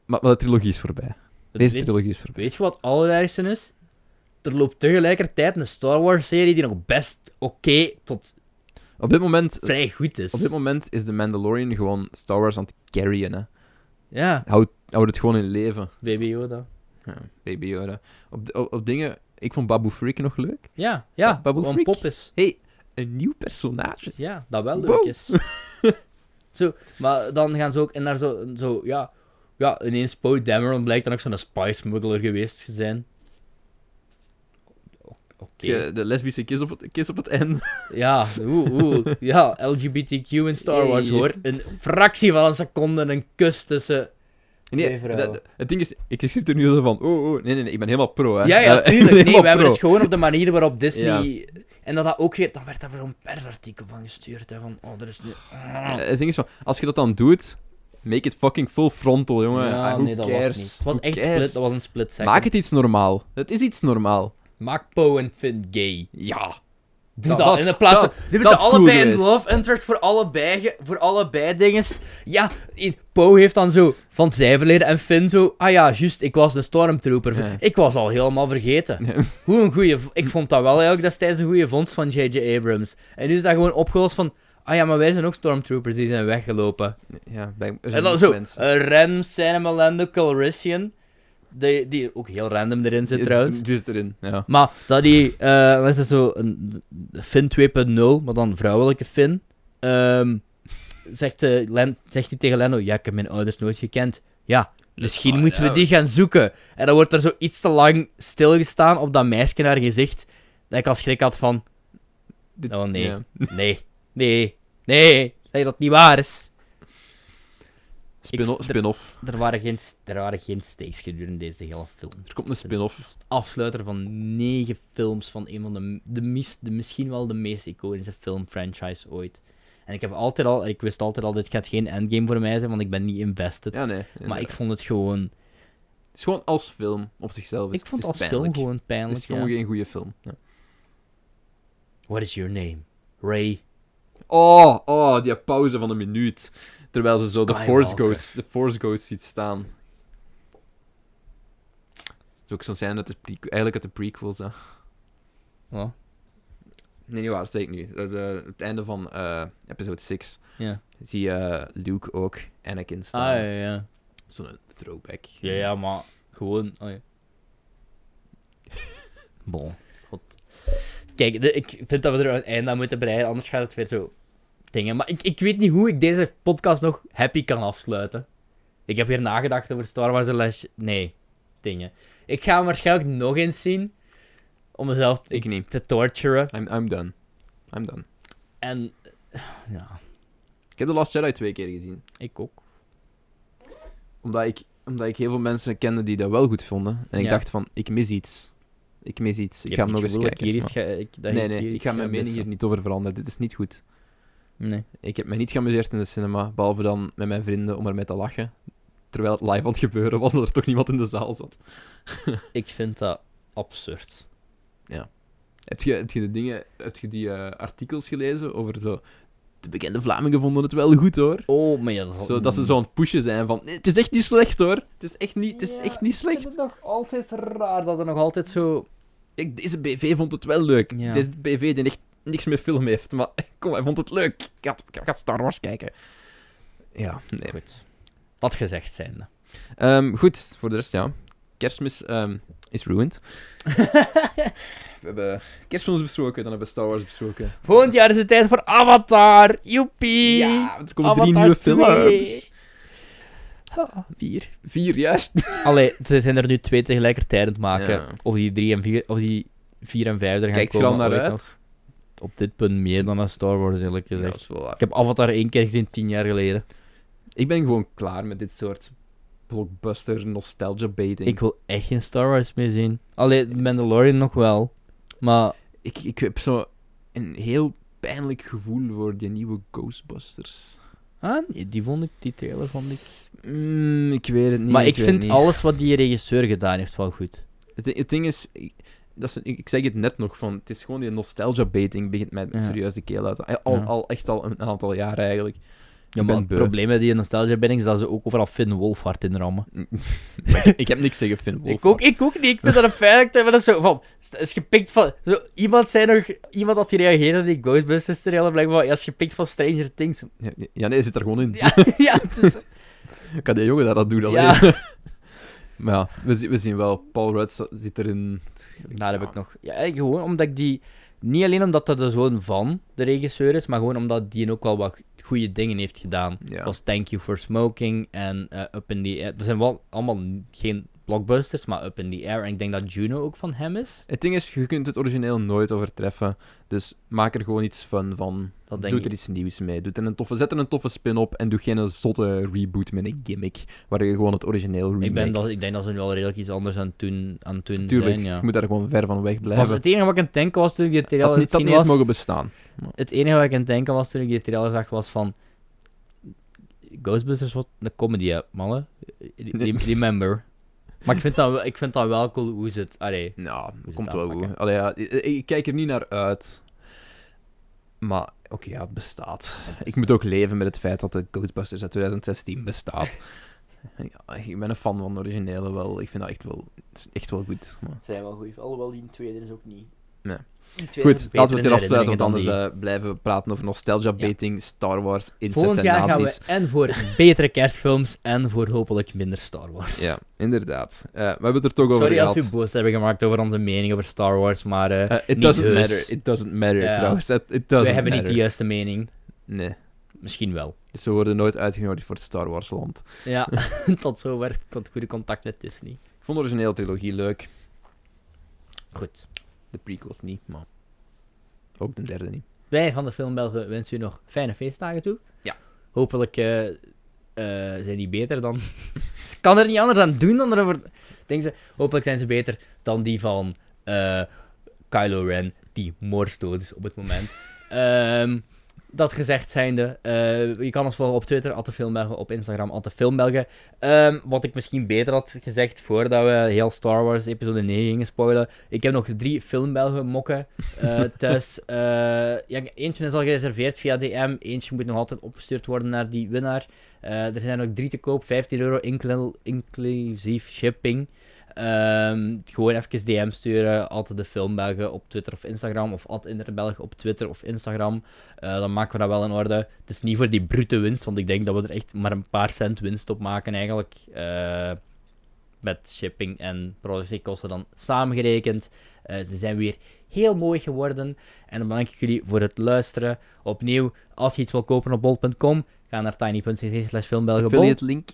Maar, maar de trilogie is voorbij. Deze weet, trilogie is voorbij. weet je wat het allerergste is? Er loopt tegelijkertijd een Star Wars serie die nog best oké tot Op dit moment... vrij goed is. Op dit moment is The Mandalorian gewoon Star Wars aan het carryen. Hè. Ja, Houd, houd het gewoon in leven. Baby Yoda. Ja, baby Yoda. Op, op, op dingen... Ik vond Babu Freak nog leuk. Ja, ja, Babu Freak. pop is. hey, een nieuw personage. Ja, dat wel leuk is. zo, maar dan gaan ze ook en naar zo, zo ja, ja, ineens Poe Dameron blijkt dan ook zo'n spy smuggler geweest te zijn. De lesbische kiss op het, kiss op het einde. Ja, oeh, oeh, ja, LGBTQ in Star Wars hoor. Een fractie van een seconde, een kus tussen Nee, dat- het ding is, ik zit er nu zo van, oh, oh, nee, nee, nee, ik ben helemaal pro, hè. Ja, ja, Eh, tuurlijk. Nee, we hebben het gewoon op de manier waarop Disney... En dat dat ook weer... Dan werd daar weer zo'n persartikel van gestuurd, hè, van... Oh, er is nu... Eh, Het ding is van, als je dat dan doet, make it fucking full frontal, jongen. ja, Ah, nee, dat cares? was niet. Het was echt split, dat was een split second. Maak het iets normaal. Het is iets normaal. Maak Poe en Finn gay. Ja. Doe Dat- in de plaats van... Dat ze allebei een love interest voor allebei, voor allebei dinges. Ja, Poe heeft dan zo van zij verleden en Finn zo... Ah ja, juist, ik was de Stormtrooper. Ja. Ik was al helemaal vergeten. Hoe een goeie... v- Ik vond dat wel eigenlijk destijds een goede vondst van J.J. Abrams. En nu is dat gewoon opgelost van... Ah ja, maar wij zijn ook Stormtroopers, die zijn weggelopen. Ja, zijn En dan zo, mensen. een random Cinema Lando Calrissian. Die, die ook heel random erin zit trouwens. het zit erin, ja. Maar dat die, eh dan is er zo een Finn 2.0, maar dan vrouwelijke Finn. Ehm, zegt, Len, zegt hij tegen Lando, ja, ik heb mijn ouders nooit gekend. Ja, misschien moeten we die gaan zoeken. En dan wordt er zo iets te lang stilgestaan op dat meisje haar gezicht, dat ik al schrik had van, oh nee, ja. nee, nee, nee, zeg dat het niet waar is. Spin-off. Ik- spin-off. Er waren geen, er waren geen stakes gedurende deze hele film. Er komt een spin-off. afsluiter van negen films van een van de, de, mis- de misschien wel de meest iconische filmfranchise ooit. En ik heb altijd al, ik wist altijd al, dit gaat geen endgame voor mij zijn, want ik ben niet invested. Ja, nee. maar ik vond het gewoon, Het is gewoon als film op zichzelf. Is, ik vond is als pijnlijk. film gewoon Het pijnlijk. is gewoon ja. geen goede film. Ja. What is your name? Ray. Oh, oh, die pauze van een minuut. Terwijl ze zo de Force Skywalker. Ghost, de Force Ghost ziet staan. Dat ook zo'n scène uit de prequel, eigenlijk uit de prequels. Hè. Oh, Nee, niet waar, dat ik nu. Dat is eh, het einde van eh, episode 6. ja. Zie je Luke ook Anakin Ah, staan. ja, ja. Zo'n throwback. Ja, ja, maar gewoon, oh ja. Bon, god. Kijk, de- ik vind dat we er een einde aan moeten breien, anders gaat het weer zo dingen. Maar ik, ik weet niet hoe ik deze podcast nog happy kan afsluiten. Ik heb hier nagedacht over Star Wars The Last... Nee, dingen. Ik ga hem waarschijnlijk nog eens zien, om mezelf te, Ik niet. te torturen. I'm, I'm done. I'm done. En, ja, Ik heb The Last Jedi twee keer gezien. ik ook. Omdat ik, omdat ik heel veel mensen kende die dat wel goed vonden. En ik Ja. dacht van, ik mis iets. Ik mis iets. Ik ga hem nog eens kijken. ik hier iets maar- ga- ik- dat nee, nee, ik ga mijn mening missen. hier niet over veranderen. Dit is niet goed. Nee. Ik heb mij niet geamuseerd in de cinema, behalve dan met mijn vrienden om ermee te lachen. Terwijl het live aan het gebeuren was, maar er toch niemand in de zaal zat. Ik vind dat absurd. Heb je, heb je de dingen, heb je die eh, artikels gelezen over zo... De bekende Vlamingen vonden het wel goed, hoor. Oh, maar ja, dat is Zo, dat ze zo aan het pushen zijn van... "Nee, het is echt niet slecht, hoor. Het is echt niet, het is Ja, echt niet Ik slecht. vind het nog altijd raar dat er nog altijd zo... Ik, deze BV vond het wel leuk. Ja. Deze BV die echt niks met film heeft. Maar kom, hij vond het leuk. Ik ga, ik Star Wars kijken. Ja, nee. Goed. Dat gezegd zijnde. Ehm, goed, voor de rest, ja. Kerstmis ehm, is ruined. We hebben kerstfilms besproken, dan hebben we Star Wars besproken. Volgend jaar is het tijd voor Avatar. Joepie. Ja, er komen Avatar drie nieuwe 2. films. Vier. Vier, juist. Allee, ze zijn er nu twee tegelijkertijd aan het maken. Ja. Of die drie en vier, of die vier en vijf er gaan Kijkt je er komen. al naar uit? Op dit punt meer dan naar Star Wars, eerlijk Ja, gezegd. dat is wel waar. Ik heb Avatar één keer gezien, tien jaar geleden. Ik ben gewoon klaar met dit soort blockbuster nostalgia baiting. Ik wil echt geen Star Wars meer zien. Allee, Mandalorian nog wel. Maar ik, ik heb zo een heel pijnlijk gevoel voor die nieuwe Ghostbusters. Ah, nee, die vond ik, die trailer vond ik. Mm, ik weet het niet. maar ik, vind alles wat die regisseur gedaan heeft wel goed. Het, het ding is, dat is, ik, zeg het net nog, van, het is gewoon die nostalgia baiting begint mij Ja. serieus de keel uit. Al, Ja. al echt al een aantal jaren eigenlijk. Ja, maar het beu. probleem met die nostalgia ben is dat ze ook overal Finn Wolfhard in rammen. ik heb niks tegen Finn Wolfhard. Ik ook, ik ook niet. Ik vind dat een feit. Dat is zo van. Is gepikt van. Zo, iemand zei nog. Iemand had gereageerd op die Ghostbusters trailer. Blijkbaar. Ja, is gepikt van Stranger Things. Ja, ja, nee, hij zit er gewoon in. Ja, ja, het is. Kan die jongen dat, dat doen alleen? Ja. Maar ja, we, zien- we zien wel. Paul Rudd zit erin. Daar heb ik nog. Ja, gewoon omdat ik die. Niet alleen omdat dat de zoon van de regisseur is, maar gewoon omdat die ook wel wat goede dingen heeft gedaan. Zoals Thank You for Smoking en eh, Up in the Air. Dat zijn wel allemaal geen blockbusters, maar Up in the Air. En ik denk dat Juno ook van hem is. Het ding is, je kunt het origineel nooit overtreffen. Dus maak er gewoon iets fun van. Dat denk Doe ik. er iets nieuws mee. Doe er een toffe, zet er een toffe spin op en doe geen zotte reboot met een gimmick. Waar je gewoon het origineel remake. Ik, ben dat, ik denk dat ze nu wel redelijk iets anders aan het doen, aan Tuurlijk, zijn. Ja. je moet daar gewoon ver van weg Was blijven. het enige wat ik aan het denken was toen ik die dat trailer niet, dat zien niet eens mogen bestaan. Het enige wat ik aan het denken was toen ik die trailer zag, was van... Ghostbusters wordt een comedy, mannen. Re- Remember. Maar ik vind, dat, wel- ik vind dat wel cool hoe ze het... Allee, Nou, het komt wel goed. Allee, ja, ik, ik kijk er niet naar uit. Maar, oké, ja, het bestaat. Ik moet ook leven met het feit dat de Ghostbusters uit 2016 bestaat. Ja, ik ben een fan van de originele wel. Ik vind dat echt wel, echt wel goed. Maar... zijn wel goed. Alhoewel die tweede is ook niet... Nee. Die Goed, laten we het hier afsluiten, want anders eh, blijven we praten over nostalgia baiting, Star Wars, die. incest Volgend en jaar gaan nazi's. we en voor betere kerstfilms en voor hopelijk minder Star Wars. Ja, inderdaad. Eh, we hebben het er toch over Sorry als gehad. we boos hebben gemaakt over onze mening over Star Wars, maar Eh, it doesn't heus. matter. It doesn't matter, trouwens. It, it doesn't wij hebben niet de juiste mening. Nee. Misschien wel. Dus we worden nooit uitgenodigd voor het Star Wars land. Ja, tot zover. Tot goede contact met Disney. Ik vond de originele trilogie leuk. Goed. De prequels niet, maar ook de derde niet. Wij van de Filmbelgen wensen u nog fijne feestdagen toe. Ja. Hopelijk eh, eh, zijn die beter dan... Ik kan er niet anders aan doen dan erover... Denk ze, hopelijk zijn ze beter dan die van eh, Kylo Ren, die moordsdood is op het moment. Ehm, dat gezegd zijnde, eh je kan ons volgen op Twitter, @defilmbelgen, op Instagram, @defilmbelgen. Ehm wat ik misschien beter had gezegd voordat we heel Star Wars episode 9 gingen spoilen. Ik heb nog drie Filmbelgen mokken eh, thuis. Eh, ja, eentje is al gereserveerd via DM, eentje moet nog altijd opgestuurd worden naar die winnaar. Er zijn ook drie te koop, 15 euro inclu- inclusief shipping. Ehm, gewoon even DM sturen, altijd de Filmbelgen op Twitter of Instagram, of at Interbelg op Twitter of Instagram. Eh, dan maken we dat wel in orde. Het is niet voor die brute winst, want ik denk dat we er echt maar een paar cent winst op maken eigenlijk. Eh, met shipping en productiekosten dan samengerekend. Eh, ze zijn weer heel mooi geworden. En dan bedank ik jullie voor het luisteren. Opnieuw, als je iets wil kopen op bol.com, ga naar tiny.cc slash filmbelgenbol. Affiliate link.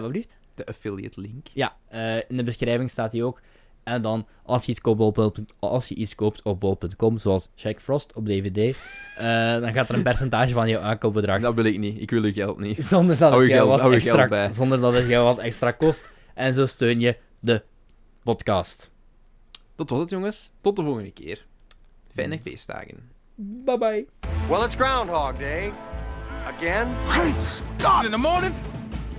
Wat blieft? De affiliate link. Ja, eh, in de beschrijving staat die ook. En dan, als je iets koopt op, bol- als je iets koopt op bol.com, zoals Jack Frost op DVD, eh, dan gaat er een percentage van jouw aankoopbedrag Dat wil ik niet. Ik wil je geld niet. zonder dat, het jou geld- wat extra, zonder dat het jou wat extra kost. En zo steun je de podcast. Dat was het, jongens. Tot de volgende keer. Fijne feestdagen. Bye bye. Well, it's Groundhog Day. Again? in the morning.